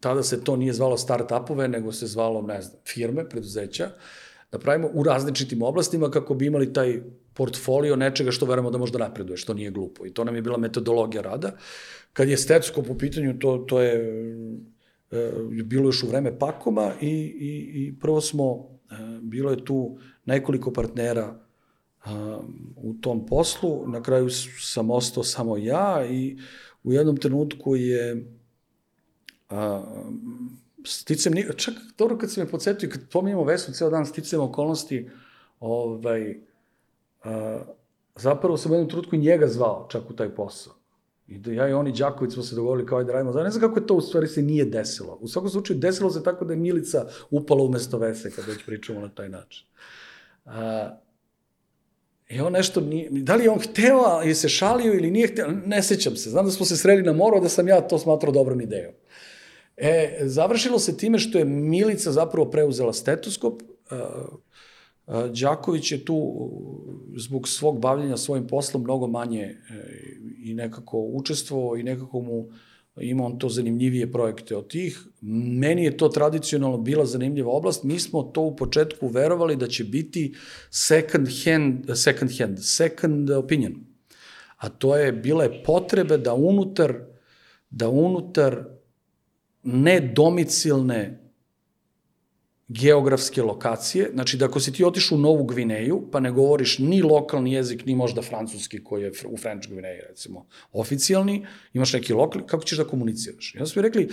tada se to nije zvalo start-upove, nego se zvalo, ne znam, firme, preduzeća, da pravimo u različitim oblastima kako bi imali taj portfolio nečega što verujemo da možda napreduje, što nije glupo. I to nam je bila metodologija rada. Kad je stetoskop u pitanju, to, to je e, bilo još u vreme Pakoma i, i, i prvo smo, e, bilo je tu nekoliko partnera a, u tom poslu, na kraju sam ostao samo ja i u jednom trenutku je a, sticam, čak dobro kad se me podsjetio, kad pominjamo Vesu ceo dan, sticam okolnosti, ovaj, zapravo sam u jednom trenutku i njega zvao čak u taj posao. I da ja i oni Đaković smo se dogovorili kao da radimo. Ne znam kako je to u stvari se nije desilo. U svakom slučaju desilo se tako da je Milica upala umesto Vese, kad već pričamo na taj način. A, I on nešto nije, da li je on hteo, ili se šalio ili nije hteo, ne sećam se. Znam da smo se sreli na moru, da sam ja to smatrao dobrom idejom. E, završilo se time što je Milica zapravo preuzela stetoskop, a, Đaković je tu zbog svog bavljenja svojim poslom mnogo manje e, i nekako učestvovao i nekako mu ima on to zanimljivije projekte od tih. Meni je to tradicionalno bila zanimljiva oblast. Mi smo to u početku verovali da će biti second hand, second hand, second opinion. a to je bile potrebe da unutar, da unutar nedomicilne geografske lokacije, znači da ako si ti otišao u Novu Gvineju, pa ne govoriš ni lokalni jezik, ni možda francuski koji je u French Gvineji, recimo, oficijalni, imaš neki lokalni, kako ćeš da komuniciraš? I onda smo rekli,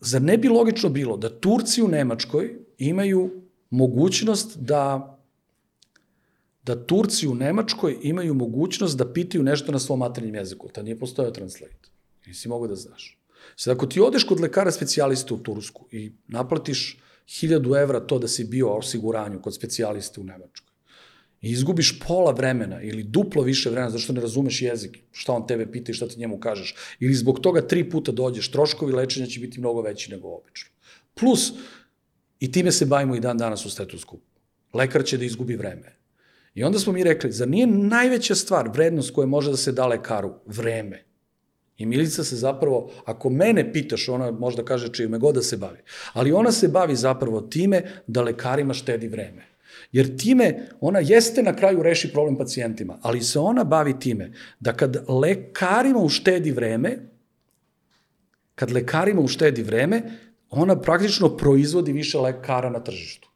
zar ne bi logično bilo da Turci u Nemačkoj imaju mogućnost da da Turci u Nemačkoj imaju mogućnost da pitaju nešto na svom maternjem jeziku. Ta nije postojao translate. Nisi mogu da znaš. Sad, ako ti odeš kod lekara specijaliste u Tursku i naplatiš 1000 evra to da si bio osiguranju kod specijaliste u Nemačkoj i izgubiš pola vremena ili duplo više vremena zato što ne razumeš jezik, šta on tebe pita i šta ti njemu kažeš, ili zbog toga tri puta dođeš, troškovi lečenja će biti mnogo veći nego obično. Plus, i time se bavimo i dan danas u stetoskopu. Lekar će da izgubi vreme. I onda smo mi rekli, zar nije najveća stvar, vrednost koja može da se da lekaru? Vreme. I Milica se zapravo, ako mene pitaš, ona možda kaže čime god da se bavi, ali ona se bavi zapravo time da lekarima štedi vreme. Jer time ona jeste na kraju reši problem pacijentima, ali se ona bavi time da kad lekarima uštedi vreme, kad lekarima uštedi vreme, ona praktično proizvodi više lekara na tržištu.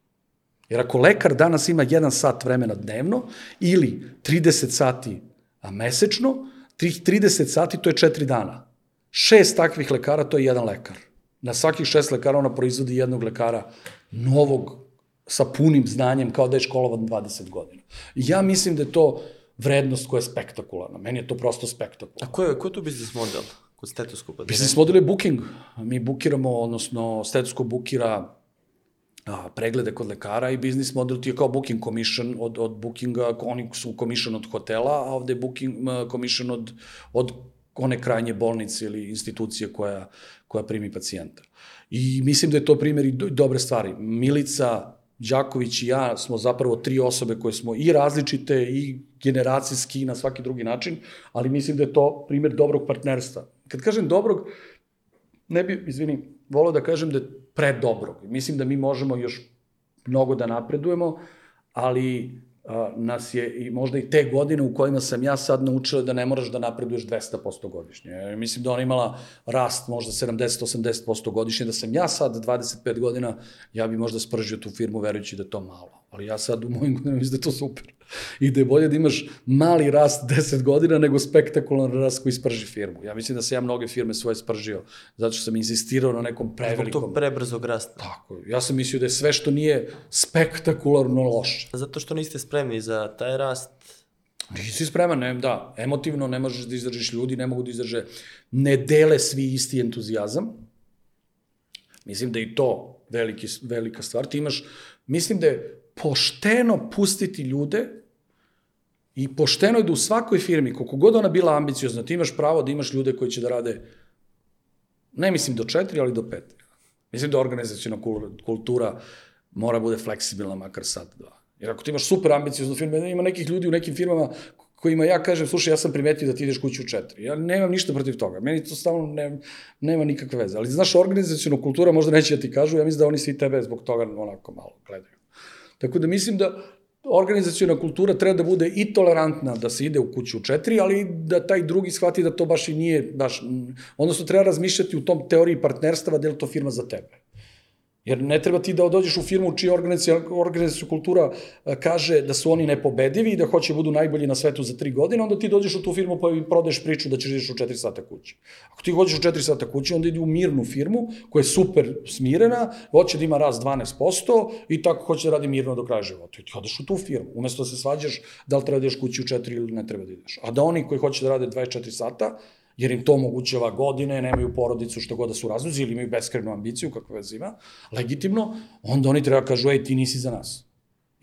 Jer ako lekar danas ima 1 sat vremena dnevno ili 30 sati a mesečno, tih 30 sati to je 4 dana. Šest takvih lekara to je jedan lekar. Na svakih šest lekara ona proizvodi jednog lekara novog sa punim znanjem kao da je školovan 20 godina. Ja mislim da je to vrednost koja je spektakularna. Meni je to prosto spektakularno. A ko je, ko je tu biznis model kod stetoskopa? Biznis model je booking. Mi bukiramo, odnosno stetoskop bukira a, preglede kod lekara i biznis model ti je kao booking commission od, od bookinga, oni su commission od hotela, a ovde je booking commission od, od one krajnje bolnice ili institucije koja, koja primi pacijenta. I mislim da je to primjer i do, dobre stvari. Milica, Đaković i ja smo zapravo tri osobe koje smo i različite i generacijski i na svaki drugi način, ali mislim da je to primjer dobrog partnerstva. Kad kažem dobrog, ne bi, izvini, volao da kažem da je predobrog. Mislim da mi možemo još mnogo da napredujemo, ali a, nas je i možda i te godine u kojima sam ja sad naučila da ne moraš da napreduješ 200% godišnje. Mislim da ona imala rast možda 70-80% godišnje, da sam ja sad 25 godina, ja bi možda spržio tu firmu verujući da to malo. Ali ja sad u mojim godinama mislim da je to super. I da je bolje da imaš mali rast 10 godina nego spektakularan rast koji sprži firmu. Ja mislim da sam ja mnoge firme svoje spržio, zato što sam insistirao na nekom prevelikom... Zbog tog prebrzog rasta. Tako, ja sam mislio da je sve što nije spektakularno loše. Zato što niste spremni za taj rast, Nisi spreman, ne, da, emotivno ne možeš da izdržiš ljudi, ne mogu da izdrže, ne dele svi isti entuzijazam. Mislim da i to veliki, velika stvar. Ti imaš, mislim da je pošteno pustiti ljude i pošteno je da u svakoj firmi, koliko god ona bila ambiciozna, ti imaš pravo da imaš ljude koji će da rade, ne mislim do četiri, ali do pet. Mislim da organizacijona kultura mora bude fleksibilna makar sad dva. Jer ako ti imaš super ambicioznu firmu, ima nekih ljudi u nekim firmama kojima ja kažem, slušaj, ja sam primetio da ti ideš kući u četiri. Ja nemam ništa protiv toga. Meni to stavno ne, nema nikakve veze. Ali znaš, organizacijona kultura možda neće da ti kažu, ja mislim da oni svi tebe zbog toga onako malo gledaju. Tako da mislim da organizacijona kultura treba da bude i tolerantna da se ide u kuću u četiri, ali da taj drugi shvati da to baš i nije, baš, odnosno treba razmišljati u tom teoriji partnerstava da je to firma za tebe. Jer ne treba ti da dođeš u firmu čija organizacija kultura e, kaže da su oni nepobedivi i da hoće da budu najbolji na svetu za tri godine, onda ti dođeš u tu firmu pa im prodeš priču da ćeš ideš u četiri sata kući. Ako ti hoćeš u četiri sata kući, onda idi u mirnu firmu koja je super smirena, hoće da ima rast 12% i tako hoće da radi mirno do kraja života. I ti odeš u tu firmu, umesto da se svađaš da li treba da ideš kući u četiri ili ne treba da ideš. A da oni koji hoće da rade 24 sata, jer im to omogućava godine, nemaju porodicu što god da su razlozi ili imaju beskrenu ambiciju, kakva vez ima, legitimno, onda oni treba da kažu, ej, ti nisi za nas.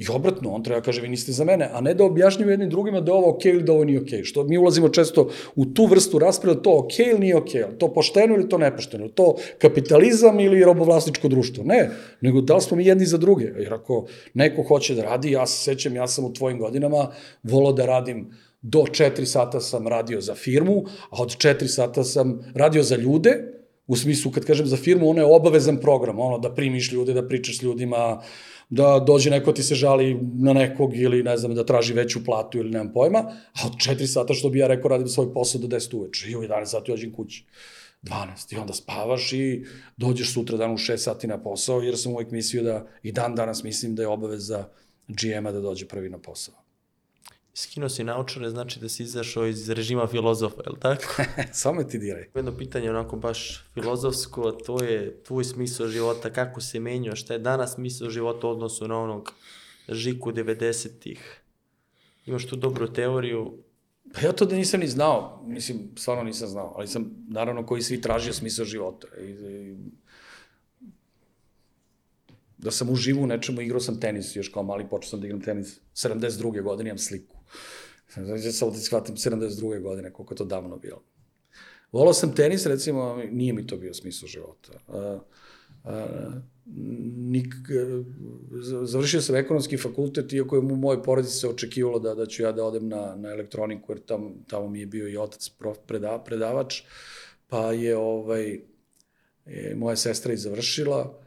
I obratno, on treba da kaže, vi niste za mene, a ne da objašnjaju jednim drugima da je ovo okej okay ili da ovo nije okej. Okay. Što mi ulazimo često u tu vrstu raspreda, to okej okay ili nije okej, okay, to pošteno ili to nepošteno, to kapitalizam ili robovlasničko društvo. Ne, nego da li smo mi jedni za druge. Jer ako neko hoće da radi, ja se sećam, ja sam u tvojim godinama volao da radim do 4 sata sam radio za firmu, a od 4 sata sam radio za ljude, U smislu, kad kažem za firmu, ono je obavezan program, ono, da primiš ljude, da pričaš s ljudima, da dođe neko ti se žali na nekog ili ne znam, da traži veću platu ili nemam pojma, a od 4 sata što bi ja rekao radim svoj posao do 10 uveče i u 11 sati ođem kući. 12 i onda spavaš i dođeš sutra dan u 6 sati na posao jer sam uvijek mislio da i dan danas mislim da je obaveza GM-a da dođe prvi na posao. Skinuo si naučare, znači da si izašao iz režima filozofa, je li tako? Samo ti diraj. Jedno pitanje onako baš filozofsko, a to je tvoj smisao života, kako se menjao, šta je danas smisao života u odnosu na onog Žiku 90-ih. Imaš tu dobru teoriju, Pa ja to da nisam ni znao, mislim, stvarno nisam znao, ali sam, naravno, koji svi tražio smisao života. I, i, da sam uživo u nečemu, igrao sam tenis još kao mali, počeo sam da igram tenis 72. godine, imam sliku. Znači, samo da shvatim 72. godine, koliko je to davno bilo. Volao sam tenis, recimo, nije mi to bio smisao života. Uh, uh, nik, završio sam ekonomski fakultet, iako je u mojoj porodici se očekivalo da, da ću ja da odem na, na elektroniku, jer tam, tamo mi je bio i otac prof, preda, predavač, pa je ovaj, je moja sestra i završila,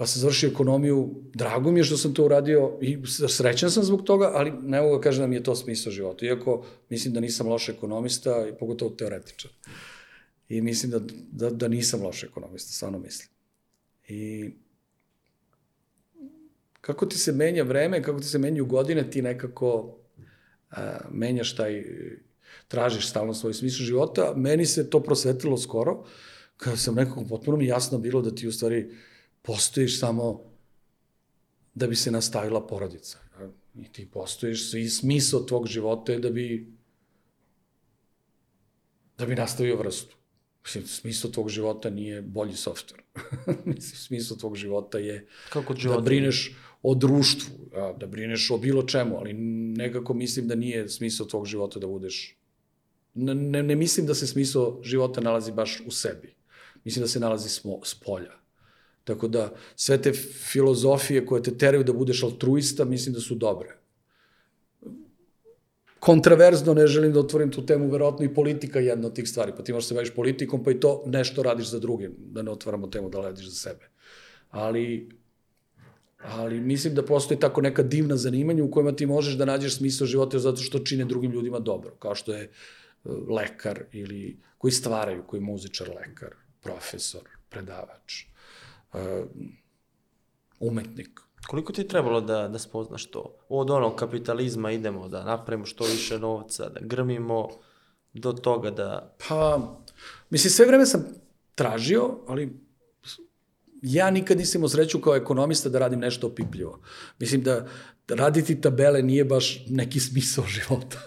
pa sam završio ekonomiju, drago mi je što sam to uradio i srećan sam zbog toga, ali ne mogu da kažem da mi je to smisao života, iako mislim da nisam loš ekonomista i pogotovo teoretičar. I mislim da, da, da nisam loš ekonomista, stvarno mislim. I kako ti se menja vreme, kako ti se menjaju godine, ti nekako a, menjaš taj, tražiš stalno svoj smislu života. Meni se to prosvetilo skoro, kada sam nekako potpuno mi jasno bilo da ti u stvari postojiš samo da bi se nastavila porodica. I ti postojiš, svi smisao tvog života je da bi da bi nastavio vrstu. Mislim, smisao tvog života nije bolji softver. Mislim, smisao tvog života je Kako da brineš o društvu, da brineš o bilo čemu, ali nekako mislim da nije smisao tvog života da budeš... Ne, ne, ne mislim da se smisao života nalazi baš u sebi. Mislim da se nalazi smo, s polja. Tako da sve te filozofije koje te teraju da budeš altruista, mislim da su dobre kontraverzno ne želim da otvorim tu temu, verovatno i politika je jedna od tih stvari, pa ti možeš se baviš politikom, pa i to nešto radiš za druge, da ne otvaramo temu da radiš za sebe. Ali, ali mislim da postoji tako neka divna zanimanja u kojima ti možeš da nađeš smisao života zato što čine drugim ljudima dobro, kao što je e, lekar ili koji stvaraju, koji je muzičar, lekar, profesor, predavač, e, umetnik. Koliko ti je trebalo da, da spoznaš to? Od onog kapitalizma idemo da napravimo što više novca, da grmimo, do toga da... Pa, mislim, sve vreme sam tražio, ali ja nikad nisam imao sreću kao ekonomista da radim nešto opipljivo. Mislim da raditi tabele nije baš neki smisao života.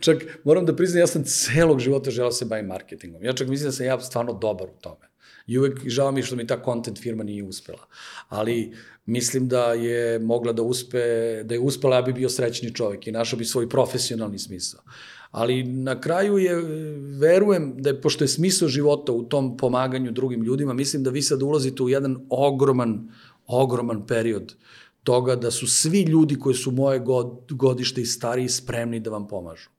čak moram da priznam, ja sam celog života želao da se bavim marketingom. Ja čak mislim da sam ja stvarno dobar u tome. I uvek žao mi što mi ta content firma nije uspela. Ali mislim da je mogla da uspe, da je uspela, ja bi bio srećni čovek i našao bi svoj profesionalni smisao. Ali na kraju je, verujem da je, pošto je smisao života u tom pomaganju drugim ljudima, mislim da vi sad ulazite u jedan ogroman, ogroman period toga da su svi ljudi koji su moje god, godište i stariji spremni da vam pomažu.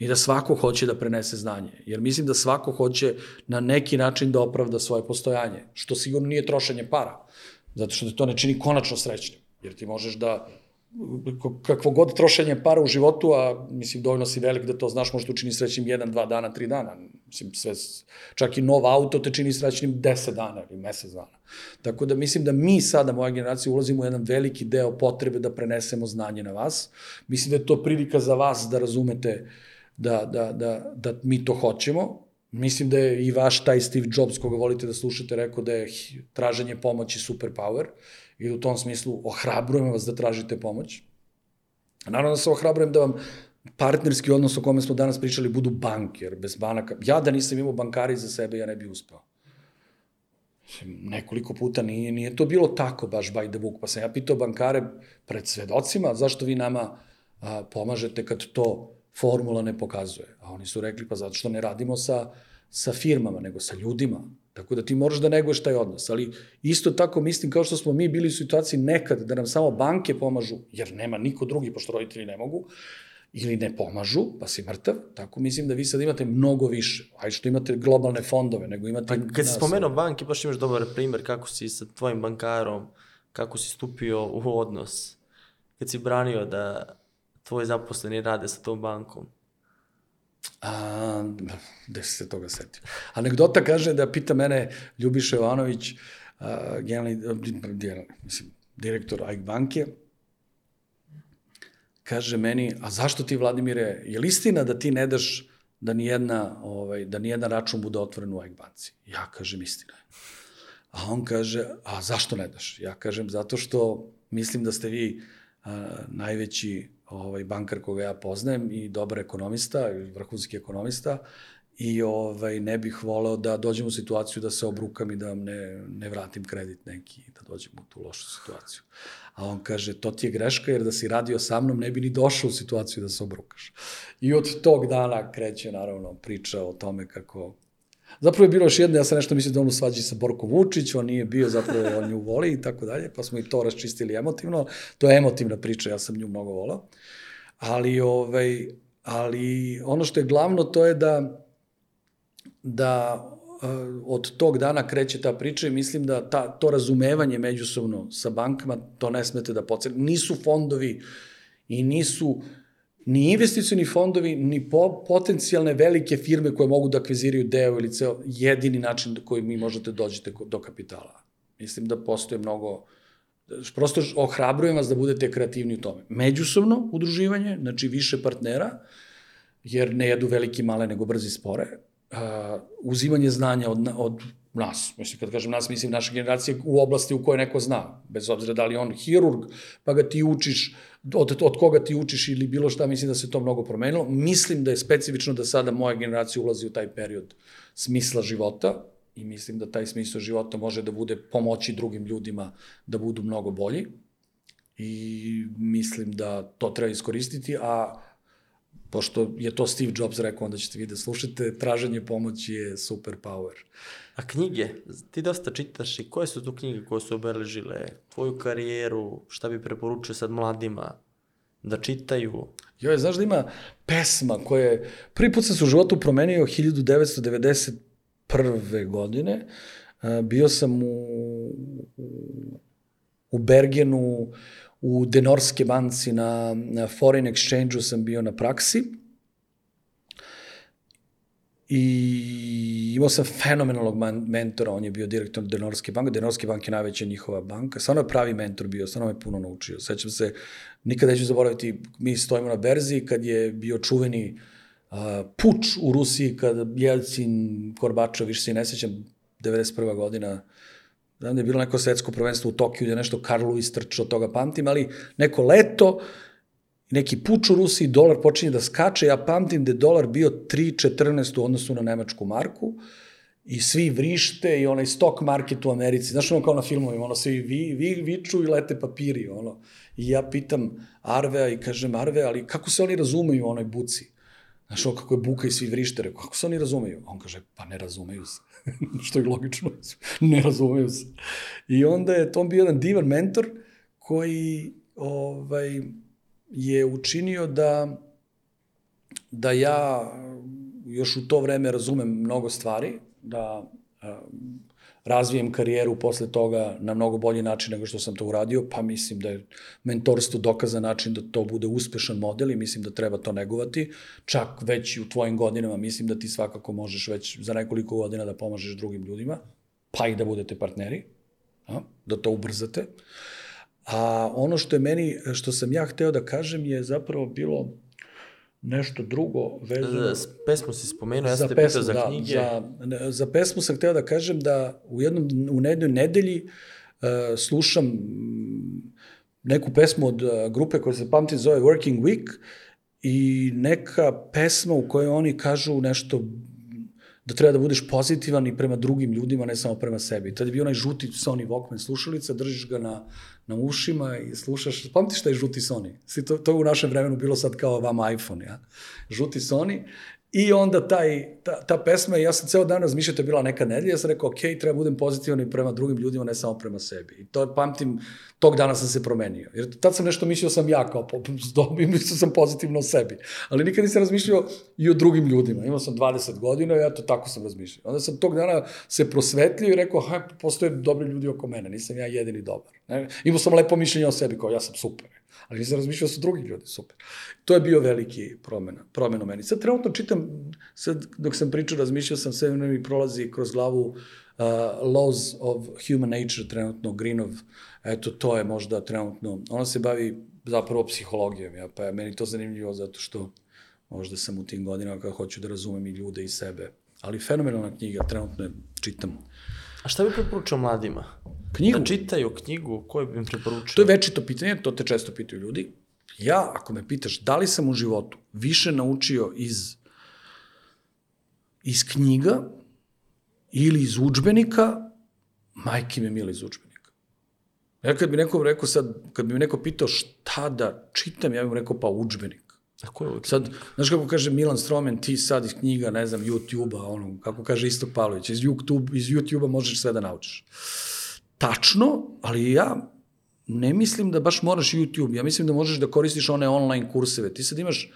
I da svako hoće da prenese znanje. Jer mislim da svako hoće na neki način da opravda svoje postojanje. Što sigurno nije trošenje para. Zato što te to ne čini konačno srećnim. Jer ti možeš da kakvo god trošenje para u životu, a mislim dovoljno si velik da to znaš, možda učini srećnim jedan, dva dana, tri dana. Mislim, sve, čak i nov auto te čini srećnim deset dana ili mesec dana. Tako da mislim da mi sada, moja generacija, ulazimo u jedan veliki deo potrebe da prenesemo znanje na vas. Mislim da je to prilika za vas da razumete da, da, da, da mi to hoćemo. Mislim da je i vaš taj Steve Jobs, koga volite da slušate, rekao da je traženje pomoći superpower i u tom smislu ohrabrujem vas da tražite pomoć. Naravno da se ohrabrujem da vam partnerski odnos o kome smo danas pričali budu banke, jer bez banaka, ja da nisam imao bankari za sebe, ja ne bi uspeo. Nekoliko puta nije, nije to bilo tako baš by the book, pa sam ja pitao bankare pred svedocima, zašto vi nama a, pomažete kad to formula ne pokazuje. A oni su rekli, pa zato što ne radimo sa, sa firmama, nego sa ljudima. Tako da ti moraš da neguješ taj odnos. Ali isto tako mislim kao što smo mi bili u situaciji nekad da nam samo banke pomažu, jer nema niko drugi, pošto roditelji ne mogu, ili ne pomažu, pa si mrtav, tako mislim da vi sad imate mnogo više. Ajde što imate globalne fondove, nego imate... Pa kad si spomenuo banke, baš imaš dobar primer kako si sa tvojim bankarom, kako si stupio u odnos, kad si branio da tvoji zaposleni rade sa tom bankom. A, si se toga setio? Anegdota kaže da pita mene Ljubiša Jovanović, generalni, mislim, direktor AIK banke, kaže meni, a zašto ti, Vladimire, je li istina da ti ne daš da ni jedna, ovaj, da ni jedan račun bude otvoren u AIK banci? Ja kažem, istina je. A on kaže, a zašto ne daš? Ja kažem, zato što mislim da ste vi a, najveći ovaj, bankar koga ja poznajem i dobar ekonomista, vrhunski ekonomista, i ovaj, ne bih voleo da dođem u situaciju da se obrukam i da ne, ne vratim kredit neki, da dođem u tu lošu situaciju. A on kaže, to ti je greška, jer da si radio sa mnom ne bi ni došao u situaciju da se obrukaš. I od tog dana kreće, naravno, priča o tome kako Zapravo je bilo još jedno, ja sam nešto mislio da on u svađi sa Borko Vučić, on nije bio, zapravo on nju voli i tako dalje, pa smo i to raščistili emotivno. To je emotivna priča, ja sam nju mnogo volao. Ali, ovaj, ali ono što je glavno to je da, da eh, od tog dana kreće ta priča i mislim da ta, to razumevanje međusobno sa bankama, to ne smete da pocenite. Nisu fondovi i nisu ni investicioni fondovi, ni po, potencijalne velike firme koje mogu da akviziraju deo ili ceo, jedini način do koji mi možete dođete do kapitala. Mislim da postoje mnogo, prosto ohrabrujem vas da budete kreativni u tome. Međusobno udruživanje, znači više partnera, jer ne jedu veliki male nego brzi spore, uh, uzimanje znanja od, od nas, mislim, kad kažem nas, mislim naše generacije u oblasti u kojoj neko zna, bez obzira da li on hirurg, pa ga ti učiš, od, od koga ti učiš ili bilo šta, mislim da se to mnogo promenilo. Mislim da je specifično da sada moja generacija ulazi u taj period smisla života i mislim da taj smisao života može da bude pomoći drugim ljudima da budu mnogo bolji i mislim da to treba iskoristiti, a pošto je to Steve Jobs rekao, onda ćete vi da slušate, traženje pomoći je super power. A knjige, ti dosta čitaš i koje su tu knjige koje su obeležile tvoju karijeru, šta bi preporučio sad mladima da čitaju? Joj, znaš da ima pesma koja je, prvi put sam se u životu promenio 1991. godine, A, bio sam u, u, u Bergenu, u Denorske banci na, na Foreign Exchange-u sam bio na praksi i imao sam fenomenalnog man, mentora, on je bio direktor Denorske banke, Denorske banke je najveća njihova banka, stvarno je pravi mentor bio, stvarno me puno naučio. Sećam se, nikad neću zaboraviti, mi stojimo na berzi kad je bio čuveni uh, puč u Rusiji, kad Jelcin, Korbačov, više se i ne sećam, 91. godina, znam da je bilo neko svetsko prvenstvo u Tokiju, je nešto Karlu istrčao, toga pamtim, ali neko leto, neki puč u Rusiji, dolar počinje da skače, ja pamtim da je dolar bio 3.14 u odnosu na nemačku marku i svi vrište i onaj stock market u Americi, znaš ono kao na filmovima, ono svi vi, vi, viču i lete papiri, ono. I ja pitam Arvea i kažem Arve, ali kako se oni razumeju u onoj buci? Znaš, ono kako je buka i svi vrište, rekao, kako se oni razumeju? On kaže, pa ne razumeju se. Što je logično, ne razumeju se. I onda je to bio jedan divan mentor koji ovaj, je učinio da, da ja još u to vreme razumem mnogo stvari, da razvijem karijeru posle toga na mnogo bolji način nego što sam to uradio, pa mislim da je mentorstvo dokazan način da to bude uspešan model i mislim da treba to negovati. Čak već u tvojim godinama mislim da ti svakako možeš već za nekoliko godina da pomažeš drugim ljudima, pa i da budete partneri, a, da to ubrzate. A ono što je meni, što sam ja hteo da kažem je zapravo bilo nešto drugo vezano... S pesmu si spomenuo, ja sam za te pitao za da, knjige. Za, ne, za pesmu sam hteo da kažem da u jednom, u jednoj nedelji uh, slušam mm, neku pesmu od uh, grupe koja se pamti zove Working Week i neka pesma u kojoj oni kažu nešto da treba da budeš pozitivan i prema drugim ljudima, ne samo prema sebi. Tad je bio onaj žuti Sony Walkman slušalica, držiš ga na, na ušima i slušaš, pamtiš taj žuti Sony? Svi to, to je u našem vremenu bilo sad kao vama iPhone, ja? Žuti Sony I onda taj, ta, ta pesma, ja sam ceo dan razmišljao, to je bila neka nedelja, ja sam rekao, ok, treba budem pozitivan i prema drugim ljudima, ne samo prema sebi. I to pamtim, tog dana sam se promenio. Jer tad sam nešto mislio sam ja kao i mislio sam pozitivno o sebi. Ali nikad nisam razmišljao i o drugim ljudima. Imao sam 20 godina i eto, tako sam razmišljao. Onda sam tog dana se prosvetlio i rekao, ha, postoje dobri ljudi oko mene, nisam ja jedini dobar. Ne? Imao sam lepo mišljenje o sebi, kao ja sam super ali nisam razmišljao da su drugi ljudi super. To je bio veliki promena, promena meni. Sad trenutno čitam, sad dok sam pričao, razmišljao sam, sve mi prolazi kroz glavu uh, Laws of Human Nature, trenutno Greenov, eto, to je možda trenutno, ona se bavi zapravo psihologijom, ja, pa je meni to zanimljivo zato što možda sam u tim godinama kada hoću da razumem i ljude i sebe. Ali fenomenalna knjiga, trenutno je čitam. A šta bi preporučao mladima? Knjigu? Da čitaju knjigu, koju bi im preporučio? To je večito pitanje, to te često pitaju ljudi. Ja, ako me pitaš da li sam u životu više naučio iz, iz knjiga ili iz učbenika, majke mi mile iz učbenika. Ja kad bi neko rekao sad, kad bi mi neko pitao šta da čitam, ja bih mu rekao pa učbenik. A ko je Sad, znaš kako kaže Milan Stromen, ti sad iz knjiga, ne znam, YouTube-a, ono, kako kaže Istok Pavlović, iz YouTube, iz YouTube-a možeš sve da naučiš. Tačno, ali ja ne mislim da baš moraš YouTube, ja mislim da možeš da koristiš one online kurseve. Ti sad imaš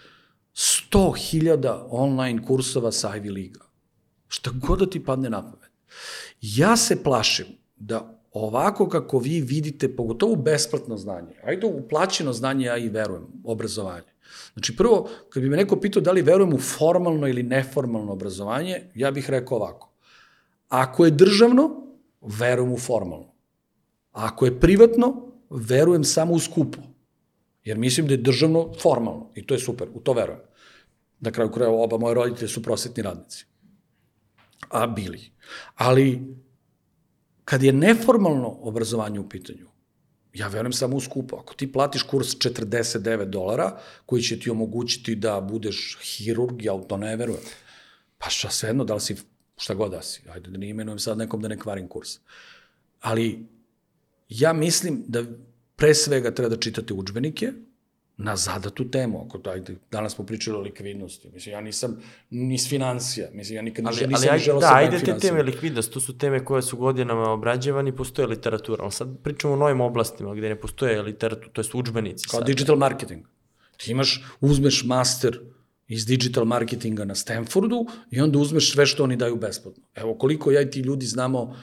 100.000 online kursova sa Ivy Liga. Šta god da ti padne na pamet. Ja se plašim da ovako kako vi vidite, pogotovo besplatno znanje, ajde u plaćeno znanje ja i verujem, obrazovanje. Znači prvo, kad bi me neko pitao da li verujem u formalno ili neformalno obrazovanje, ja bih rekao ovako. Ako je državno, verujem u formalno. A ako je privatno, verujem samo u skupo. Jer mislim da je državno formalno. I to je super, u to verujem. Na kraju kraja oba moje roditelje su prosvetni radnici. A bili. Ali, kad je neformalno obrazovanje u pitanju, ja verujem samo u skupo. Ako ti platiš kurs 49 dolara, koji će ti omogućiti da budeš hirurg, ja u to ne verujem. Pa šta svejedno, da li si, šta god da si, ajde da ne imenujem sad nekom da ne kvarim kurs. Ali ja mislim da pre svega treba da čitate učbenike na zadatu temu. Ako to, ajde, danas smo pričali o likvidnosti. Mislim, ja nisam ni s financija. Mislim, ja nikad ali, nisam ali, ni želeo da, se ajde te teme likvidnost, to su teme koje su godinama obrađevani, postoje literatura. Ali sad pričamo o novim oblastima gde ne postoje literatura, to je učbenici. Kao sad. digital marketing. Ti imaš, uzmeš master iz digital marketinga na Stanfordu i onda uzmeš sve što oni daju besplatno. Evo, koliko ja i ti ljudi znamo,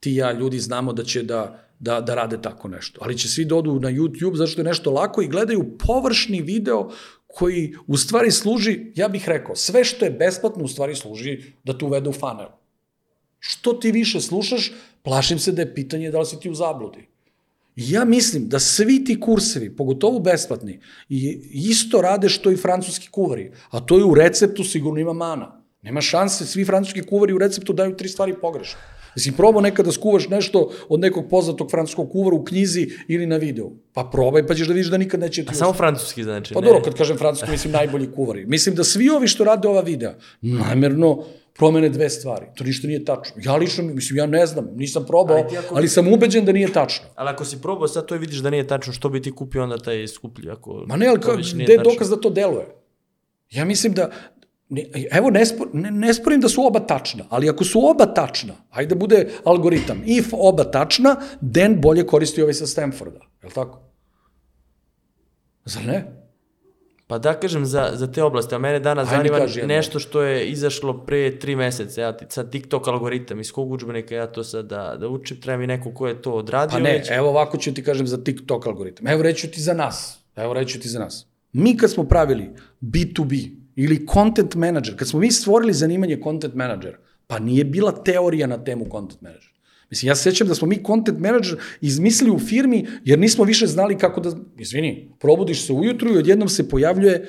ti ja ljudi znamo da će da, da, da rade tako nešto. Ali će svi da odu na YouTube zato što je nešto lako i gledaju površni video koji u stvari služi, ja bih rekao, sve što je besplatno u stvari služi da te uvede u funnel. Što ti više slušaš, plašim se da je pitanje da li si ti u zabludi. Ja mislim da svi ti kursevi, pogotovo besplatni, isto rade što i francuski kuvari, a to je u receptu sigurno ima mana. Nema šanse, svi francuski kuvari u receptu daju tri stvari pogrešno. Jesi probao nekad da skuvaš nešto od nekog poznatog francuskog kuvara u knjizi ili na videu? Pa probaj pa ćeš da vidiš da nikad neće ti A samo francuski znači. Pa dobro, kad kažem francuski, mislim najbolji kuvari. Mislim da svi ovi što rade ova videa, namerno promene dve stvari. To ništa nije tačno. Ja lično, mislim, ja ne znam, nisam probao, Ali ali, ti ako- ali sam ubeđen da nije tačno. Ali ako si probao sad to i vidiš da nije tačno, što bi ti kupio onda taj skuplji? Ako Ma ne, ali kao, gde je dokaz da to deluje? Ja mislim da, ne, evo, ne, spor, ne, ne sporim da su oba tačna, ali ako su oba tačna, ajde da bude algoritam, if oba tačna, Den bolje koristi ovaj sa Stanforda, je li tako? Zar ne? Pa da kažem za, za te oblasti, a mene danas Ajde, zanima kaži nešto što je izašlo pre tri meseca, ja, sad TikTok algoritam, iz kog učbenika ja to sad da, da učim, treba mi neko ko je to odradio Pa ne, već. evo ovako ću ti kažem za TikTok algoritam. Evo reću ti za nas. Evo reću ti za nas. Mi kad smo pravili B2B ili content manager, kad smo mi stvorili zanimanje content manager, pa nije bila teorija na temu content manager. Mislim, ja se sjećam da smo mi content manager izmislili u firmi jer nismo više znali kako da... Izvini, probudiš se ujutru i odjednom se pojavljuje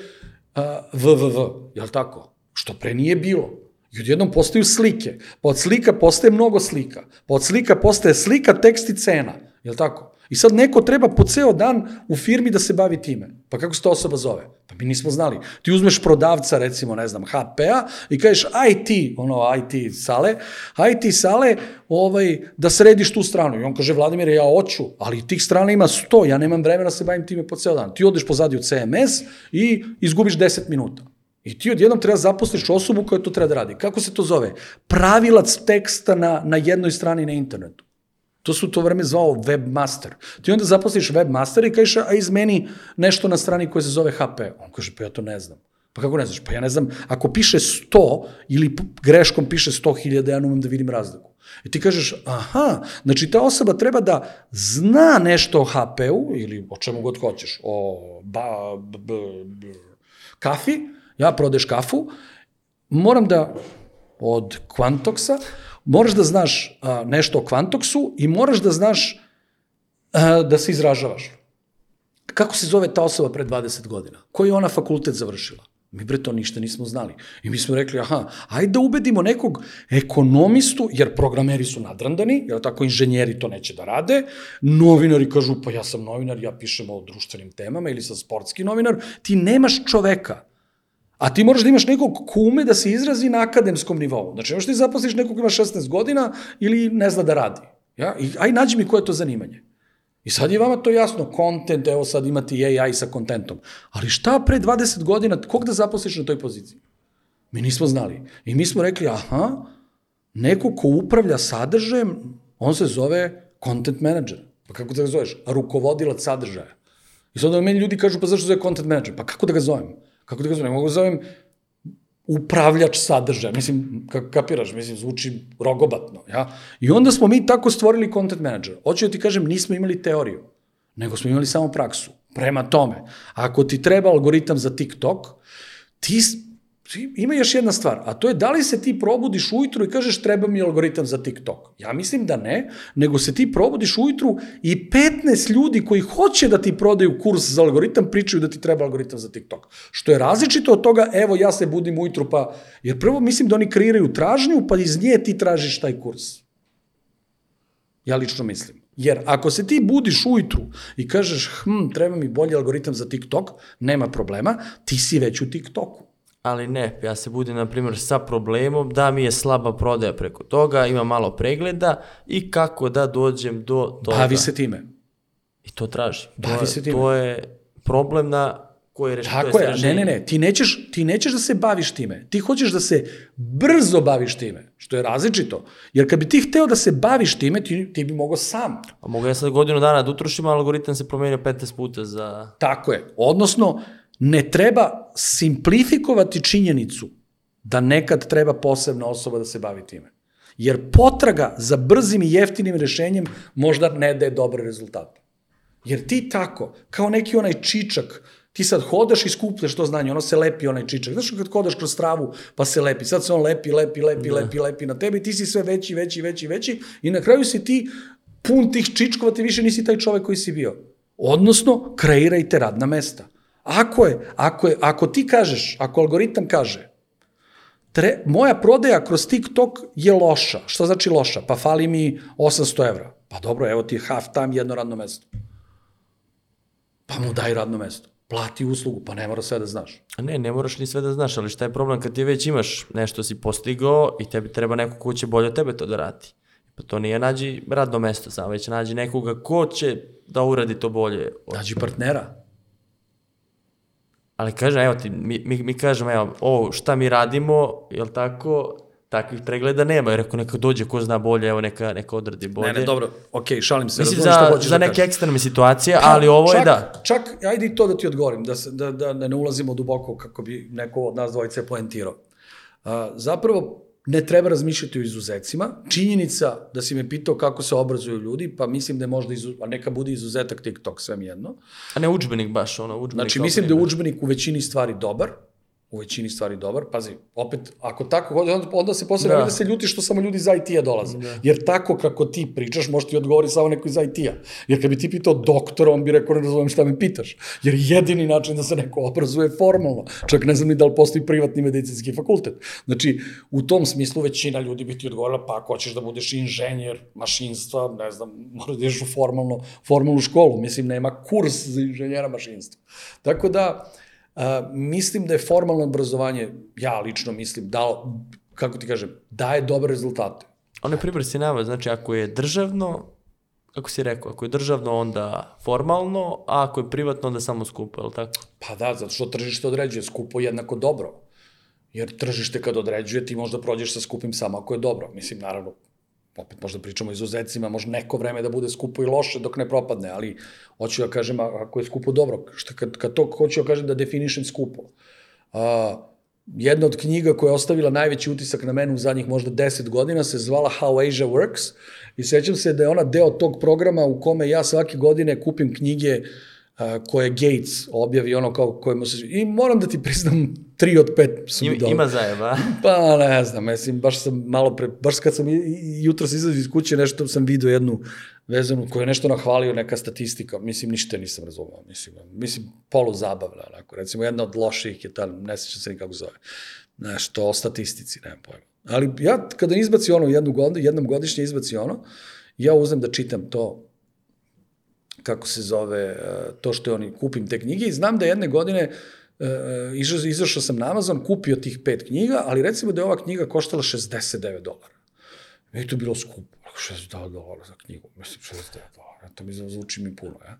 uh, www, je li tako? Što pre nije bilo. I odjednom postaju slike. Pa od slika postaje mnogo slika. Pa od slika postaje slika, tekst i cena. Je li tako? I sad neko treba po ceo dan u firmi da se bavi time. Pa kako se ta osoba zove? Pa mi nismo znali. Ti uzmeš prodavca, recimo, ne znam, HP-a i kažeš IT, ono IT sale, IT sale, ovaj, da središ tu stranu. I on kaže, Vladimir, ja hoću, ali tih strana ima 100, ja nemam vremena da se bavim time po ceo dan. Ti odeš pozadi u CMS i izgubiš 10 minuta. I ti odjednom treba zaposliš osobu koja to treba da radi. Kako se to zove? Pravilac teksta na, na jednoj strani na internetu. To su to vreme zvao webmaster. Ti onda zaposliš webmaster i kažeš, a izmeni nešto na strani koja se zove HP. On kaže, pa ja to ne znam. Pa kako ne znaš? Pa ja ne znam, ako piše 100 ili greškom piše 100.000, ja ne umem da vidim razliku. I ti kažeš, aha, znači ta osoba treba da zna nešto o HP-u ili o čemu god hoćeš, o ba, b, b, b, kafi, ja prodeš kafu, moram da od Quantoxa, moraš da znaš a, nešto o Quantoxu i moraš da znaš a, da se izražavaš. Kako se zove ta osoba pre 20 godina? Koji je ona fakultet završila? Mi bre to ništa nismo znali. I mi smo rekli, aha, ajde da ubedimo nekog ekonomistu, jer programeri su nadrandani, jer tako inženjeri to neće da rade, novinari kažu, pa ja sam novinar, ja pišem o društvenim temama, ili sam sportski novinar, ti nemaš čoveka. A ti moraš da imaš nekog ko ume da se izrazi na akademskom nivou. Znači, možeš ti zaposliš nekog ko ima 16 godina ili ne zna da radi. Ja? I, aj nađi mi koje je to zanimanje. I sad je vama to jasno, content, evo sad imate i AI sa kontentom. Ali šta pre 20 godina, kog da zaposliš na toj poziciji? Mi nismo znali. I mi smo rekli, aha, neko ko upravlja sadržajem, on se zove content manager. Pa kako da ga zoveš? Rukovodilac sadržaja. I sad meni ljudi kažu, pa zašto zove content manager? Pa kako da ga zovem? Kako da ga zovem? Mogu zovem upravljač sadržaja. Mislim, ka, kapiraš, mislim, zvuči rogobatno. Ja? I onda smo mi tako stvorili content manager. Hoću da ti kažem, nismo imali teoriju, nego smo imali samo praksu. Prema tome, ako ti treba algoritam za TikTok, ti, ima još jedna stvar, a to je da li se ti probudiš ujutru i kažeš treba mi algoritam za TikTok. Ja mislim da ne, nego se ti probudiš ujutru i 15 ljudi koji hoće da ti prodaju kurs za algoritam pričaju da ti treba algoritam za TikTok. Što je različito od toga, evo ja se budim ujutru pa, jer prvo mislim da oni kreiraju tražnju pa iz nje ti tražiš taj kurs. Ja lično mislim. Jer ako se ti budiš ujutru i kažeš, hm, treba mi bolji algoritam za TikTok, nema problema, ti si već u TikToku. Ali ne, ja se budim, na primjer, sa problemom da mi je slaba prodaja preko toga, ima malo pregleda i kako da dođem do toga. Bavi se time. I to traži. Bavi to, se time. To je problem na koji reši Tako je, ne, ne, ne, ti nećeš, ti nećeš da se baviš time, ti hoćeš da se brzo baviš time, što je različito. Jer kad bi ti hteo da se baviš time, ti, ti bi mogao sam. A mogu ja sad godinu dana da utrošim, a algoritam se promenio 15 puta za... Tako je. Odnosno, ne treba simplifikovati činjenicu da nekad treba posebna osoba da se bavi time. Jer potraga za brzim i jeftinim rešenjem možda ne daje dobre rezultate. Jer ti tako, kao neki onaj čičak, ti sad hodaš i skupljaš to znanje, ono se lepi onaj čičak. Znaš kad hodaš kroz travu pa se lepi, sad se on lepi, lepi, lepi, da. lepi, lepi na tebi, ti si sve veći, veći, veći, veći i na kraju si ti pun tih čičkova, ti više nisi taj čovek koji si bio. Odnosno, kreirajte radna mesta. Ako je, ako je, ako ti kažeš, ako algoritam kaže, tre, moja prodaja kroz TikTok je loša. Šta znači loša? Pa fali mi 800 evra. Pa dobro, evo ti je half time jedno radno mesto. Pa mu daj radno mesto. Plati uslugu, pa ne mora sve da znaš. A ne, ne moraš ni sve da znaš, ali šta je problem kad ti već imaš nešto si postigao i tebi treba neko ko će bolje od tebe to da radi. Pa to nije nađi radno mesto samo, već nađi nekoga ko će da uradi to bolje. Nađi partnera. Ali kažem, evo ti, mi, mi, mi kažemo, evo, ovo šta mi radimo, jel tako, takvih pregleda nema, jer ako neka dođe ko zna bolje, evo neka, neka odradi bolje. Ne, ne, dobro, okej, okay, šalim se, Mislim, za, hoćeš za da neke kažeš. ekstremne situacije, ali ovo je čak, da. Čak, ajde i to da ti odgovorim, da, se, da, da, da ne ulazimo duboko kako bi neko od nas dvojice poentirao. Uh, zapravo, ne treba razmišljati o izuzecima. Činjenica da si me pitao kako se obrazuju ljudi, pa mislim da je možda, izu, a neka bude izuzetak TikTok, sve mi jedno. A ne učbenik baš, ono, učbenik. Znači, mislim da je udžbenik u većini stvari dobar, u većini stvari dobar. Pazi, opet, ako tako onda, onda se posle Da. da. se ljuti što samo ljudi iz IT-a dolaze. Da. Jer tako kako ti pričaš, može ti odgovori samo neko iz IT-a. Jer kad bi ti pitao doktora, on bi rekao, ne razumem šta me pitaš. Jer jedini način da se neko obrazuje je formalno. Čak ne znam ni da li postoji privatni medicinski fakultet. Znači, u tom smislu većina ljudi bi ti odgovorila, pa ako hoćeš da budeš inženjer mašinstva, ne znam, moraš da ideš u formalno, formalnu školu. Mislim, nema kurs za inženjera mašinstva. Tako da, a, mislim da je formalno obrazovanje, ja lično mislim, dao, kako ti kažem, daje dobre rezultate. Ono je primjer si navod, znači ako je državno, kako si rekao, ako je državno onda formalno, a ako je privatno onda samo skupo, je li tako? Pa da, zato što tržište određuje skupo jednako dobro. Jer tržište kad određuje, ti možda prođeš sa skupim samo ako je dobro. Mislim, naravno, opet možda pričamo o izuzecima, može neko vreme da bude skupo i loše dok ne propadne, ali hoću da kažem, ako je skupo dobro, šta, kad, kad to hoću da kažem da definišem skupo. A, jedna od knjiga koja je ostavila najveći utisak na mene u zadnjih možda 10 godina se zvala How Asia Works i sećam se da je ona deo tog programa u kome ja svake godine kupim knjige a, koje Gates objavi ono kao kojemu se... I moram da ti priznam, tri od pet su mi Ima, dobre. ima zajeba. Pa ne znam, mislim, baš sam malo pre, baš kad sam jutro se izlazio iz kuće, nešto sam vidio jednu vezanu koja je nešto nahvalio, neka statistika, mislim, ništa nisam razumao, mislim, mislim, polu zabavna, onako, recimo, jedna od loših je ta, ne sećam se nikako zove, nešto o statistici, nemam pojma. Ali ja, kada izbaci ono, jednu godinu, jednom godišnje izbaci ono, ja uzem da čitam to, kako se zove, e, to što je oni, kupim te knjige i znam da jedne godine iza- izašao sam na Amazon, kupio tih pet knjiga, ali recimo da je ova knjiga koštala 69 dolara. Meni to bilo skupo. Ako 69 dolara za knjigu, mislim 69 dolara, to mi zvuči mi puno. Ja?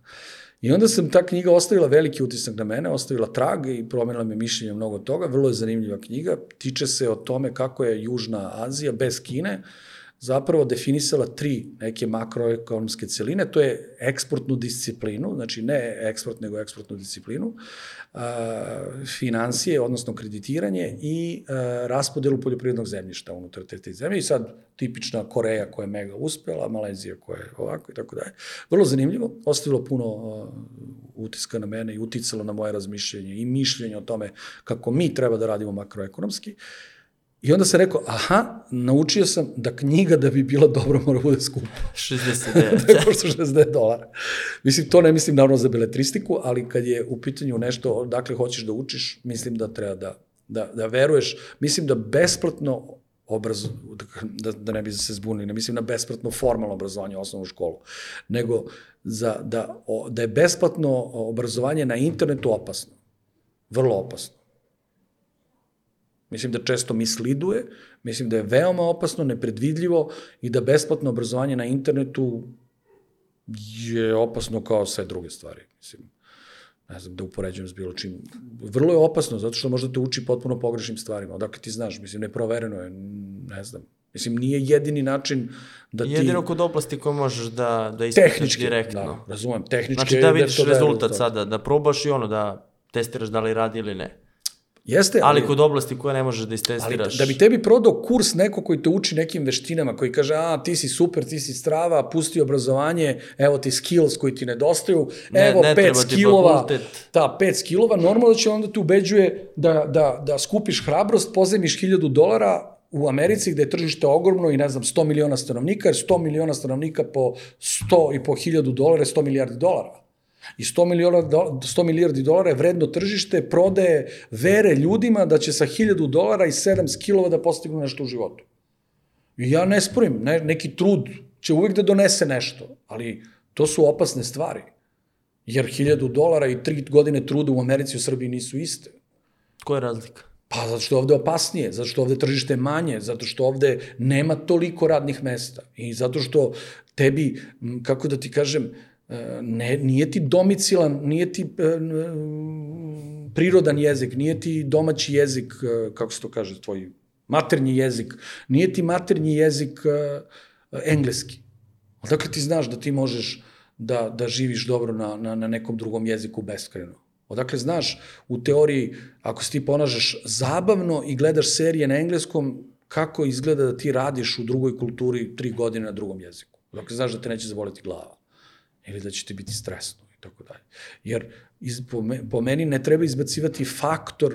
I onda sam ta knjiga ostavila veliki utisak na mene, ostavila trag i promenila me mišljenje mnogo toga. Vrlo je zanimljiva knjiga. Tiče se o tome kako je Južna Azija bez Kine zapravo definisala tri neke makroekonomske celine, to je eksportnu disciplinu, znači ne eksport, nego eksportnu disciplinu, financije, odnosno kreditiranje i raspodelu poljoprivrednog zemljišta unutar te, te zemlje. I sad tipična Koreja koja je mega uspela, Malezija koja je ovako i tako dalje. Vrlo zanimljivo, ostavilo puno utiska na mene i uticalo na moje razmišljenje i mišljenje o tome kako mi treba da radimo makroekonomski. I onda sam rekao, aha, naučio sam da knjiga da bi bila dobra mora bude skupa. 69. da je košta 60 dolara. Mislim, to ne mislim naravno za beletristiku, ali kad je u pitanju nešto, dakle, hoćeš da učiš, mislim da treba da, da, da veruješ. Mislim da besplatno obraz, da, da ne bi se zbunili, ne mislim na besplatno formalno obrazovanje u osnovnu školu, nego za, da, o, da je besplatno obrazovanje na internetu opasno. Vrlo opasno. Mislim da često misliduje, mislim da je veoma opasno, nepredvidljivo i da besplatno obrazovanje na internetu je opasno kao sve druge stvari. Mislim, ne znam, da upoređujem s bilo čim. Vrlo je opasno, zato što možda te uči potpuno pogrešnim stvarima. Odakle ti znaš, mislim, neprovereno je, ne znam. Mislim, nije jedini način da ti... Jedino kod oblasti koje možeš da, da ispitaš direktno. da, razumem, tehnički... Znači je da vidiš u rezultat to. sada, da probaš i ono, da testiraš da li radi ili ne. Jeste, Ali kod oblasti koje ne možeš da Ali istestiraš... da bi tebi prodao kurs neko koji te uči nekim veštinama, koji kaže, a, ti si super, ti si strava, pusti obrazovanje, evo ti skills koji ti nedostaju, Ne- evo ne pet treba ti skillova, ta, pet skillova, normalno da će onda te ubeđuje da, da, da skupiš hrabrost, pozemiš hiljadu dolara u Americi gde je tržište ogromno i ne znam 100 miliona stanovnika, jer 100 miliona stanovnika po 100 i po hiljadu dolara je 100 milijardi dolara. I 100, miliona, do- 100 milijardi dolara je vredno tržište, prodaje vere ljudima da će sa 1000 dolara i 7 skillova da postignu nešto u životu. I ja ne sporim, ne, neki trud će uvek da donese nešto, ali to su opasne stvari. Jer 1000 dolara i 3 godine truda u Americi i u Srbiji nisu iste. Koja je razlika? Pa zato što je ovde opasnije, zato što ovde tržište je manje, zato što ovde nema toliko radnih mesta i zato što tebi, kako da ti kažem, ne, nije ti domicilan, nije ti e, n- prirodan jezik, nije ti domaći jezik, e, kako se to kaže, tvoj maternji jezik, nije ti maternji jezik e, engleski. Odakle ti znaš da ti možeš da, da živiš dobro na, na, na nekom drugom jeziku beskreno? Odakle znaš, u teoriji, ako se ti ponažeš zabavno i gledaš serije na engleskom, kako izgleda da ti radiš u drugoj kulturi tri godine na drugom jeziku? Odakle znaš da te neće zaboleti glava? Ili da će ti biti stresno i tako dalje. Jer iz, po, me, po meni ne treba izbacivati faktor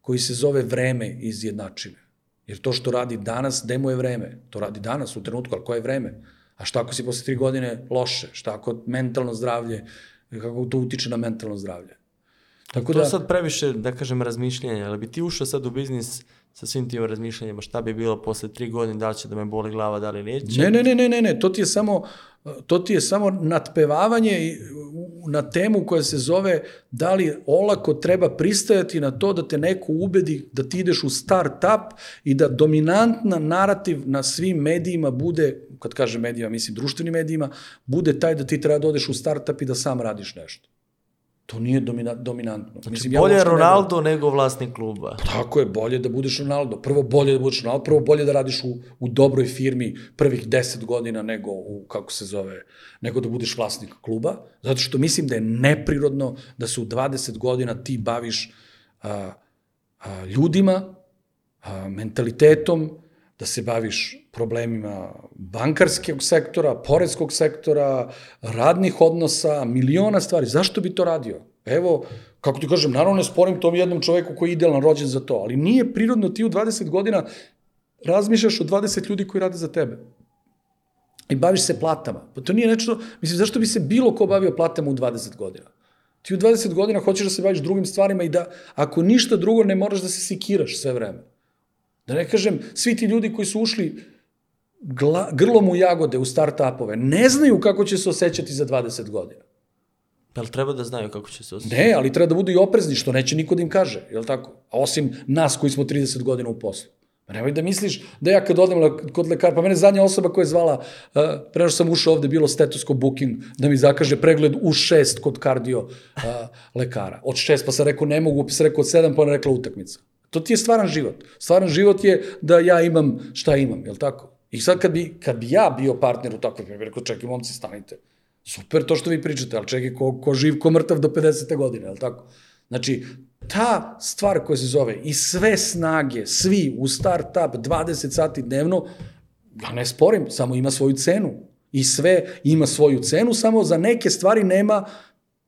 koji se zove vreme iz jednačine. Jer to što radi danas, gde mu je vreme? To radi danas, u trenutku, ali koje je vreme? A šta ako si posle tri godine loše? Šta ako mentalno zdravlje, kako to utiče na mentalno zdravlje? Tako To da, sad previše, da kažem, razmišljanja, ali bi ti ušao sad u biznis sa svim tim razmišljanjima, šta bi bilo posle tri godine, da li će da me boli glava, da li neće? Ne, ne, ne, ne, ne, ne, to ti je samo to ti je samo natpevavanje na temu koja se zove da li olako treba pristajati na to da te neko ubedi da ti ideš u start-up i da dominantna narativ na svim medijima bude, kad kažem medijima, mislim društvenim medijima, bude taj da ti treba da odeš u start-up i da sam radiš nešto. To nije domina, dominantno. Znači, Mislim, bolje je Ronaldo ne nego vlasnik kluba. Tako je, bolje da budeš Ronaldo. Prvo bolje da budeš Ronaldo, prvo bolje da radiš u, u dobroj firmi prvih 10 godina nego u, kako se zove, nego da budeš vlasnik kluba. Zato što mislim da je neprirodno da se u 20 godina ti baviš a, a, ljudima, a, mentalitetom, da se baviš problemima bankarskog sektora, poreskog sektora, radnih odnosa, miliona stvari. Zašto bi to radio? Evo, kako ti kažem, naravno ne sporim tom jednom čoveku koji je idealan rođen za to, ali nije prirodno ti u 20 godina razmišljaš o 20 ljudi koji rade za tebe. I baviš se platama. Pa to nije nešto, mislim, zašto bi se bilo ko bavio platama u 20 godina? Ti u 20 godina hoćeš da se baviš drugim stvarima i da, ako ništa drugo, ne moraš da se sikiraš sve vreme. Da ne kažem, svi ti ljudi koji su ušli gla, grlom u jagode u start-upove, ne znaju kako će se osjećati za 20 godina. Jel treba da znaju kako će se osjećati? Ne, ali treba da budu i oprezni, što neće niko da im kaže, je li tako? A osim nas koji smo 30 godina u poslu. Pa nemoj da misliš da ja kad odem kod lekara, pa mene zadnja osoba koja je zvala, uh, što sam ušao ovde, bilo stetoskop booking, da mi zakaže pregled u šest kod kardio uh, lekara. Od šest, pa sam rekao ne mogu, pa sam rekao od sedam, pa ona rekla utakmica. To ti je stvaran život. Stvaran život je da ja imam šta imam, je li tako? I sad kad bi, kad bi ja bio partner u takvoj firmi, rekao, čekaj, momci, stanite. Super to što vi pričate, ali čekaj, ko, ko živ, ko mrtav do 50. godine, je li tako? Znači, ta stvar koja se zove i sve snage, svi u start-up 20 sati dnevno, ja ne sporim, samo ima svoju cenu. I sve ima svoju cenu, samo za neke stvari nema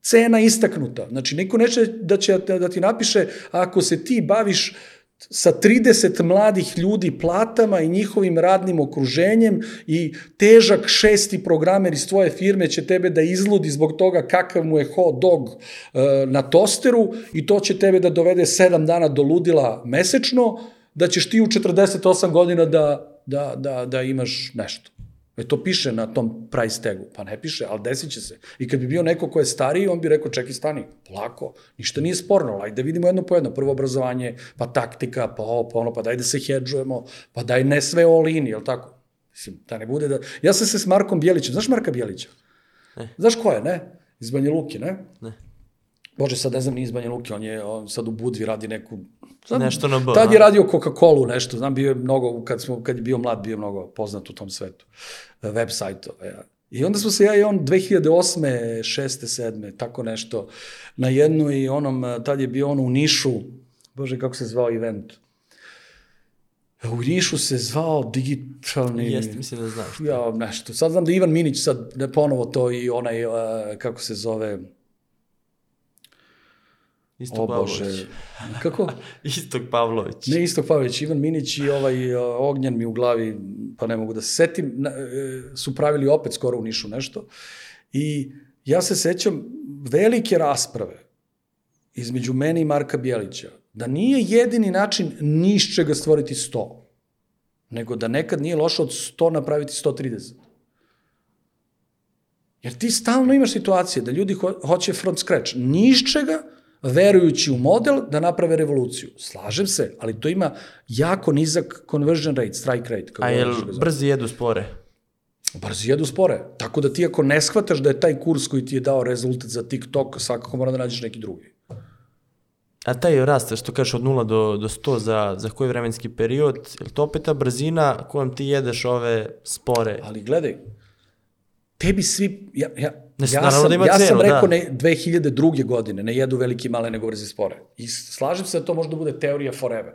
cena istaknuta. Znači, niko neće da, će, da ti napiše ako se ti baviš sa 30 mladih ljudi platama i njihovim radnim okruženjem i težak šesti programer iz tvoje firme će tebe da izludi zbog toga kakav mu je hot dog e, na tosteru i to će tebe da dovede 7 dana do ludila mesečno, da ćeš ti u 48 godina da, da, da, da imaš nešto. E to piše na tom price tagu. Pa ne piše, ali desit će se. I kad bi bio neko ko je stariji, on bi rekao, čekaj, stani, polako, ništa nije sporno, ajde da vidimo jedno po jedno. Prvo obrazovanje, pa taktika, pa ovo, pa ono, pa daj da se hedžujemo, pa daj ne sve all in, jel tako? Mislim, da ne bude da... Ja sam se s Markom Bjelićem, znaš Marka Bjelića? Ne. Znaš ko je, ne? Iz Banja Luki, ne? Ne. Bože, sad ne znam ni iz Banja Luki, on je on sad u Budvi radi neku Sad, Nešto na B, Tad je a? radio Coca-Cola nešto, znam, bio je mnogo, kad, smo, kad je bio mlad, bio je mnogo poznat u tom svetu, web sajtove. Ja. I onda smo se ja i on 2008. 6. 7. tako nešto, na jednu i onom, tad je bio on u Nišu, bože, kako se zvao event, U Nišu se zvao digitalni... Jeste, mislim da znaš. Ja, nešto. Sad znam da Ivan Minić sad ne ponovo to i onaj, uh, kako se zove, Istok o Bože, Pavlović. kako? Istok Pavlović. Ne Istok Pavlović, Ivan Minić i ovaj uh, Ognjan mi u glavi, pa ne mogu da se setim, na, e, su pravili opet skoro u Nišu nešto. I ja se sećam velike rasprave između mene i Marka Bjelića, da nije jedini način ni iz čega stvoriti 100, nego da nekad nije loše od 100 napraviti 130. Jer ti stalno imaš situacije da ljudi ho hoće front scratch, ni iz čega, verujući u model da naprave revoluciju. Slažem se, ali to ima jako nizak conversion rate, strike rate. Kako A jel brzi jedu spore? Brzo jedu spore. Tako da ti ako ne shvataš da je taj kurs koji ti je dao rezultat za TikTok, svakako mora da nađeš neki drugi. A taj rast, što kažeš od 0 do, do 100 za, za koji vremenski period, je li to opet ta brzina kojom ti jedeš ove spore? Ali gledaj, tebi svi, ja, ja, Ne, ja, sam, da ima ja sam cenu, rekao da. ne, 2002. godine, ne jedu veliki male nego brze spore. I slažem se da to možda bude teorija forever.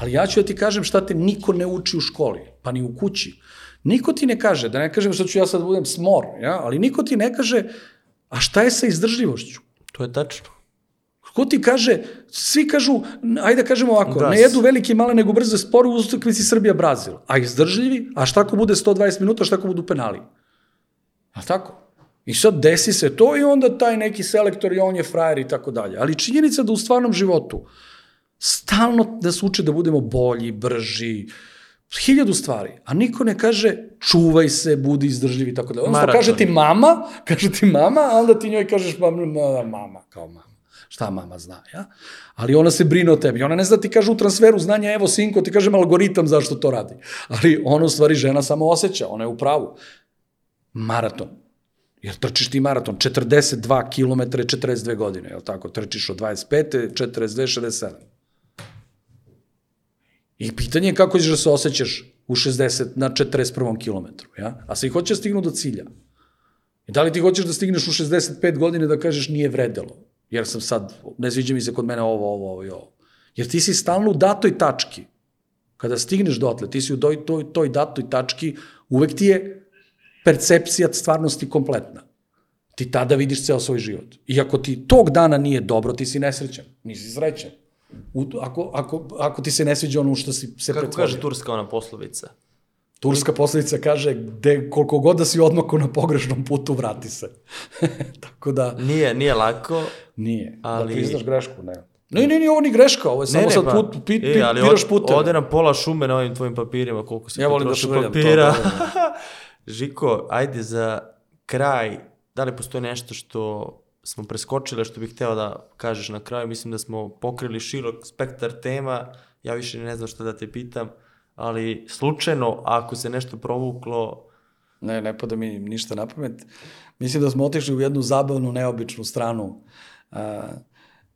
Ali ja ću da ti kažem šta te niko ne uči u školi, pa ni u kući. Niko ti ne kaže, da ne kažem što ću ja sad da budem smor, ja? ali niko ti ne kaže, a šta je sa izdržljivošću? To je tačno. Ko ti kaže, svi kažu, ajde da kažemo ovako, Gas. ne jedu velike male nego brze spore u utakmici Srbija-Brazil. A izdržljivi, a šta ako bude 120 minuta, šta ako budu penali? A tako? I sad desi se to i onda taj neki selektor i on je frajer i tako dalje. Ali činjenica da u stvarnom životu stalno da se uče da budemo bolji, brži, hiljadu stvari, a niko ne kaže čuvaj se, budi izdržljiv i tako dalje. Odnosno, Maraton. kaže ti mama, kaže ti mama, a onda ti njoj kažeš mama, mama kao mama. Šta mama zna, ja? Ali ona se brine o tebi. Ona ne zna da ti kaže u transferu znanja, evo sinko, ti kažem algoritam zašto to radi. Ali ona u stvari žena samo osjeća, ona je u pravu. Maraton. Jer trčiš ti maraton, 42 km, 42 godine, je li tako? Trčiš od 25, 42, 67. I pitanje je kako ćeš da se osjećaš u 60 na 41. kilometru, ja? A svi hoće da stignu do cilja. I da li ti hoćeš da stigneš u 65 godine da kažeš nije vredelo? Jer sam sad, ne sviđa mi se kod mene ovo, ovo, ovo i ovo. Jer ti si stalno u datoj tački. Kada stigneš dotle, ti si u toj, toj, toj datoj tački, uvek ti je percepcija stvarnosti kompletna. Ti tada vidiš ceo svoj život. I ako ti tog dana nije dobro, ti si nesrećan. Nisi srećan. U, ako, ako, ako ti se ne sviđa ono što si se Kako pretvorio. kaže turska ona poslovica? Turska posledica kaže, gde, koliko god da si odmako na pogrešnom putu, vrati se. Tako da, Nije, nije lako. nije. Ali- Da priznaš grešku, ne. Ne, ne, nije ovo ni greška, ovo je samo sad put, pit, e, pit, ali biraš od, puteve. Ode nam pola šume na ovim tvojim papirima, koliko si Ja da potrošio švrljam to, papira. da, Žiko, ajde za kraj, da li postoji nešto što smo preskočili, što bih hteo da kažeš na kraju? Mislim da smo pokrili širok spektar tema, ja više ne znam šta da te pitam, ali slučajno, ako se nešto provuklo, Ne, ne pada mi ništa na pamet. Mislim da smo otišli u jednu zabavnu, neobičnu stranu. A,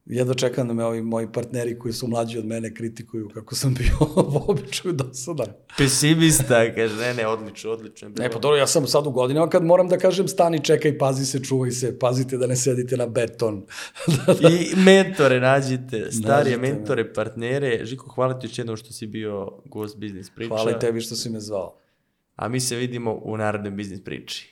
jedva čekam da me ovi moji partneri koji su mlađi od mene kritikuju kako sam bio u običaju do sada. pesimista, kaže, ne, ne, odlično, odlično. Ne, pa dobro, ja sam sad u godinama kad moram da kažem stani, čekaj, pazi se, čuvaj se, pazite da ne sedite na beton. I mentore nađite, starije Nađite me. mentore, partnere. Žiko, hvala ti još jednom što si bio gost Biznis Priča. Hvala i tebi što si me zvao. A mi se vidimo u narednoj Biznis Priči.